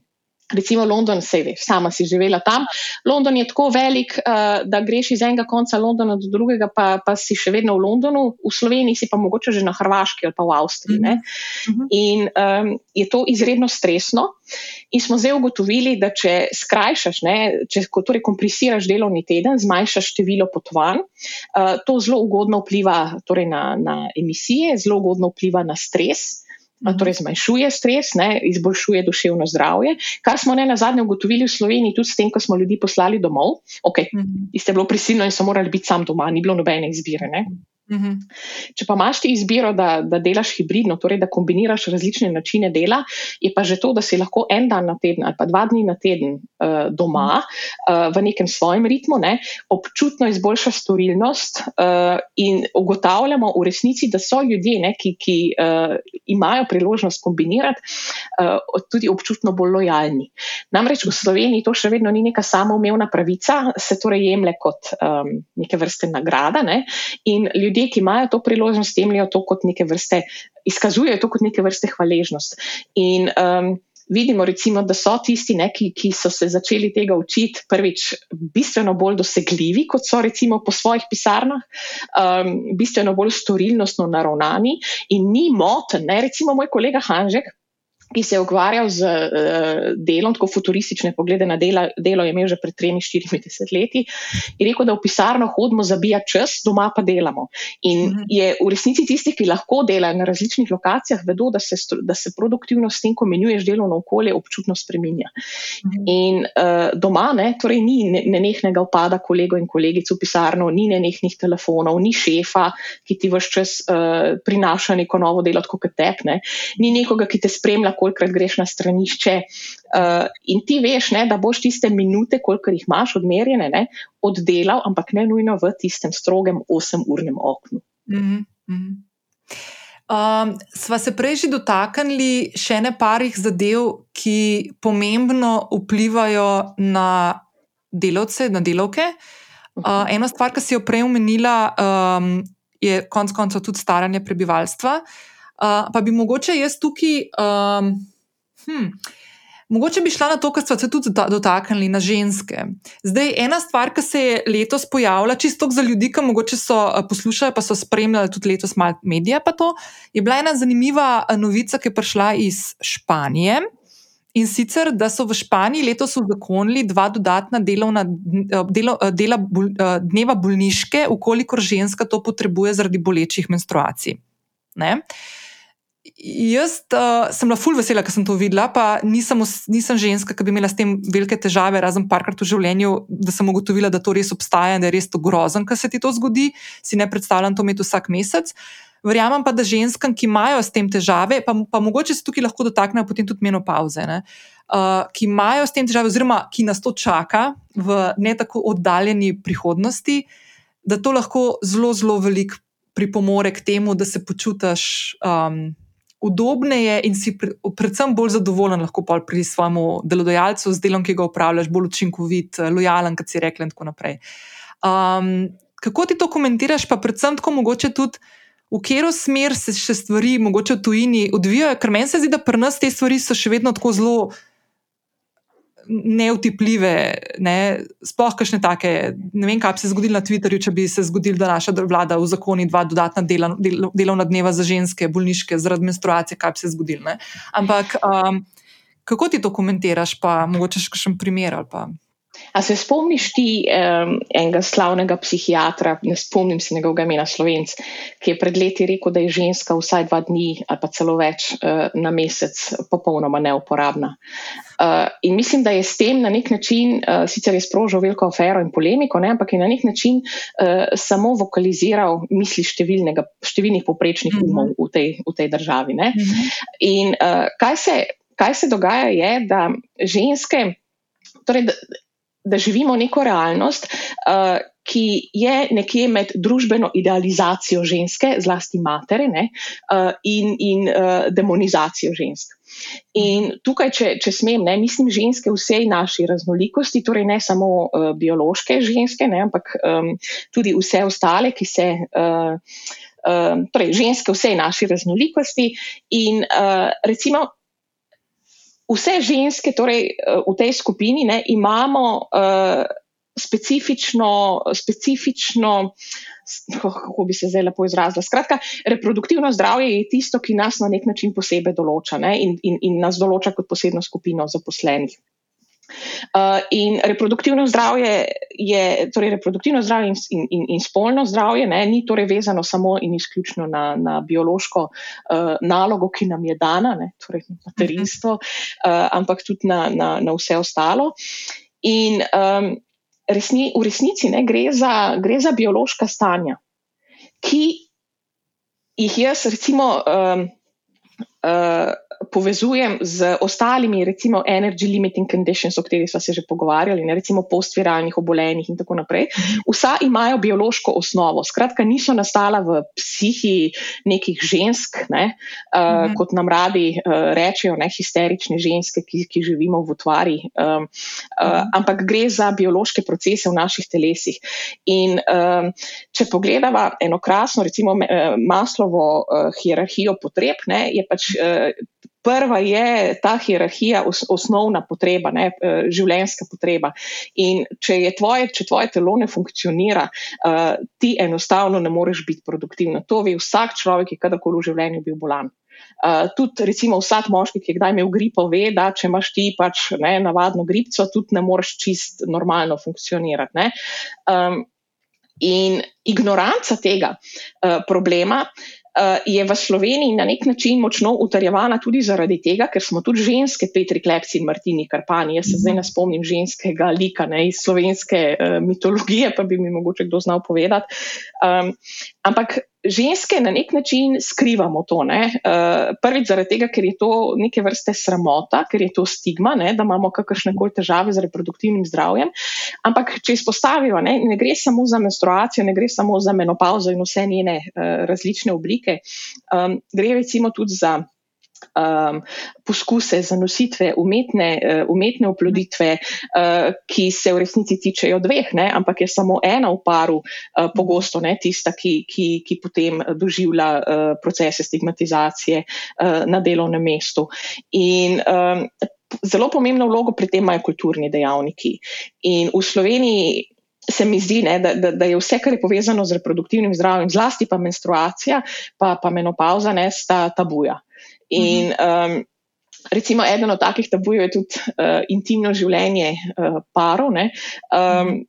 Recimo London, se veš, sama si živela tam. London je tako velik, uh, da greš iz enega konca Londona do drugega, pa, pa si še vedno v Londonu, v Sloveniji si pa mogoče že na Hrvaški ali pa v Avstriji. Mm -hmm. In um, je to izredno stresno. In smo zdaj ugotovili, da če skrajšaš, ne, če torej kompresiraš delovni teden, zmanjšaš število potovanj, uh, to zelo ugodno vpliva torej na, na emisije, zelo ugodno vpliva na stres torej zmanjšuje stres, ne, izboljšuje duševno zdravje, kar smo ne na zadnje ugotovili v Sloveniji, tudi s tem, ko smo ljudi poslali domov. Okay, mm -hmm. Ste bilo prisilno in so morali biti sam doma, ni bilo nobene izbire. Ne. Mhm. Če pa imaš ti izbiro, da, da delaš hibridno, torej da kombiniraš različne načine dela, je pa že to, da si lahko en dan na teden ali pa dva dni na teden uh, doma uh, v nekem svojem ritmu, ne, občutno izboljša storilnost uh, in ugotavljamo v resnici, da so ljudje, ne, ki, ki uh, imajo priložnost kombinirati, uh, tudi občutno bolj lojalni. Namreč v Sloveniji to še vedno ni neka samoumevna pravica, se torej jemlje kot um, neke vrste nagrada ne, in ljudje ljudje, ki imajo to priložnost, jemljajo to kot neke vrste, izkazujejo to kot neke vrste hvaležnost. In um, vidimo, recimo, da so tisti, ne, ki, ki so se začeli tega učiti, prvič, bistveno bolj dosegljivi, kot so recimo po svojih pisarnah, um, bistveno bolj storilnostno naravnani in ni moten. Recimo moj kolega Hanžek ki se je ukvarjal z uh, delom, tako futuristične poglede na dela, delo, je imel že pred 3-40 leti, in rekel, da v pisarno hodimo zabijati čas, doma pa delamo. In mhm. je v resnici tisti, ki lahko delajo na različnih lokacijah, vedo, da se, da se produktivnost s tem, ko menjuješ delovno okolje, občutno spreminja. Mhm. In uh, doma ne, torej ni nenehnega upada kolegov in kolegic v pisarno, ni nenehnih telefonov, ni šefa, ki ti vse čas uh, prinaša neko novo delo, kot tepne, ni nekoga, ki te spremlja kolikrat greš na stranišče. Uh, in ti veš, ne, da boš tiste minute, koliko jih imaš odmerjene, ne, oddelal, ampak ne nujno v tistem strogem 8-urnem oknu. Mm -hmm. Um, sva se prej že dotaknili še ne parih zadev, ki pomembno vplivajo na delavce, na delavke. Uh, ena stvar, ki si jo prej omenila, um, je konec koncev tudi staranje prebivalstva. Uh, pa bi mogoče jaz tukaj, um, hm, mogoče bi šla na to, kar smo se tudi dotaknili, na ženske. Zdaj, ena stvar, ki se je letos pojavila, čisto za ljudi, ki mogoče so poslušali, pa so spremljali tudi letos malo medije, pa to je bila ena zanimiva novica, ki je prišla iz Španije. In sicer, da so v Španiji letos uzakonili dva dodatna delovna, delo, dela bol, dneva bolniške, ukolikor ženska to potrebuje zaradi bolečih menstruacij. Ne? Jaz uh, sem bila fulj vesela, ker sem to videla, pa nisem, nisem ženska, ki bi imela s tem velike težave, razen parkrat v življenju, da sem ugotovila, da to res obstaja in da je res to grozen, ker se ti to zgodi. Si ne predstavljam to imeti vsak mesec. Verjamem pa, da ženskam, ki imajo s tem težave, pa, pa mogoče se tukaj lahko dotaknejo potem tudi menopauze, uh, ki imajo s tem težave, oziroma ki nas to čaka v ne tako oddaljeni prihodnosti, da to lahko zelo, zelo veliko pripomore k temu, da se počutiš. Um, udobneje in si pre, predvsem bolj zadovoljen lahko pri svojem delodajalcu z delom, ki ga upravljaš, bolj učinkovit, lojalen, kot si rekel, in tako naprej. Um, kako ti to komentiraš, pa predvsem tako mogoče tudi. V katero smer se še stvari, mogoče v tujini, odvijajo, ker meni se zdi, da pri nas te stvari so še vedno tako zelo neutepljive, ne, sploh kakšne take. Ne vem, kaj bi se zgodilo na Twitterju, če bi se zgodilo, da naša vlada v zakoni dva dodatna dela, del, delovna dneva za ženske, bolniške zaradi menstruacije, kaj bi se zgodilo. Ne. Ampak um, kako ti to komentiraš, pa mogoče še kakšen primer ali pa. A se spomniš ti um, enega slavnega psihiatra, ne spomnim se njegovega imena Slovenc, ki je pred leti rekel, da je ženska vsaj dva dni ali pa celo več uh, na mesec popolnoma neuporabna. Uh, in mislim, da je s tem na nek način, uh, sicer je sprožil veliko afero in polemiko, ne, ampak je na nek način uh, samo vokaliziral misli številnih poprečnih mhm. umov v tej, v tej državi. Ne. Mhm. In uh, kaj, se, kaj se dogaja, je, da ženske. Torej, da živimo neko realnost, uh, ki je nekje med družbeno idealizacijo ženske, zlasti matere, ne, uh, in, in uh, demonizacijo žensk. In tukaj, če, če smem, ne, mislim ženske vsej naši raznolikosti, torej ne samo uh, biološke ženske, ne, ampak um, tudi vse ostale, ki se. Uh, Uh, torej, ženske vsej naši raznolikosti, in uh, recimo, vse ženske, torej eh, v tej skupini, ne, imamo uh, specifično, specifično, kako bi se zdaj lepo izrazila. Skratka, reproduktivno zdravje je tisto, ki nas na nek način posebej določa ne, in, in, in nas določa kot posebno skupino zaposlenih. Uh, in reproduktivno zdravje je, torej reproduktivno zdravje in, in, in spolno zdravje, ne, ni torej vezano samo in izključno na, na biološko uh, nalogo, ki nam je dana, ne, torej materinstvo, uh, ampak tudi na, na, na vse ostalo. In um, resni, v resnici ne, gre, za, gre za biološka stanja, ki jih jaz recimo. Um, uh, povezujem z ostalimi, recimo, energy limiting conditions, o katerih smo se že pogovarjali, ne, recimo postviralnih obolenjih in tako naprej. Vsa imajo biološko osnovo, skratka, niso nastala v psihi nekih žensk, ne, uh, mhm. kot nam radi uh, rečejo, ne, histerične ženske, ki, ki živimo v utvari, um, uh, ampak gre za biološke procese v naših telesih. In um, če pogledamo eno krasno, recimo, maslovo uh, hierarhijo potreb, ne, je pač. Uh, prva je ta hierarhija os, osnovna potreba, ne, uh, življenjska potreba. In če, tvoje, če tvoje telo ne funkcionira, uh, ti enostavno ne moreš biti produktiven. To ve vsak človek, ki je kadarkoli v življenju bil bolan. Uh, tudi, recimo, vsak moški, ki je kdaj imel gripo, ve, da če imaš ti pač ne, navadno gripo, tudi ne moreš čist normalno funkcionirati. Um, in ignoranca tega uh, problema uh, je v Sloveniji na nek način močno utrjevana tudi zaradi tega, ker smo tudi ženske, Petri Klepci in Martini Karpani. Jaz se zdaj ne spomnim ženskega lika ne, iz slovenske uh, mitologije, pa bi mi mogoče kdo znal povedati. Um, ampak ženske na nek način skrivamo to. Uh, prvič zaradi tega, ker je to neke vrste sramota, ker je to stigma, ne, da imamo kakršne koli težave z reproduktivnim zdravjem. Ampak, če izpostavijo, ne, ne gre samo za menstruacijo, ne gre samo za menopauzo in vse njene uh, različne oblike, um, gre recimo tudi za um, poskuse zanositve, umetne, uh, umetne oploditve, uh, ki se v resnici tičejo dveh, ne, ampak je samo ena v paru, uh, pogosto ne, tista, ki, ki, ki potem doživlja uh, procese stigmatizacije uh, na delovnem mestu. In, um, Zelo pomembno vlogo pri tem imajo kulturni dejavniki. In v Sloveniji se mi zdi, ne, da, da, da je vse, kar je povezano z reproduktivnim zdravjem, zlasti pa menstruacija, pa, pa menopauza, ne, sta tabuja. In um, recimo eden od takih tabujev je tudi uh, intimno življenje uh, parov. Ne, um,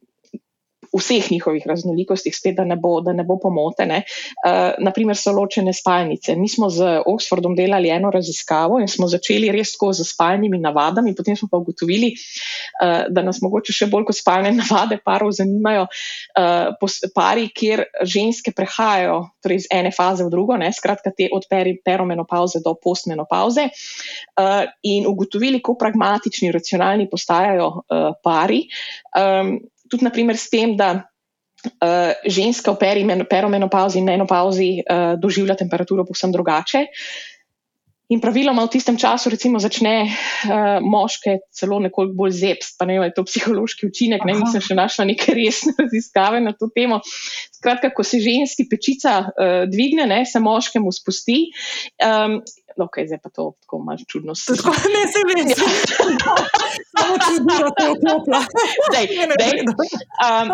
vseh njihovih raznolikostih, spet, da ne bo, da ne bo pomotene. Uh, eh, naprimer, so ločene spalnice. Mi smo z Oxfordom delali eno raziskavo in smo začeli res tako z spalnimi navadami, potem smo pa ugotovili, uh, da nas mogoče še bolj kot spalne navade parov zanimajo uh, pari, kjer ženske prehajajo torej iz ene faze v drugo, ne, skratka te od perimenopauze do postmenopauze uh, in ugotovili, kako pragmatični, racionalni postajajo uh, pari. Um, tudi naprimer s tem, da uh, ženska v perimenopauzi in menopauzi uh, doživlja temperaturo povsem drugače. In praviloma v tistem času, recimo, začne uh, moške celo nekoliko bolj zepst, pa ne vem, je to psihološki učinek, ne mislim, še našla neke resne raziskave na to temo. Skratka, ko se ženski pečica uh, dvigne, ne, se moškemu spusti. Um, no, okay, zdaj pa to tako malo čudno sliši. Ne, se vem, samo čudno, te oklopa. Um,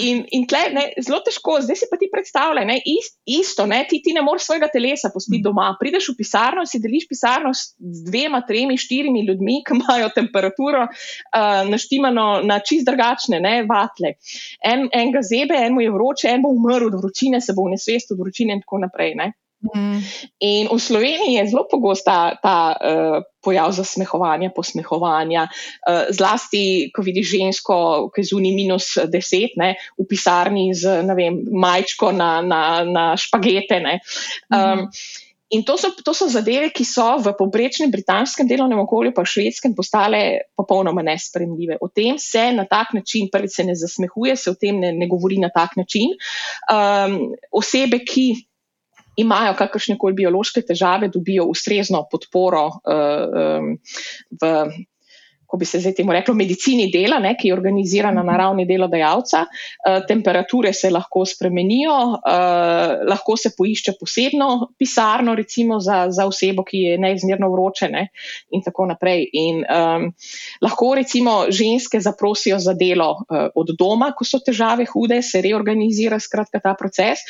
in in tle, ne, zelo težko, zdaj si pa ti predstavljaj, ne, ist, isto, ne, ti, ti ne moreš svojega telesa pustiti mm. doma. Prideš v pisarno, si deliš pisarno s dvema, tremi, štirimi ljudmi, ki imajo temperaturo uh, naštimano na čist drugačne ne, vatle. En, en ga zebe, en mu je vroče, en bo umrl od vročine, se bo v nesvest od vročine in tako naprej. Ne. Mm. In v Sloveniji je zelo pogost ta, uh, pojav zasmehovanja, posmehovanja, uh, zlasti, ko vidiš žensko, ki je zunaj minus deset, ne, v pisarni z vem, majčko na, na, na špagete. Um, in to so, to so zadeve, ki so v povprečnem britanskem delovnem okolju, pa švedskem, postale popolnoma nespremljive. O tem se na tak način, prvi se ne zasmehuje, se o tem ne, ne govori na tak način. Um, osebe, ki imajo kakršne koli biološke težave, dobijo ustrezno podporo um, v. Ko bi se zdaj temu reklo, medicini dela, ne, ki je organizirana na ravni delodajalca, uh, temperature se lahko spremenijo, uh, lahko se poišče posebno pisarno, recimo za, za osebo, ki je neizmerno vročene, in tako naprej. In, um, lahko recimo ženske zaprosijo za delo uh, od doma, ko so težave hude, se reorganizira skratka ta proces.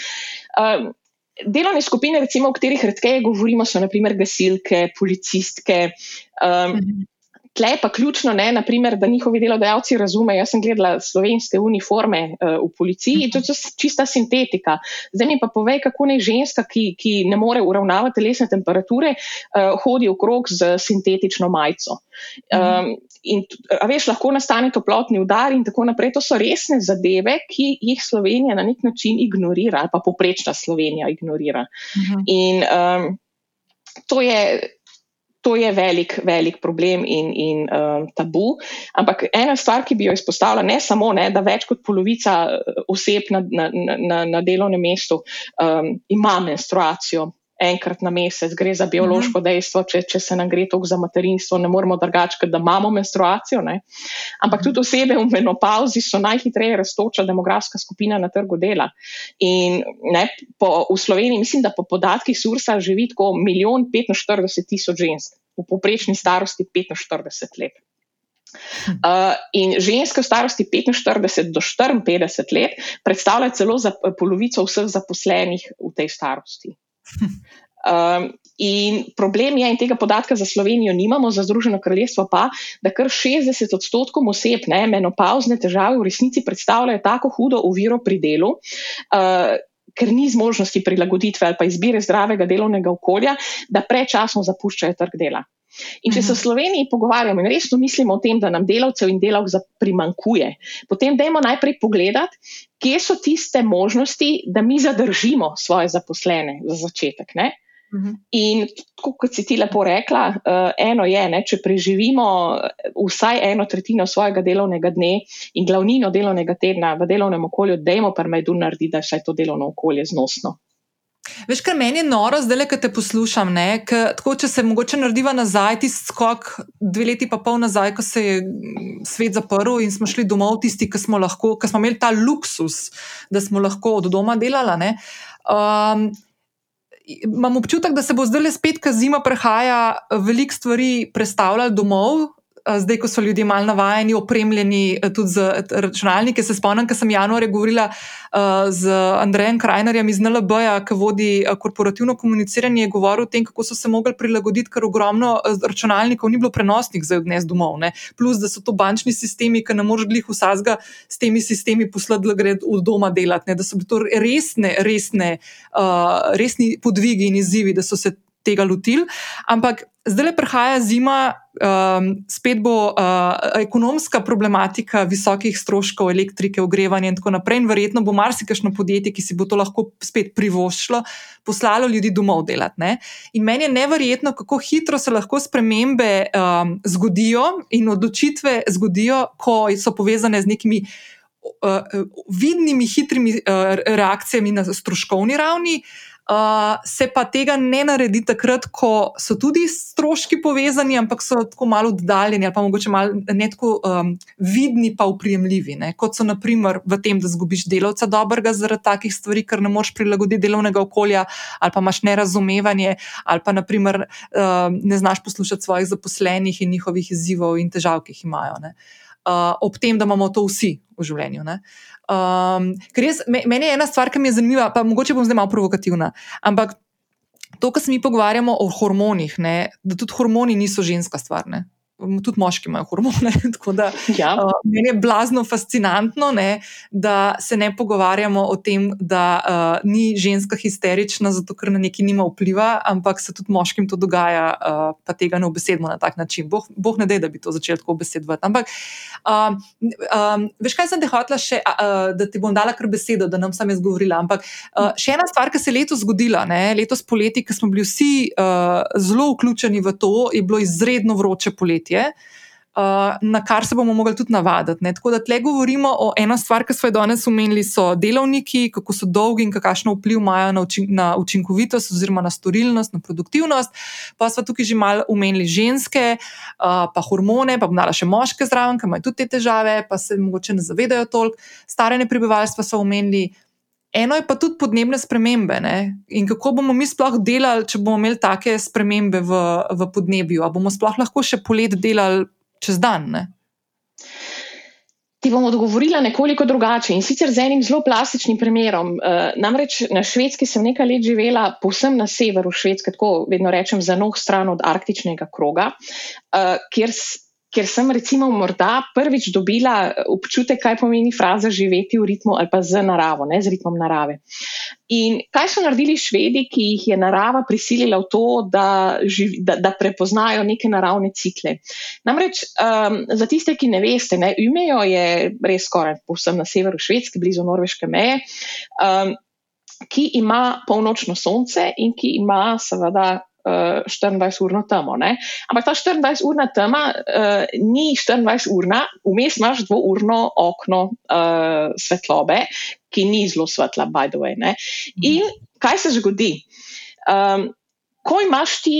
Um, Delovne skupine, recimo, o katerih redkeje govorimo, so naprimer gasilke, policistke. Um, Tle pa ključno, ne, naprimer, da njihovi delodajalci razumejo. Jaz sem gledala slovenske uniforme uh, v policiji, to je čista sintetika. Zdaj mi pa povej, kako naj ženska, ki, ki ne more uravnavati telesne temperature, uh, hodi okrog z sintetično majico. Um, in veš, lahko nastane toplotni udar in tako naprej. To so resne zadeve, ki jih Slovenija na nek način ignorira, ali pa poprečna Slovenija ignorira. Uh mhm. -huh. In um, to je. To je velik, velik problem in, in um, tabu. Ampak ena stvar, ki bi jo izpostavila, ne samo, ne, da več kot polovica uh, oseb na, na, na, na delovnem mestu um, ima menstruacijo enkrat na mesec, gre za biološko mhm. dejstvo, če, če se nam gre toliko za materinstvo, ne moramo drugače, da imamo menstruacijo. Ne? Ampak tudi osebe v menopauzi so najhitreje raztoča demografska skupina na trgu dela. In ne, po, v Sloveniji, mislim, da po podatkih Sursa živi tako milijon 45 tisoč žensk, v poprečni starosti 45 let. Uh, in ženske v starosti 45 do 54 let predstavljajo celo za polovico vseh zaposlenih v tej starosti. Um, in problem je, in tega podatka za Slovenijo nimamo, za Združeno kraljestvo pa, da kar 60 odstotkov oseb, ne, menopauzne težave v resnici predstavljajo tako hudo oviro pri delu. Uh, Ker ni zmožnosti prilagoditve ali pa izbire zdravega delovnega okolja, da prečasno zapuščajo trg dela. In če se v mhm. Sloveniji pogovarjamo in resno mislimo o tem, da nam delavcev in delavk primankuje, potem dajmo najprej pogledati, kje so tiste možnosti, da mi zadržimo svoje zaposlene za začetek. Ne? Mhm. In kot si ti lepo rekla, uh, eno je, ne, če preživimo vsaj eno tretjino svojega delovnega dne in glavnino delovnega tedna v delovnem okolju, dajmo pa majdu narediti, da je vsaj to delovno okolje znosno. Veš, kar meni je noro, zdaj le, ki te poslušam. K, tako, če se mogoče narediva nazaj, tisti skok, dve leti pa pol nazaj, ko se je svet zaprl in smo šli domov, tisti, ki smo, lahko, ki smo imeli ta luksus, da smo lahko od doma delali. Um, imam občutek, da se bo zdaj le spet, ko zima prehaja, veliko stvari predstavljalo domov, zdaj, ko so ljudje malo navajeni, opremljeni tudi z računalniki. Se spomnim, ker sem januarja govorila z Andrejem Krajnerjem iz NLB-ja, ki vodi korporativno komuniciranje, je govoril o tem, kako so se mogli prilagoditi, ker ogromno računalnikov ni bilo prenosnih za odnes domov. Ne? Plus, da so to bančni sistemi, ki ne moreš glih vsazga s temi sistemi poslati, da gre v doma delati. Ne? Da so bili to resne, resne, uh, resni podvigi in izzivi, da so se tega lotili. Ampak zdaj le prihaja zima, um, spet bo uh, ekonomska problematika visokih stroškov elektrike, ogrevanja in tako naprej. In verjetno bo marsikajšno podjetje, ki si bo to lahko spet privoščilo, poslalo ljudi domov delati. Ne? In meni je neverjetno, kako hitro se lahko spremembe um, zgodijo in odločitve zgodijo, ko so povezane z nekimi. Uh, vidnimi, hitrimi uh, reakcijami na stroškovni ravni, uh, Uh, se pa tega ne naredi takrat, ko so tudi stroški povezani, ampak so tako malo oddaljeni ali pa mogoče malo ne tako um, vidni, pa uprijemljivi. Ne? Kot so naprimer v tem, da zgubiš delavca dobrega zaradi takih stvari, ker ne moreš prilagoditi delovnega okolja, ali pa imaš nerazumevanje, ali pa naprimer uh, ne znaš poslušati svojih zaposlenih in njihovih izzivov in težav, ki jih imajo. Uh, ob tem, da imamo to vsi v življenju. Uh, Um, ker jaz, meni je ena stvar, ki mi je zanimiva, pa mogoče bom zdaj malo provokativna. Ampak to, kar se mi pogovarjamo o hormonih, ne, da tudi hormoni niso ženska stvar. Ne tudi moški imajo hormone. Da, ja. uh, meni je blazno fascinantno, ne, da se ne pogovarjamo o tem, da uh, ni ženska histerična, zato ker na neki nima vpliva, ampak se tudi moškim to dogaja, uh, pa tega ne obesedimo na tak način. Boh, boh ne da, da bi to začel tako obesedovati. Ampak, uh, um, veš, kaj sem te hotla še, uh, da ti bom dala kar besedo, da nam sam jaz govorila. Ampak uh, še ena stvar, ki se je letos zgodila, ne, letos poleti, ki smo bili vsi uh, zelo vključeni v to, je bilo izredno vroče poletje podjetje, uh, na kar se bomo mogli tudi navaditi. Ne? Tako da tle govorimo o ena stvar, ki smo jo danes omenili, so delovniki, kako so dolgi in kakšno vpliv imajo na, učin na učinkovitost, oziroma na storilnost, na produktivnost. Pa smo tukaj že malo omenili ženske, uh, pa hormone, pa bomo dali še moške zraven, ki imajo tudi te težave, pa se mogoče ne zavedajo toliko. Staranje prebivalstva so omenili. Eno je pa tudi podnebne spremembe. Ne? In kako bomo mi sploh delali, če bomo imeli take spremembe v, v podnebju? Ali bomo sploh lahko še polet delali čez dan? Ne? Ti bom odgovorila nekoliko drugače in sicer z enim zelo plastičnim primerom. Uh, namreč na švedski sem nekaj let živela, povsem na severu švedske, tako vedno rečem, za noh stran od arktičnega kroga, uh, kjer ker sem recimo morda prvič dobila občutek, kaj pomeni fraza živeti v ritmu ali pa z naravo, ne z ritmom narave. In kaj so naredili švedi, ki jih je narava prisilila v to, da, živi, da, da prepoznajo neke naravne cikle. Namreč um, za tiste, ki ne veste, ne, Umejo je res skoraj povsem na severu Švedske, blizu norveške meje. Um, Ki ima polnočno sonce in ki ima, seveda, 24-urno eh, temo. Ne? Ampak ta 24-urna tema uh, ni 24-urna, vmes imaš dvourno okno uh, svetlobe, ki ni zelo svetla, by the way. Ne? In kaj se zgodi? Um, ko imaš ti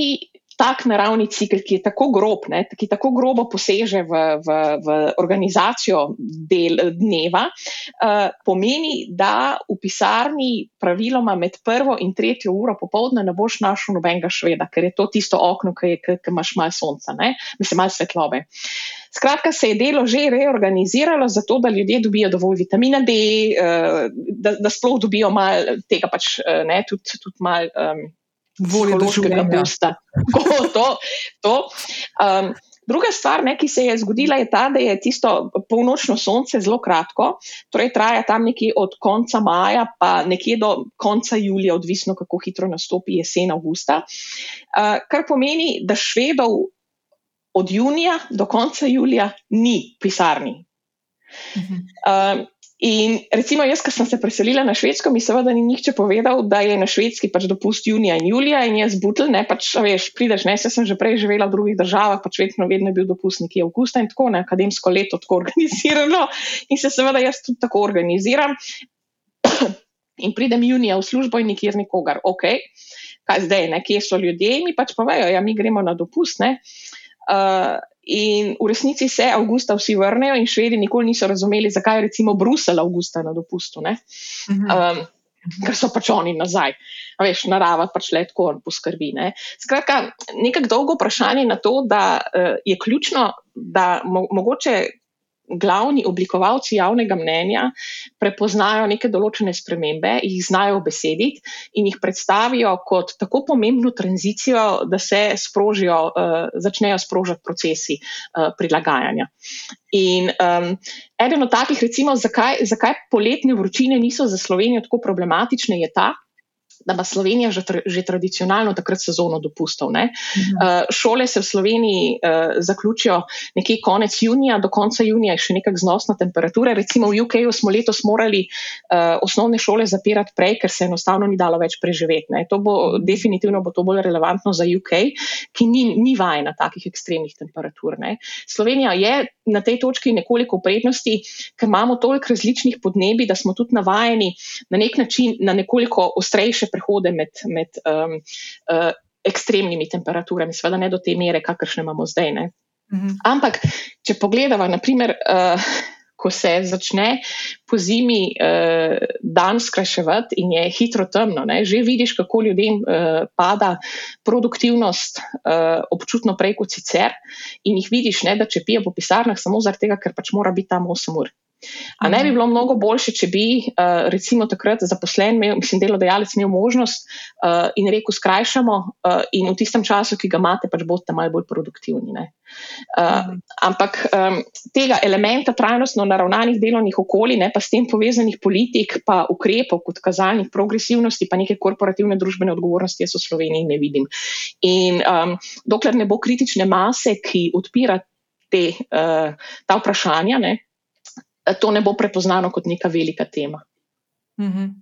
tak naravni cikl, ki je tako grob, ne, ki tako grobo poseže v, v, v organizacijo del, dneva, uh, pomeni, da v pisarni praviloma med prvo in tretjo uro popovdne ne boš našel nobenega šveda, ker je to tisto okno, ki, ki, ki imaš malo sonca, ne, mislim, malo svetlobe. Skratka, se je delo že reorganiziralo, zato da ljudje dobijo dovolj vitamina D, uh, da, da sploh dobijo malo tega, pač, uh, ne, tudi, tudi malo. Um, voljo do življenja. to, to. Um, druga stvar, ne, ki se je zgodila, je ta, da je tisto polnočno sonce zelo kratko, torej traja tam nekje od konca maja, pa nekje do konca julija, odvisno kako hitro nastopi jesen, avgusta. Uh, kar pomeni, da švedov od junija do konca julija ni pisarni. Uh -huh. uh, In recimo, jaz, ki sem se preselila na Švedsko, mi seveda ni nihče povedal, da je na Švedski pač dopust junija in julija in jaz butl, ne pač, veš, prideš, ne, se sem že prej živela v drugih državah, pač vedno, vedno je bil dopust nekje avgusta in tako, ne, akademsko leto tako organizirano in se seveda jaz tudi tako organiziram. In pridem junija v službo in nikjer nikogar, ok, kaj zdaj, ne, kje so ljudje, mi pač povejo, ja, mi gremo na dopust, ne. Uh, In v resnici se avgusta vsi vrnejo, in švedi nikoli niso razumeli, zakaj je recimo Bruselj avgusta na dopustu. Um, ker so pač oni nazaj. Veš, narava pač le tako poskrbi. Ne? Skratka, nekako dolgo vprašanje na to, da uh, je ključno, da mo mogoče glavni oblikovalci javnega mnenja prepoznajo neke določene spremembe, jih znajo besediti in jih predstavijo kot tako pomembno tranzicijo, da se sprožijo, uh, začnejo sprožati procesi uh, prilagajanja. In um, eden od takih, recimo, zakaj, zakaj poletne vročine niso za Slovenijo tako problematične, je ta, da ima Slovenija že, tra, že tradicionalno takrat sezono dopustov. Mhm. Uh, šole se v Sloveniji uh, zaključijo nekje konec junija, do konca junija je še nekaj znosna temperatura. Recimo v UK smo letos morali uh, osnovne šole zapirati prej, ker se enostavno ni dalo več preživeti. Ne. To bo definitivno bo to bolj relevantno za UK, ki ni, ni vajena takih ekstremnih temperatur. Ne. Slovenija je na tej točki nekoliko prednosti, ker imamo toliko različnih podnebi, da smo tudi navajeni na nek način na nekoliko ostrejše prehode med, med um, uh, ekstremnimi temperaturami, seveda ne do te mere, kakršne imamo zdaj. Mhm. Ampak, če pogledamo, naprimer, uh, ko se začne po zimi uh, dan skrajševati in je hitro temno, ne, že vidiš, kako ljudem uh, pada produktivnost uh, občutno prej kot sicer, in jih vidiš, ne, da če pijo po pisarnah samo zaradi tega, ker pač mora biti tam 8 ur. A ne bi bilo mnogo boljše, če bi uh, recimo takrat zaposlen, imel, mislim, delodajalec imel možnost uh, in rekel, skrajšamo uh, in v tistem času, ki ga imate, pač boste malo bolj produktivni. Uh, ampak um, tega elementa trajnostno naravnanih delovnih okolij, ne pa s tem povezanih politik, pa ukrepov kot kazalnih progresivnosti, pa neke korporativne družbene odgovornosti, jaz v Sloveniji ne vidim. In um, dokler ne bo kritične mase, ki odpira te, uh, ta vprašanja, ne, to ne bo prepoznano kot neka velika tema. Mhm.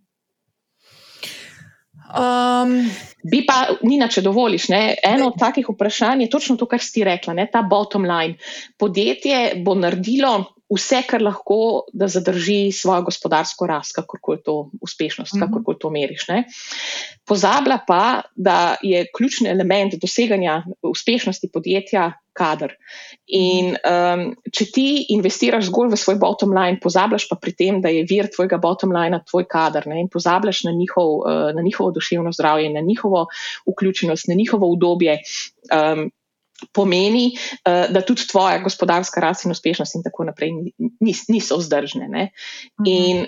Um, Bi pa, Nina, če dovoliš, ne, eno od takih vprašanj je točno to, kar si rekla, ne, ta bottom line. Podjetje bo naredilo vse, kar lahko, da zadrži svojo gospodarsko rast, kako je to uspešnost, kako je to meriš. Ne. Pozablja pa, da je ključni element doseganja uspešnosti podjetja kader. In um, če ti investiraš zgolj v svoj bottom line, pozabljaš pa pri tem, da je vir tvojega bottom line tvoj kader ne, in pozabljaš na, njihov, uh, na njihovo duševno zdravje, na njihovo vključenost, na njihovo udobje. Um, pomeni, uh, da tudi tvoja gospodarska rast in uspešnost in tako naprej niso vzdržne. Mhm. In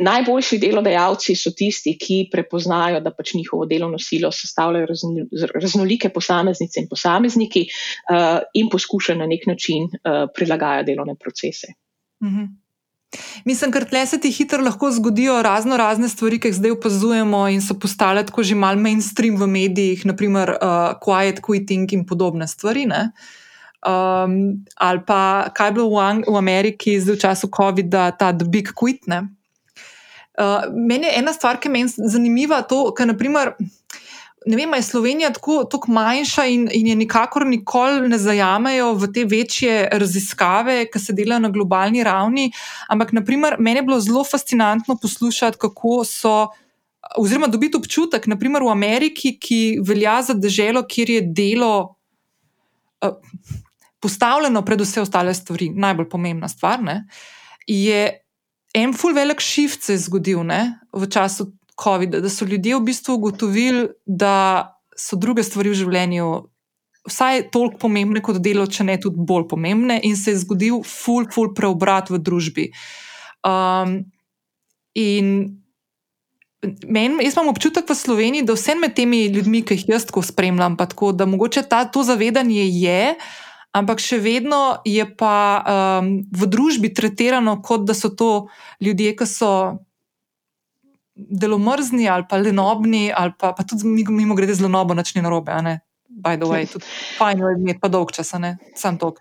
najboljši delodajalci so tisti, ki prepoznajo, da pač njihovo delovno silo sestavljajo raznolike posameznice in posamezniki uh, in poskušajo na nek način uh, prilagajati delovne procese. Mhm. Mislim, ker tle se ti hitro lahko zgodijo razno razne stvari, ki jih zdaj opazujemo in so postale tako že mal mainstream v medijih, naprimer uh, quiet quitting in podobne stvari. Um, ali pa kaj je bilo v, v Ameriki zdaj v času COVID-a, ta The Big Quit. Uh, meni je ena stvar, ki je zanimiva, to, ker naprimer ne vem, je Slovenija tako, tako manjša in, in je nikakor nikoli ne zajamejo v te večje raziskave, ki se delajo na globalni ravni. Ampak, naprimer, meni je bilo zelo fascinantno poslušati, kako so oziroma dobiti občutek, naprimer v Ameriki, ki velja za državo, kjer je delo uh, postavljeno pred vse ostale stvari, najbolj pomembna stvar, ne, je en full velik shift se zgodil ne, v času COVID-a, da so ljudje v bistvu ugotovili, da so druge stvari v življenju. Vsaj toliko pomembne kot delo, če ne tudi bolj pomembne, in se je zgodil full, full preobrat v družbi. Um, in men, jaz imam občutek v Sloveniji, da vsem med temi ljudmi, ki jih jaz tako spremljam, pa tako, da mogoče ta, to zavedanje je, ampak še vedno je pa um, v družbi tretirano, kot da so to ljudje, ki so delomrzni ali pa lenobni, ali pa, pa tudi mimo grede zelo nobo, načni narobe. By the way, tudi fajn je imeti pa dolg čas, sam tok.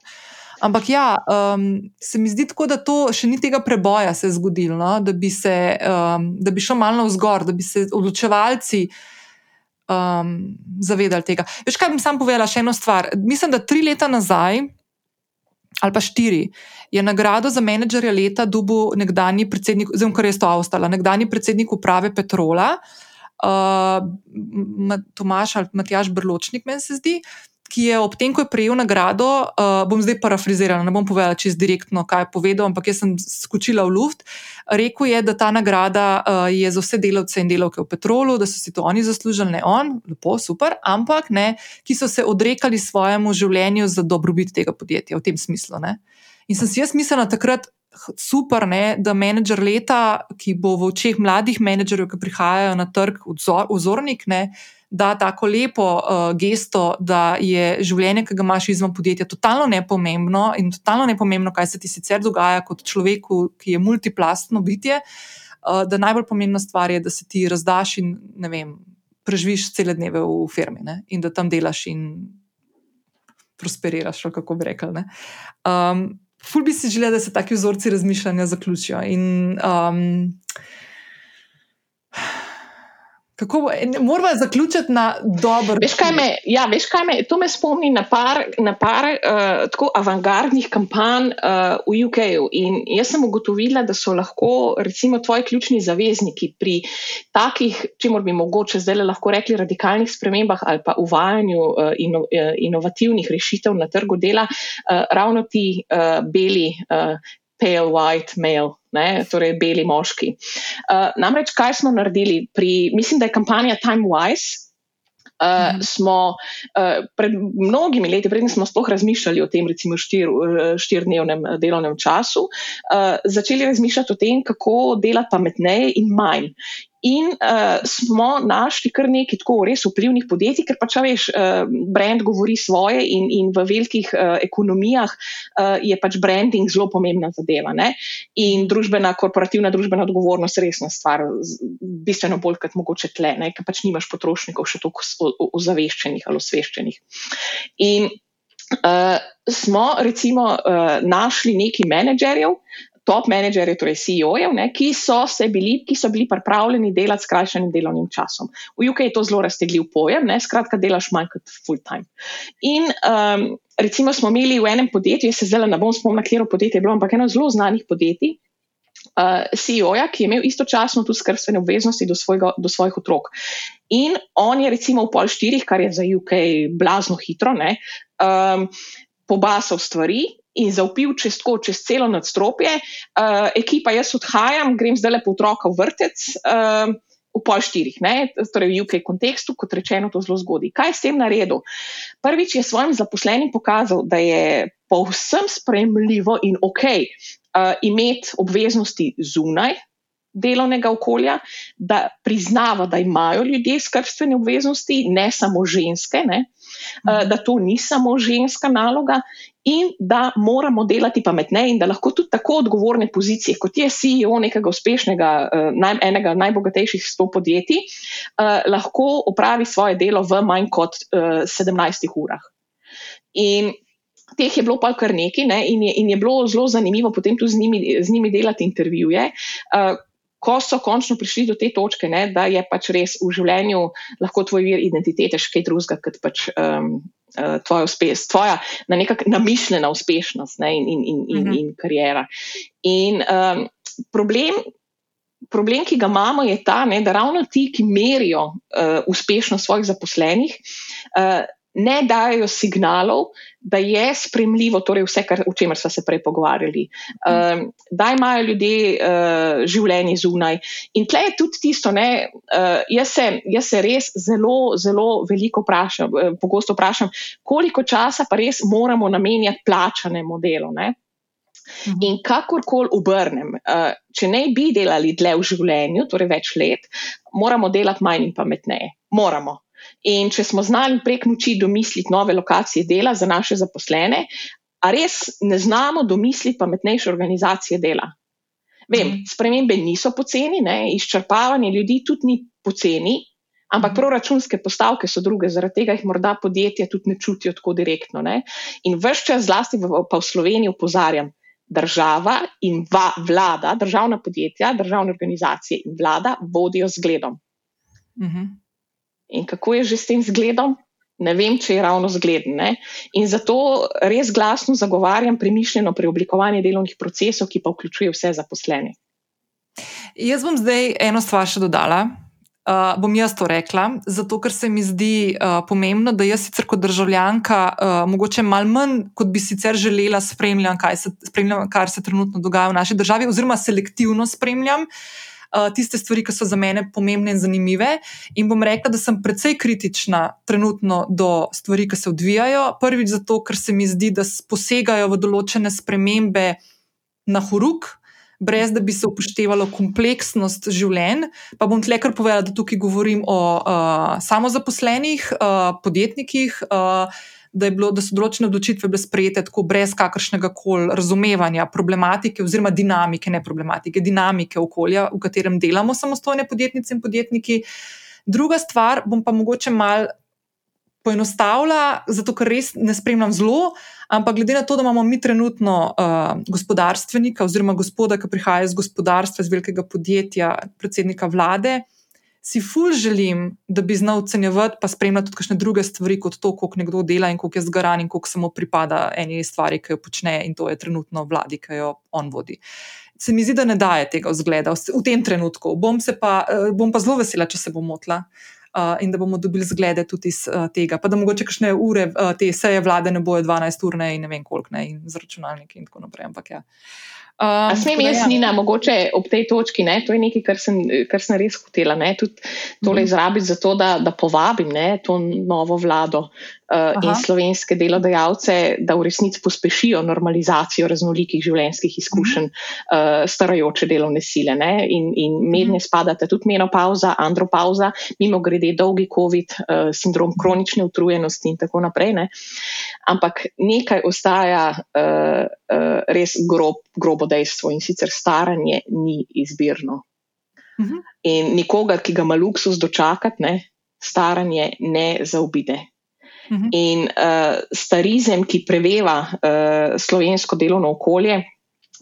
Ampak ja, um, se mi zdi tako, da to še ni tega preboja se zgodilo, no? da, bi se, um, da bi šlo malo vzgor, da bi se odločevalci um, zavedali tega. Veš, kaj bi sam povedala, še eno stvar. Mislim, da tri leta nazaj, ali pa štiri, je nagrado za menedžerja leta dobil nekdani predsednik, oziroma kar je to avstala, nekdani predsednik uprave Petrola. Uh, Tomaš ali Matjaš Brločnik, meni se zdi, ki je ob tem, ko je prejel nagrado, uh, bom zdaj parafrazirala, ne bom povedala čist direktno, kaj je povedal, ampak jaz sem skočila v luft. Rekl je, da ta nagrada uh, je za vse delavce in delavke v Petrolu, da so si to oni zaslužili, ne on, lepo, super, ampak ne, ki so se odrekali svojemu življenju za dobrobit tega podjetja v tem smislu. Ne. In sem si jaz mislila takrat. Super, ne, da menedžer leta, ki bo v očeh mladih menedžerjev, ki prihajajo na trg, vzornik, ne, uh, da tako lepo uh, gesto, da je življenje, ki ga imaš izven podjetja, totalno nepomembno in totalno nepomembno, kaj se ti sicer dogaja kot človeku, ki je multiplastno bitje. Uh, da najbolj pomembna stvar je, da se ti razdaš in vem, preživiš cele dneve v firmi ne? in da tam delaš in prosperiraš, kako bi rekel. Um, ful bi si želel, da se taki vzorci razmišljanja zaključijo. In, um, Kako moramo zaključiti na dobro? Veš, kaj me, ja, veš, kaj me, to me spomni na par, na par uh, tako avangardnih kampanj uh, v UK-u. In jaz sem ugotovila, da so lahko, recimo, tvoji ključni zavezniki pri takih, če moramo bi mogoče zdaj lahko rekli, radikalnih spremembah ali pa uvajanju uh, ino, uh, inovativnih rešitev na trgu dela, uh, ravno ti uh, beli. Uh, pale white male, ne, torej beli moški. Uh, namreč, kaj smo naredili pri, mislim, da je kampanja Time Wise. Uh, mm. Smo uh, pred mnogimi leti, predtem smo sploh razmišljali o tem, recimo, štir, štirdnevnem delovnem času, uh, začeli razmišljati o tem, kako delati pametneje in manj. In uh, smo našli kar nekaj tako res vplivnih podjetij, ker pač veš, uh, brand govori svoje, in, in v velikih uh, ekonomijah uh, je pač branding zelo pomembna zadeva. Ne? In družbena, korporativna družbena odgovornost je resna stvar, bistveno bolj kot mogoče tle, ker pač nimaš potrošnikov še toliko ozaveščenih ali osveščenih. In uh, smo recimo uh, našli nekaj menedžerjev, top menedžerje, torej CEO-jev, ki, ki so bili pripravljeni delati s krajšanim delovnim časom. V UK je to zelo raztegljiv pojem, ne? skratka, delaš manj kot full time. In um, recimo smo imeli v enem podjetju, jaz se zdaj ne bom spomnil, katero podjetje je bilo, ampak eno zelo znanih podjetij. Uh, CEO-ja, ki je imel istočasno tudi skrbstvene obveznosti do, svojega, do svojih otrok. In on je, recimo, v pol štirih, kar je za UK blazno hitro, ne, um, pobasal stvari, in zaupil čez, tako, čez celo nadstropje. Uh, ekipa, jaz odhajam, grem zdaj lepo otroka v vrtec. Uh, V pol štirih, ne? torej v UK kontekstu, kot rečeno, to zelo zgodi. Kaj je s tem naredil? Prvič je svojim zaposlenim pokazal, da je povsem sprejemljivo in ok uh, imeti obveznosti zunaj delovnega okolja, da priznava, da imajo ljudje skrbstvene obveznosti, ne samo ženske, ne? Uh, da to ni samo ženska naloga, in da moramo delati pametneje, in da lahko tudi tako odgovorne pozicije, kot je CEO nekega uspešnega, uh, enega najbogatejših sto podjetij, uh, lahko opravi svoje delo v manj kot eh, 17 urah. In teh je bilo pa kar nekaj, ne, in, je, in je bilo zelo zanimivo potem tudi z njimi, z njimi delati intervjuje. Uh, Ko so končno prišli do te točke, ne, da je pač res v življenju lahko tvoj vir identitete še kaj drugega, kot pač um, tvoja uspešnost, tvoja na nekak namišljena uspešnost ne, in, in, in, in, uh mhm. -huh. in karijera. In um, problem, problem, ki ga imamo, je ta, ne, da ravno ti, ki merijo uh, uspešnost svojih zaposlenih, uh, ne dajo signalov, da je spremljivo, torej vse, kar, o čemer smo se prej pogovarjali, uh, da imajo ljudje uh, življenje zunaj. In tle je tudi tisto, ne, uh, jaz, se, jaz se res zelo, zelo veliko vprašam, uh, pogosto vprašam, koliko časa pa res moramo namenjati plačanemu delu. Ne? Mhm. In kakorkoli obrnem, če ne bi delali dlje v življenju, torej več let, moramo delati manj in pametneje. Moramo. In če smo znali prek noči domisliti nove lokacije dela za naše zaposlene, a res ne znamo domisliti pametnejše organizacije dela. Vem, mhm. spremembe niso poceni, ne? izčrpavanje ljudi tudi ni poceni, ampak mhm. proračunske postavke so druge, zaradi tega jih morda podjetja tudi ne čutijo tako direktno. Ne? In vse čas, zlasti pa v Sloveniji, upozarjam, država in va, vlada, državna podjetja, državne organizacije in vlada vodijo zgledom. Uh mhm. -huh. In kako je že s tem zgledom? Ne vem, če je ravno zgleden. In zato res glasno zagovarjam premišljeno preoblikovanje delovnih procesov, ki pa vključuje vse zaposlene. Jaz bom zdaj eno stvar še dodala, Uh, bom jaz to rekla, zato ker se mi zdi uh, pomembno, da jaz, sicer kot državljanka, uh, mogoče malo manj, kot bi sicer želela, spremljam, se, spremljam, kar se trenutno dogaja v naši državi, oziroma selektivno spremljam uh, tiste stvari, ki so za mene pomembne in zanimive. In bom rekla, da sem precej kritična trenutno do stvari, ki se odvijajo. Prvič zato, ker se mi zdi, da posegajo v določene spremembe na horuk brez da bi se upoštevalo kompleksnost življenj. Pa bom tle kar povedala, da tukaj govorim o uh, samozaposlenih, uh, podjetnikih. Uh, Da, bilo, da so določene odločitve bile sprejete tako brez kakršnega koli razumevanja problematike, oziroma dinamike, ne problematike, dinamike okolja, v katerem delamo samostojne podjetnice in podjetniki. Druga stvar, bom pa mogoče malo poenostavlja, zato ker res ne spremljam zelo, ampak glede na to, da imamo mi trenutno uh, gospodarstvenika oziroma gospoda, ki prihaja iz gospodarstva, iz velikega podjetja, predsednika vlade, si ful želim, da bi znal ocenjevati, pa spremljati tudi kakšne druge stvari, kot to, koliko nekdo dela in koliko je zgaran in koliko samo pripada eni stvari, ki jo počne in to je trenutno vladi, ki jo on vodi. Se mi zdi, da ne daje tega vzgleda v tem trenutku. Bom, pa, uh, bom pa zelo vesela, če se bom motila. Uh, uh, in da bomo dobili zglede tudi iz uh, tega. Pa da mogoče kakšne ure uh, te seje vlade ne bojo 12 ur ne in ne vem koliko ne in z računalniki in tako naprej. Ampak ja. Um, Smem jaz, ja. Nina, mogoče ob tej točki, ne, to je nekaj, kar sem, kar sem res hotela, ne, tudi tole mhm. izrabiti za to, da, da povabim ne, to novo vlado uh, in slovenske delodajalce, da v resnici pospešijo normalizacijo raznolikih življenjskih izkušenj uh, starajoče delovne sile. Ne, in, in mednje spadate tudi menopauza, andropauza, mimo grede dolgi COVID, uh, sindrom kronične utrujenosti in tako naprej. Ne. Ampak nekaj ostaja uh, uh, res grob, grobo dejstvo in sicer staranje ni izbirno. Uh mhm. -huh. In nikogar, ki ga ima luksus dočakati, ne, staranje ne zaobide. Uh mhm. -huh. In uh, starizem, ki preveva uh, slovensko delovno okolje,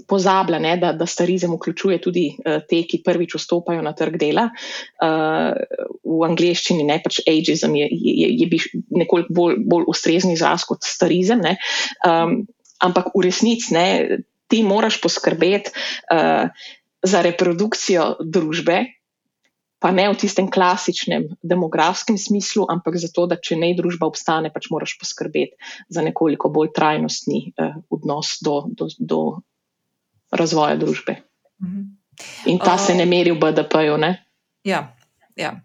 pozablja, ne, da, da starizem vključuje tudi uh, te, ki prvič vstopajo na trg dela. Uh, v angleščini ne pač ageism je, je, je, je nekoliko bolj, bolj ustrezni izraz kot starizem. Ne, um, ampak v resnici ne, ti moraš poskrbeti uh, za reprodukcijo družbe, pa ne v tistem klasičnem demografskem smislu, ampak zato, da če ne družba obstane, pač moraš poskrbeti za nekoliko bolj trajnostni uh, odnos do, do, do razvoja družbe. Mhm. In ta se ne meri v BDP-ju. Ja, ja.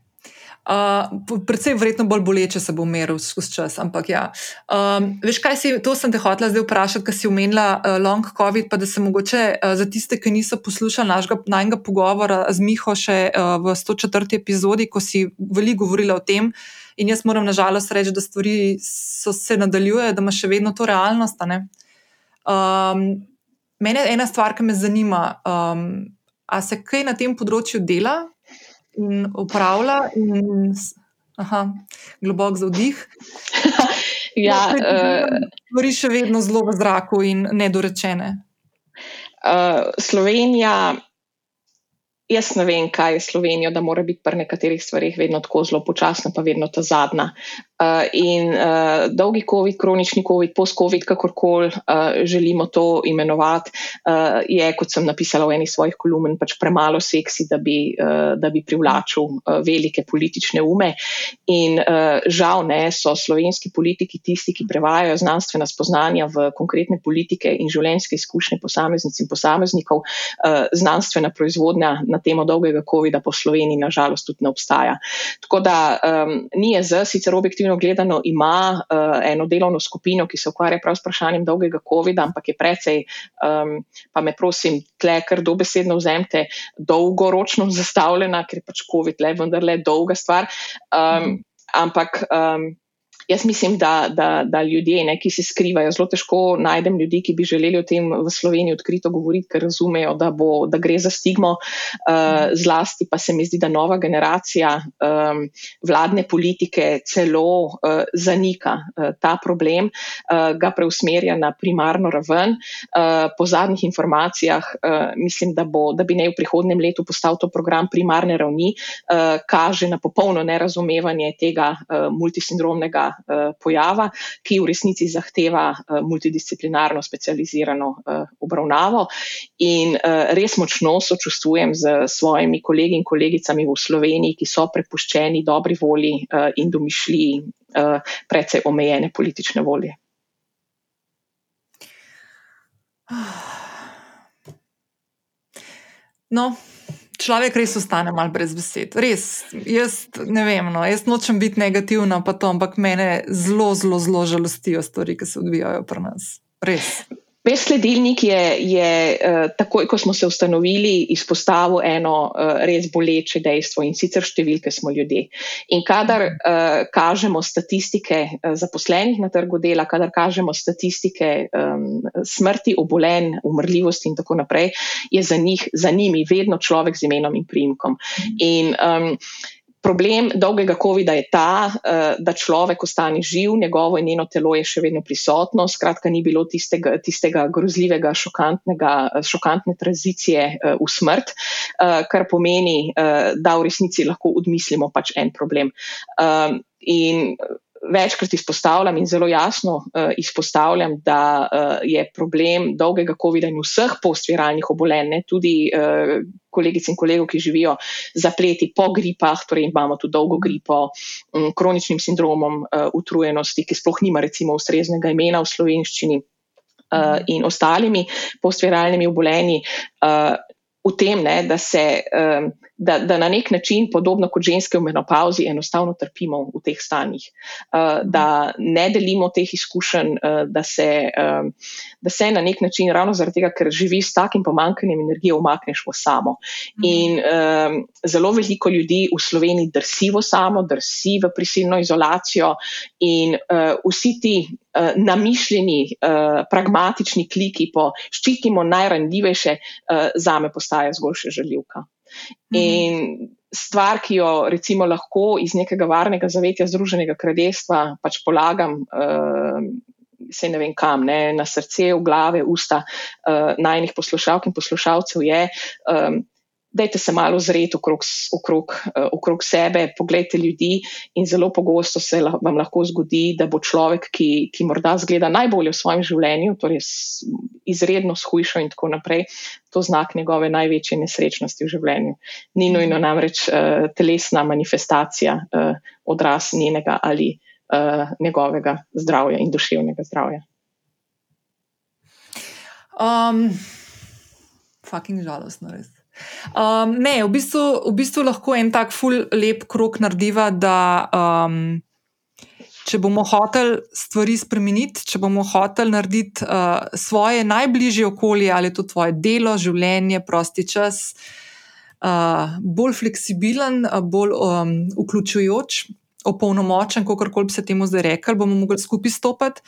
Uh, predvsem, verjetno bolj boleče se bo umiril skozi čas. Ampak, ja. um, veš, kaj si, to sem te hotela zdaj vprašati, ker si omenila uh, long COVID, pa da se mogoče uh, za tiste, ki niso poslušali našega najnega pogovora z Miho še uh, v 104. epizodi, ko si veliko govorila o tem. In jaz moram nažalost reči, da stvari se nadaljujejo, da ima še vedno to realnost. Um, mene je ena stvar, ki me zanima. Um, a se kaj na tem področju dela? in upravlja, in aha, globok za vdih. ja, Stvari uh, še vedno zelo v zraku in nedorečene. Uh, Slovenija, jaz ne vem, kaj je Slovenija, da mora biti pri nekaterih stvarih vedno tako zelo počasna, pa vedno ta zadnja. Uh, in uh, dolgi COVID, kronični COVID, post-COVID, kakorkoli uh, želimo to imenovati, uh, je, kot sem napisala v eni svojih kolumn, pač premalo seksi, da bi, uh, da bi privlačil uh, velike politične ume. In uh, žal ne so slovenski politiki tisti, ki prevajajo znanstvena spoznanja v konkretne politike in življenjske izkušnje posameznic in posameznikov. Uh, znanstvena proizvodnja na temo dolgega COVID-a po Sloveniji, nažalost, tudi ne obstaja. Tako da um, NIEZ, sicer objektivno gledano, ima uh, eno delovno skupino, ki se ukvarja prav s vprašanjem dolgega COVID-a, ampak je precej, um, pa me prosim, tle, kar dobesedno vzemte, dolgoročno zastavljena, ker je pač COVID le vendarle dolga stvar. Um, ampak. Um, Jaz mislim, da, da, da ljudje, ne, ki se skrivajo, zelo težko najdem ljudi, ki bi želeli o tem v Sloveniji odkrito govoriti, ker razumejo, da, bo, da gre za stigmo. Uh, zlasti pa se mi zdi, da nova generacija um, vladne politike celo uh, zanika uh, ta problem, uh, ga preusmerja na primarno raven. Uh, po zadnjih informacijah uh, mislim, da, bo, da bi ne v prihodnem letu postal to program primarne ravni, uh, kaže na popolno nerazumevanje tega uh, multisindromnega. Eh, pojava, ki v resnici zahteva eh, multidisciplinarno, specializirano eh, obravnavo. In res močno sočustvujem z svojimi kolegi in kolegicami v Sloveniji, ki so prepuščeni dobri volji in domišljiji precej omejene politične volje. No, človek res ostane mal brez besed. Res, jaz ne vem, no, jaz nočem biti negativna, pa to, ampak mene zelo, zelo, zelo žalostijo stvari, ki se odvijajo pri nas. Res. Veš, sledilnik je, je uh, takoj, ko smo se ustanovili, izpostavil eno uh, res boleče dejstvo in sicer številke smo ljudje. In kadar uh, kažemo statistike zaposlenih na trgu dela, kadar kažemo statistike um, smrti, obolen, umrljivosti in tako naprej, je za, njih, za njimi vedno človek z imenom in primkom. In, um, Problem dolgega COVID-a je ta, eh, da človek ostane živ, njegovo in njeno telo je še vedno prisotno, skratka, ni bilo tistega, tistega grozljivega, šokantne tranzicije eh, v smrt, eh, kar pomeni, da v resnici lahko odmislimo pač en problem. In večkrat izpostavljam in zelo jasno uh, izpostavljam, da uh, je problem dolgega COVID-a in vseh postviralnih obolenj, ne, tudi uh, kolegic in kolegov, ki živijo zapleti po gripah, torej imamo tu dolgo gripo, um, kroničnim sindromom uh, utrujenosti, ki sploh nima recimo ustreznega imena v slovenščini. Uh, in ostalimi postviralnimi obolenji, uh, v tem, ne, da, se, um, da, da na nek način, podobno kot ženske v menopauzi, enostavno trpimo v teh stanjih, uh, da ne delimo teh izkušenj, uh, da, se, um, da se na nek način, ravno zaradi tega, ker živi s takim pomankanjem energije, umakneš v samo. Mhm. In zelo veliko ljudi v Sloveniji drsi v samo, drsi v prisilno izolacijo, in vsi ti uh, namišljeni, uh, pragmatični kliki po ščitimo najranljivejše, uh, za me postaje zgolj še željivka. Mhm. In stvar, ki jo recimo lahko iz nekega varnega zavetja Združenega kraljestva pač polagam. Uh, Se ne vem kam, ne, na srce, v glave, usta uh, najnih poslušalk in poslušalcev je, um, dajte se malo zreti okrog, okrog, uh, okrog sebe, pogledajte ljudi in zelo pogosto se vam lahko zgodi, da bo človek, ki, ki morda zgleda najbolje v svojem življenju, torej izredno shujšo in tako naprej, to znak njegove največje nesrečnosti v življenju. Ni nujno namreč uh, telesna manifestacija uh, odraz njenega ali uh, njegovega zdravja in duševnega zdravja. Um, fucking žalostno, res. Um, ne, v bistvu, v bistvu lahko en tak ful lep krok narediva, da um, če bomo hoteli stvari spremeniti, če bomo hoteli narediti uh, svoje najbližje okolje, ali to tvoje delo, življenje, prosti čas, uh, bolj fleksibilen, uh, bolj um, vključujoč, opolnomočen, kako koli bi se temu zdaj rekli, bomo mogli skupaj stopiti.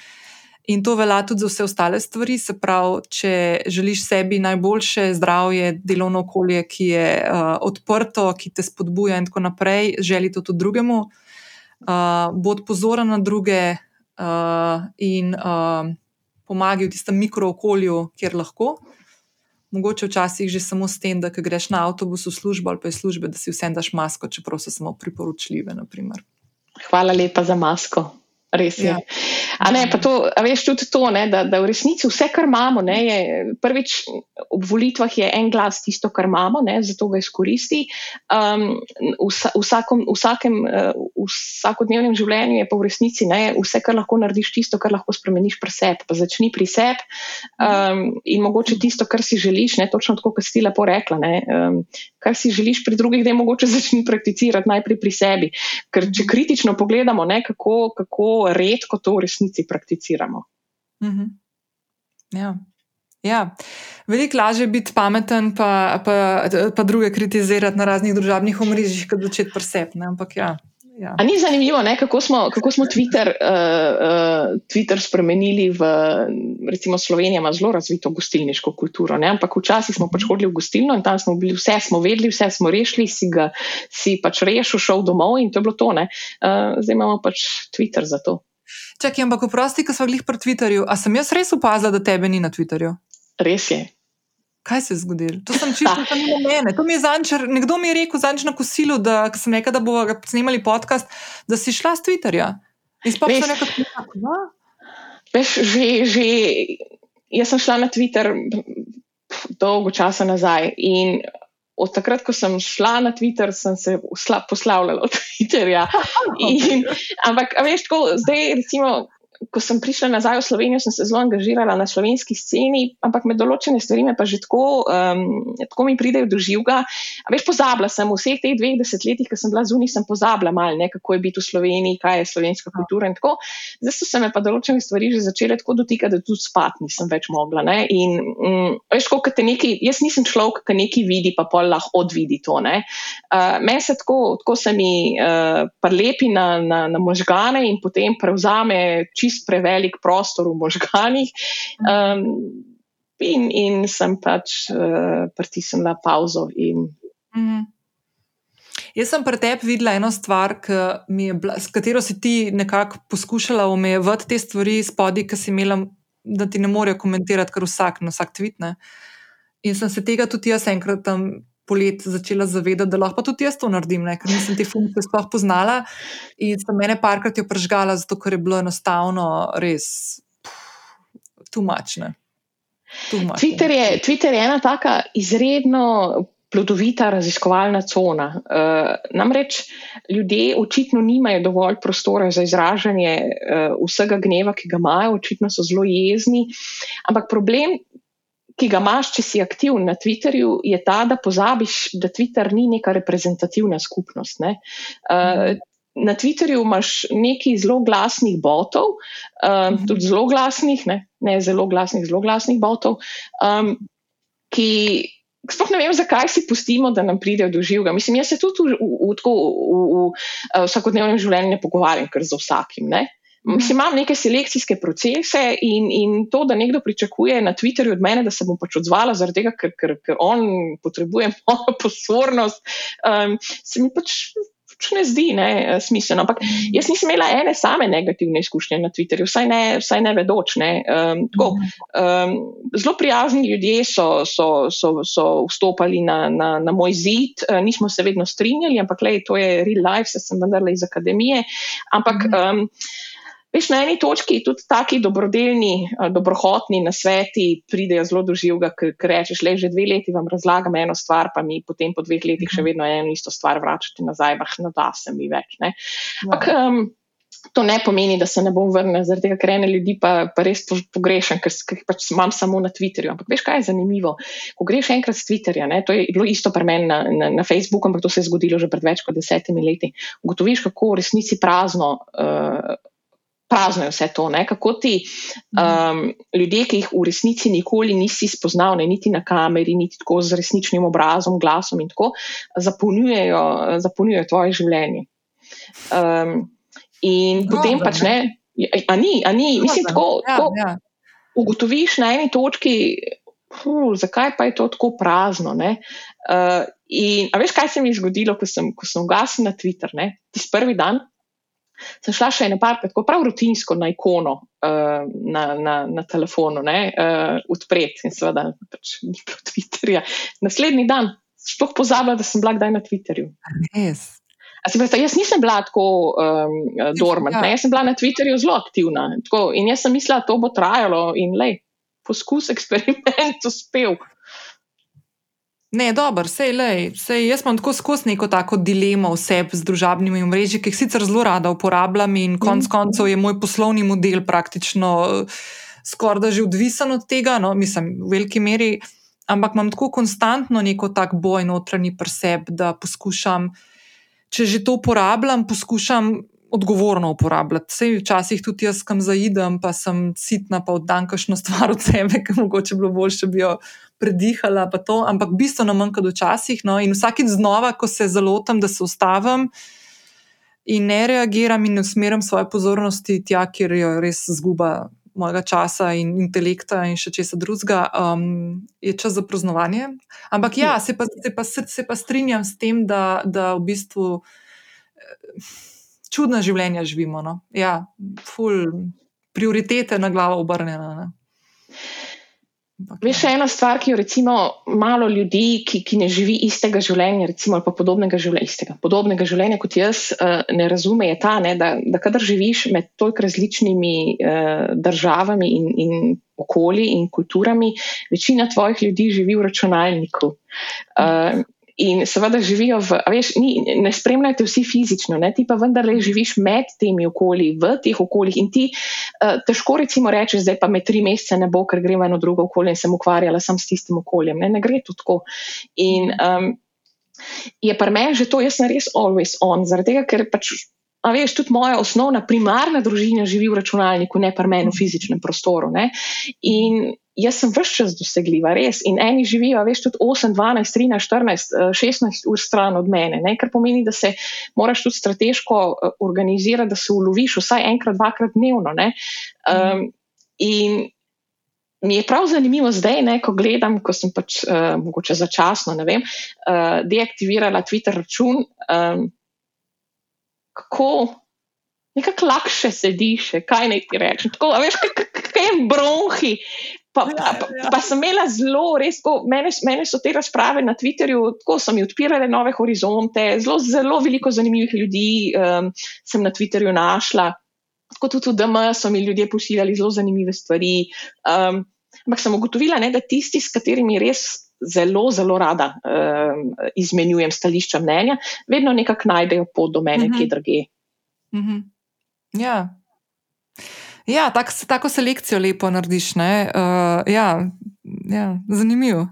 In to velja tudi za vse ostale stvari. Se pravi, če želiš sebi najboljše zdravje, delovno okolje, ki je uh, odprto, ki te spodbuja, in tako naprej, želi to tudi drugemu, uh, bod pozoren na druge uh, in uh, pomagaj v tistem mikrookolju, kjer lahko. Mogoče včasih že samo s tem, da greš na avtobus v službo ali pa iz službe, da si vsem daš masko, čeprav so samo priporočljive. Naprimer. hvala lepa za masko. Res je. Ja. A ne, pa to, a veš tudi to, ne, da, da v resnici vse, kar imamo, ne, je prvič ob volitvah je en glas tisto, kar imamo, ne, zato ga izkoristi. Um, vsa, vsakom, vsakem, uh, vsakodnevnem življenju je pa v resnici ne, vse, kar lahko narediš, tisto, kar lahko spremeniš pri sebi. Pa začni pri sebi um, in mogoče tisto, kar si želiš, ne, točno tako, kot si lepo rekla. Ne, um, kar si želiš pri drugih, da je mogoče začni prakticirati najprej pri sebi. Ker če kritično pogledamo, ne, kako, kako redko to v resnici prakticiramo. Mhm. Ja. Ja. Veliko lažje je biti pameten, pa, pa, pa druge kritizirati na raznih družabnih omrežjih, kot začeti presep. Ampak ja. Ja. Ni zanimivo, ne, kako, smo, kako smo Twitter, uh, uh, Twitter spremenili v, recimo, Slovenija ima zelo razvito gostilniško kulturo. Ne, ampak včasih smo pač hodili v gostilno in tam smo bili, vse smo vedeli, vse smo rešili, si ga si pač rešil, šel domov in to je bilo to. Uh, zdaj imamo pač Twitter za to. Čakaj, ampak oprosti, ko smo bili pri Twitterju. A sem jaz res opazila, da tebe ni na Twitterju? Res je. Kaj se je zgodilo? To sem čisto na mene. To mi je zančer, nekdo mi je rekel zanč na kosilu, da sem rekel, da bomo snemali podcast, da si šla z Twitterja. Izpolnila sem nekaj takega. Veš, že, že, jaz sem šla na Twitter dolgo časa nazaj in od takrat, ko sem šla na Twitter, sem se poslavljala od Twitterja. In, ampak, veš, tako, zdaj, recimo, ko sem prišla nazaj v Slovenijo, sem se zelo angažirala na slovenski sceni, ampak med določene stvari me pa že tako, um, tako mi pridejo do živega. A veš, pozabila sem v vseh teh dveh desetletjih, ko sem bila zunaj, sem pozabila malo, ne, kako je biti v Sloveniji, kaj je slovenska kultura in tako. Zdaj so se me pa določene stvari že začele tako dotikati, da tudi spat nisem več mogla. Ne. In um, veš, kako te neki, jaz nisem človek, ki nekaj vidi, pa pol lahko odvidi to. Uh, Meni se tako, tako se mi uh, prelepi na, na, na možgane in potem prevzame čist prevelik prostor v možganjih. Um, in, in sem pač uh, pritisnila pauzo. In... Mm. Jaz sem pri tebi videla eno stvar, bila, s katero si ti nekako poskušala omejevati te stvari spodaj, ki si imela, da ti ne morejo komentirati, kar vsak na vsak tvitne. In sem se tega tudi jaz enkrat tam polet začela zavedati, da lahko tudi jaz to naredim, ne? ker nisem te funkcije sploh poznala in sem mene parkrat jo pržgala, zato ker je bilo enostavno res tumačne. Twitter je, Twitter je ena taka izredno plodovita raziskovalna cona. Uh, namreč ljudje očitno nimajo dovolj prostora za izražanje uh, vsega gneva, ki ga imajo, očitno so zelo jezni. Ampak problem ki ga imaš, če si aktiven na Twitterju, je ta, da pozabiš, da Twitter ni neka reprezentativna skupnost. Ne? Uh, na Twitterju imaš nekaj zelo glasnih botov, um, tudi zelo glasnih, ne, ne zelo glasnih, zelo glasnih botov, um, ki. Sploh ne vem, zakaj si pustimo, da nam pridejo do živega. Mislim, jaz se tudi v, v, v, v, v, v vsakodnevnem življenju ne pogovarjam, ker z vsakim. Ne? Mislim, imam neke selekcijske procese in, in to, da nekdo pričakuje na Twitterju od mene, da se bom pač odzvala, zaradi tega, ker, ker, ker on potrebuje mojo pozornost, um, se mi pač, pač ne zdi ne, smiselno. Ampak jaz nisem imela ene same negativne izkušnje na Twitterju, vsaj ne, vsaj ne vedoč. Ne. Um, tako, um, zelo prijazni ljudje so, so, so, so vstopali na, na, na moj zid, uh, nismo se vedno strinjali, ampak lej, to je real life, se sem vendarle iz akademije. Ampak. Um, Veš, na eni točki tudi taki dobrodelni, eh, dobrohotni nasveti pridejo zelo do živega, ker rečeš, le že dve leti vam razlagam eno stvar, pa mi potem po dveh letih še mhm. vedno eno isto stvar vračate nazaj, bah, no da se mi več. Ja. Ampak um, to ne pomeni, da se ne bom vrnil, zaradi tega, ker ene ljudi pa, pa res pogrešam, ker, ker pač imam samo na Twitterju. Ampak veš, kaj je zanimivo? Ko greš enkrat z Twitterja, ne, to je bilo isto pri meni na, na, na Facebooku, ampak to se je zgodilo že pred več kot desetimi leti, ugotoviš, kako v resnici prazno. Uh, prazno je vse to. Ne? Kako ti um, ljudje, ki jih v resnici nikoli nisi spoznal, ne? niti na kameri, niti tako z resničnim obrazom, glasom in tako, zapolnjujejo, zapolnjujejo tvoje življenje. Um, in Dobre, potem pač ne. A ni, a ni, mislim, tako, ja, tako ja. ugotoviš na eni točki, huh, zakaj pa je to tako prazno. Uh, in, a veš, kaj se mi je zgodilo, ko sem, ko sem ugasnil na Twitter, tisti prvi dan, sem šla še eno parkrat, tako prav rutinsko na ikono uh, na, na, na telefonu, ne, uh, odpreti in seveda pač ni bilo Twitterja. Naslednji dan, sploh pozabila, da sem bila kdaj na Twitterju. Res. Veste, jaz nisem bila tako um, dormant, ja. jaz sem bila na Twitterju zelo aktivna. Tako, in jaz sem mislila, da to bo trajalo in le, poskus, eksperiment, uspel. Ne, dobro, sej, lej, sej, jaz imam tako skozi neko tako dilemo vseb z družabnimi mreži, ki jih sicer zelo rada uporabljam in konec mm. koncev je moj poslovni model praktično uh, skoraj da že odvisen od tega, no, mislim, v veliki meri, ampak imam tako konstantno neko tak boj notranji preseb, da poskušam, če že to uporabljam, poskušam odgovorno uporabljati. Vse včasih tudi jaz kam zaidem, pa sem sitna, pa oddam kakšno stvar od sebe, ki mogoče bilo bolje, če bi jo predihala. Ampak bistveno manj kot včasih. No? In vsakeč znova, ko se zalotam, da se ustavim in ne reagiram in usmerim svoje pozornosti tja, kjer je res zguba. Mojega časa in intelekta, in še česa drugega, um, je čas za praznovanje. Ampak ja, se pa, se pa, se pa strinjam s tem, da, da v bistvu čudna življenja živimo. No? Ja, ful, prioritete na glavo obrnjene. Veš, še ena stvar, ki jo recimo malo ljudi, ki, ki ne živi istega življenja, recimo pa podobnega življenja, istega, podobnega življenja kot jaz, uh, ne razume, je ta, ne, da, da kadar živiš med toliko različnimi uh, državami in, in okolji in kulturami, večina tvojih ljudi živi v računalniku. Uh, In seveda živijo v, veš, ni, ne spremljate vsi fizično, ne, ti pa vendarle živiš med temi okolji, v teh okoljih. In ti uh, težko recimo rečeš, zdaj pa me tri mesece ne bo, ker gremo eno drugo okolje in sem ukvarjala sam s tistim okoljem. Ne, ne gre to tako. In um, je pa meni že to, jaz sem res always on, zaradi tega, ker pač. A veš, tudi moja osnovna, primarna družina živi v računalniku, ne pa meni v fizičnem prostoru. Ne? In jaz sem vse čas dosegljiva, res. In eni živijo, veš, tudi 8, 12, 13, 14, 16 ur stran od mene, ne? kar pomeni, da se moraš tudi strateško eh, organizirati, da se uloviš vsaj enkrat, dvakrat dnevno. Um, in mi je prav zanimivo zdaj, ne, ko gledam, ko sem pač uh, mogoče začasno, ne vem, uh, deaktivirala Twitter račun. Um, kako nekako lakše sediš, kaj naj ti rečem. Tako, veš, kaj je bronhi, Pa, ja, pa, ja. pa sem imela zelo, res, ko, mene, mene so te razprave na Twitterju, tako so mi odpirale nove horizonte, zelo, zelo veliko zanimivih ljudi um, sem na Twitterju našla. Tako tudi v DM so mi ljudje pošiljali zelo zanimive stvari. Um, ampak sem ugotovila, ne, da tisti, s katerimi res zelo, zelo rada um, izmenjujem stališča mnenja, vedno nekako najdejo pot do mene, uh -huh. kje druge. Uh -huh. Ja. Ja, tak, tako selekcijo lepo narediš. Uh, ja, ja, zanimivo.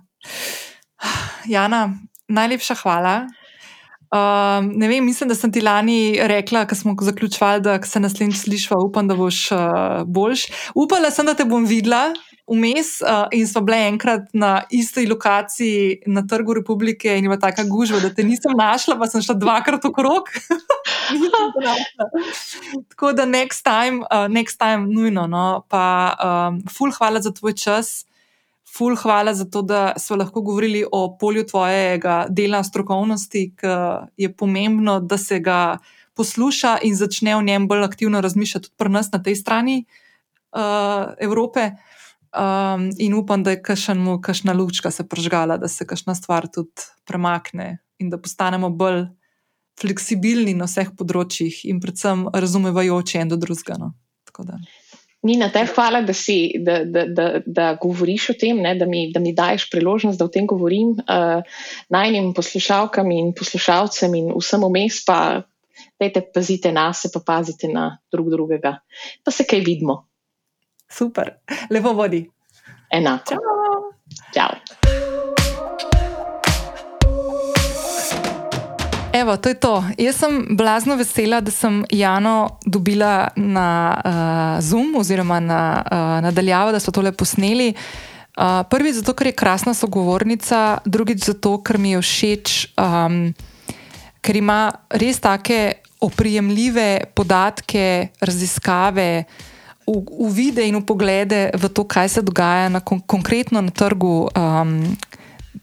Jana, najlepša hvala. Uh, ne vem, mislim, da sem ti lani rekla, ko smo zaključovali, da se naslednjič slišva. Upam, da boš uh, boljš. Upala sem, da te bom videla vmes uh, in so bile enkrat na isti lokaciji na Trgu Republike in ima taka gužva, da te nisem našla, pa sem šla dvakrat okrog. Tako da next time, uh, next time nujno. No? Pa um, ful, hvala za tvoj čas. Ful, hvala za to, da smo lahko govorili o polju tvojega dela strokovnosti, ki je pomembno, da se ga posluša in začne v njem bolj aktivno razmišljati tudi pri nas na tej strani uh, Evrope. Um, in upam, da je kašna lučka se pržgala, da se kašna stvar tudi premakne in da postanemo bolj fleksibilni na vseh področjih in predvsem razumevajoči en do drugega. No. Nina, te hvala, da, si, da, da, da, da govoriš o tem, ne, da, mi, da mi daješ priložnost, da o tem govorim uh, najnim poslušalkam in poslušalcem in vsem vmes, pa dajte pazite na se, pa pazite na drug drugega, pa se kaj vidimo. Super, lepo vodi. Enako. Čau. Evo, to je to. Jaz sem blazno vesela, da sem Jano dobila na uh, Zoom oziroma na uh, nadaljavo, da so tole posneli. Uh, prvič zato, ker je krasna sogovornica, drugič zato, ker mi je všeč, um, ker ima res take oprijemljive podatke, raziskave uvide in upoglede v to, kaj se dogaja na kon konkretno na trgu um,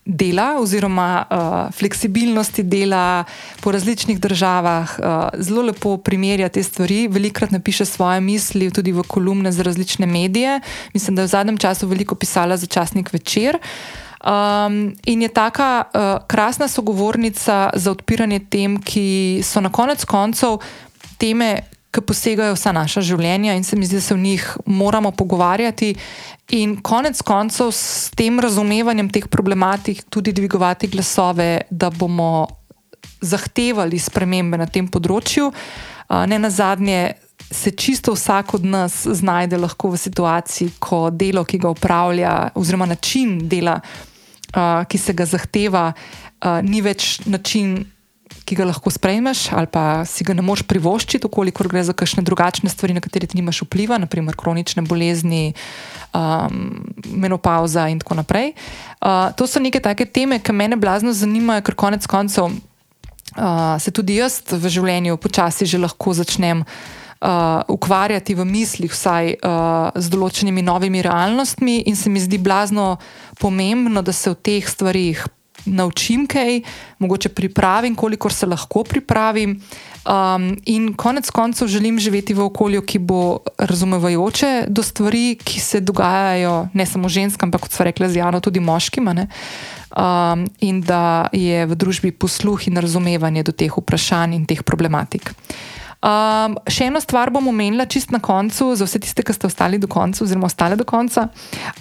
dela, oziroma uh, fleksibilnosti dela po različnih državah. Uh, zelo lepo primerja te stvari, velikrat napiše svoje misli tudi v kolumne za različne medije. Mislim, da je v zadnjem času veliko pisala za časnik večer. Um, in je taka uh, krasna sogovornica za odpiranje tem, ki so na konec koncev teme, ki posegajo vsa naša življenja in se mi zdi, da se v njih moramo pogovarjati. In konec koncev s tem razumevanjem teh problematik tudi dvigovati glasove, da bomo zahtevali spremembe na tem področju. Ne na zadnje, se čisto vsak od nas znajde lahko v situaciji, ko delo, ki ga upravlja, oziroma način dela, uh, ki se ga zahteva, uh, ni več način, ki ga lahko sprejmeš, ali pa si ga ne moreš privoščiti, koliko gre za kakšne drugačne stvari, na katere ti nimaš vpliva, naprimer kronične bolezni, um, menopauza in tako naprej. Uh, to so neke take teme, ki me blazno zanimajo, ker konec koncev. Uh, se tudi jaz v življenju počasi že lahko začnem uh, ukvarjati v mislih, vsaj uh, z določenimi novimi realnostmi, in se mi zdi blazno pomembno, da se v teh stvarih naučim kaj, mogoče pripravim, kolikor se lahko pripravim. Um, in konec koncev želim živeti v okolju, ki bo razumevajoče do stvari, ki se dogajajo ne samo ženskam, ampak kot so rekli, zjano tudi moškim. Um, in da je v družbi posluh in razumevanje do teh vprašanj in teh problematik. Um, še eno stvar bom omenila, čist na koncu, za vse tiste, ki ste ostali do konca, oziroma ostale do konca.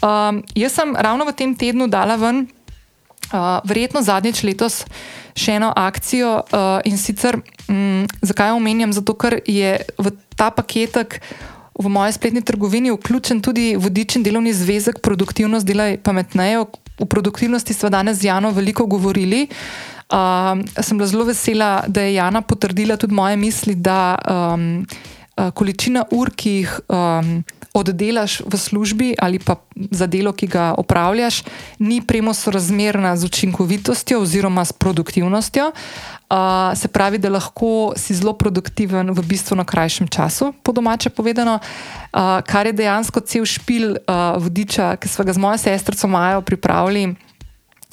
Um, jaz sem ravno v tem tednu dala ven, uh, verjetno zadnjič letos, še eno akcijo uh, in sicer, um, zakaj omenjam? Zato, ker je v ta paketek. V moje spletni trgovini vključen tudi vodičen delovni zvezek, produktivnost dela pametneje. O produktivnosti smo danes z Jano veliko govorili. Uh, sem bila zelo vesela, da je Jana potrdila tudi moje misli, da um, količina ur, ki jih um, oddelaš v službi ali pa za delo, ki ga opravljaš, ni premo sorazmerna z učinkovitostjo oziroma s produktivnostjo. Uh, se pravi, da lahko si zelo produktiven v bistveno krajšem času, po domače povedano, uh, kar je dejansko cel špil uh, vodiča, ki smo ga z mojo sestrico Majo pripravili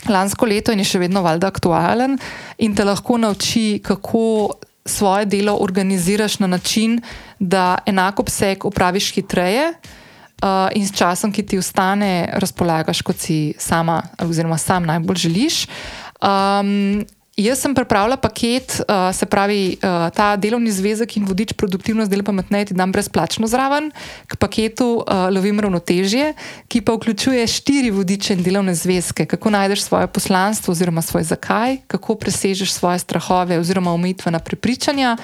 lansko leto je še vedno valjda aktualen in te lahko nauči, kako svoje delo organiziraš na način, da enako obseg upraviš hitreje. Uh, in s časom, ki ti ostane, razpolagaš, kot si sama, oziroma sam najbolj želiš. Um, Jaz sem pripravila paket, uh, se pravi, uh, ta delovni zvezek in vodič produktivnost dela pametneje, ti dam brezplačno zraven, k paketu uh, lovim ravnotežje, ki pa vključuje štiri vodiče in delovne zvezke, kako najdeš svoje poslanstvo oziroma svoj zakaj, kako presežeš svoje strahove oziroma omejitvena prepričanja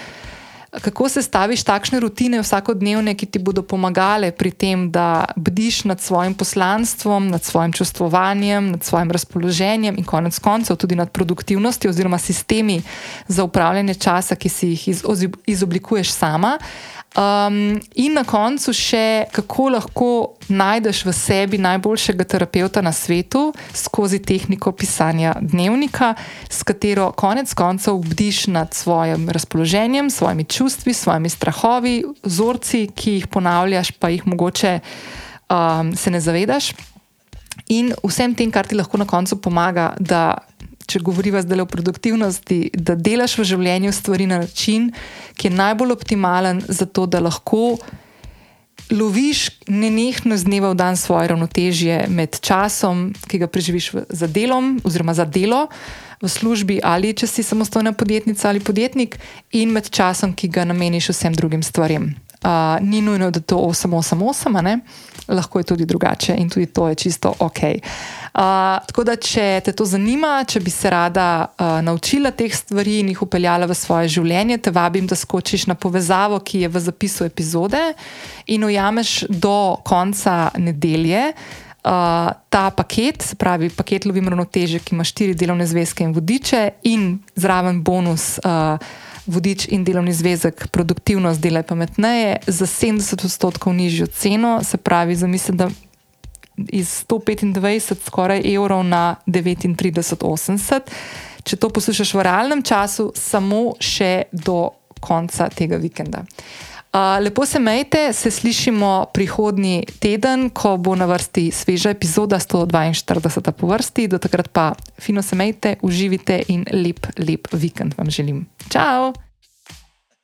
kako se staviš takšne rutine vsakodnevne, ki ti bodo pomagale pri tem, da bdiš nad svojim poslanstvom, nad svojim čustvovanjem, nad svojim razpoloženjem in konec koncev tudi nad produktivnostjo oziroma sistemi za upravljanje časa, ki si jih izoblikuješ sama. Um, in na koncu še, kako lahko najdeš v sebi najboljšega terapeuta na svetu skozi tehniko pisanja dnevnika, s katero konec koncev bdiš nad svojim razpoloženjem, svojimi čustvi, svojimi strahovi, vzorci, ki jih ponavljaš, pa jih mogoče um, se ne zavedaš. In vsem tem, kar ti lahko na koncu pomaga, da če govorimo zdaj o produktivnosti, da delaš v življenju stvari na način, ki je najbolj optimalen, zato da lahko loviš nenehno z dneva v dan svoje ravnotežje med časom, ki ga preživiš za delom, oziroma za delo v službi, ali če si samostojna podjetnica ali podjetnik, in med časom, ki ga nameniš vsem drugim stvarem. Uh, ni nujno, da to 888, lahko je tudi drugače in tudi to je čisto ok. Uh, tako da, če te to zanima, če bi se rada uh, naučila teh stvari in jih upeljala v svoje življenje, te vabim, da skočiš na povezavo, ki je v zapisu epizode in ujameš do konca nedelje. Uh, ta paket, se pravi paket Lovim ravnoteže, ki ima štiri delovne zvezke in vodiče, in zraven bonus uh, vodič in delovni zvezek, produktivnost dela pametneje, za 70 odstotkov nižjo ceno, se pravi, zamislim, da iz 125 skoraj evrov na 39,80. Če to poslušaš v realnem času, samo še do konca tega vikenda. Uh, lepo se majte, se slišimo prihodnji teden, ko bo na vrsti sveža epizoda 142 po vrsti. Do takrat pa fino se majte, uživite in lep, lep vikend vam želim. Ciao!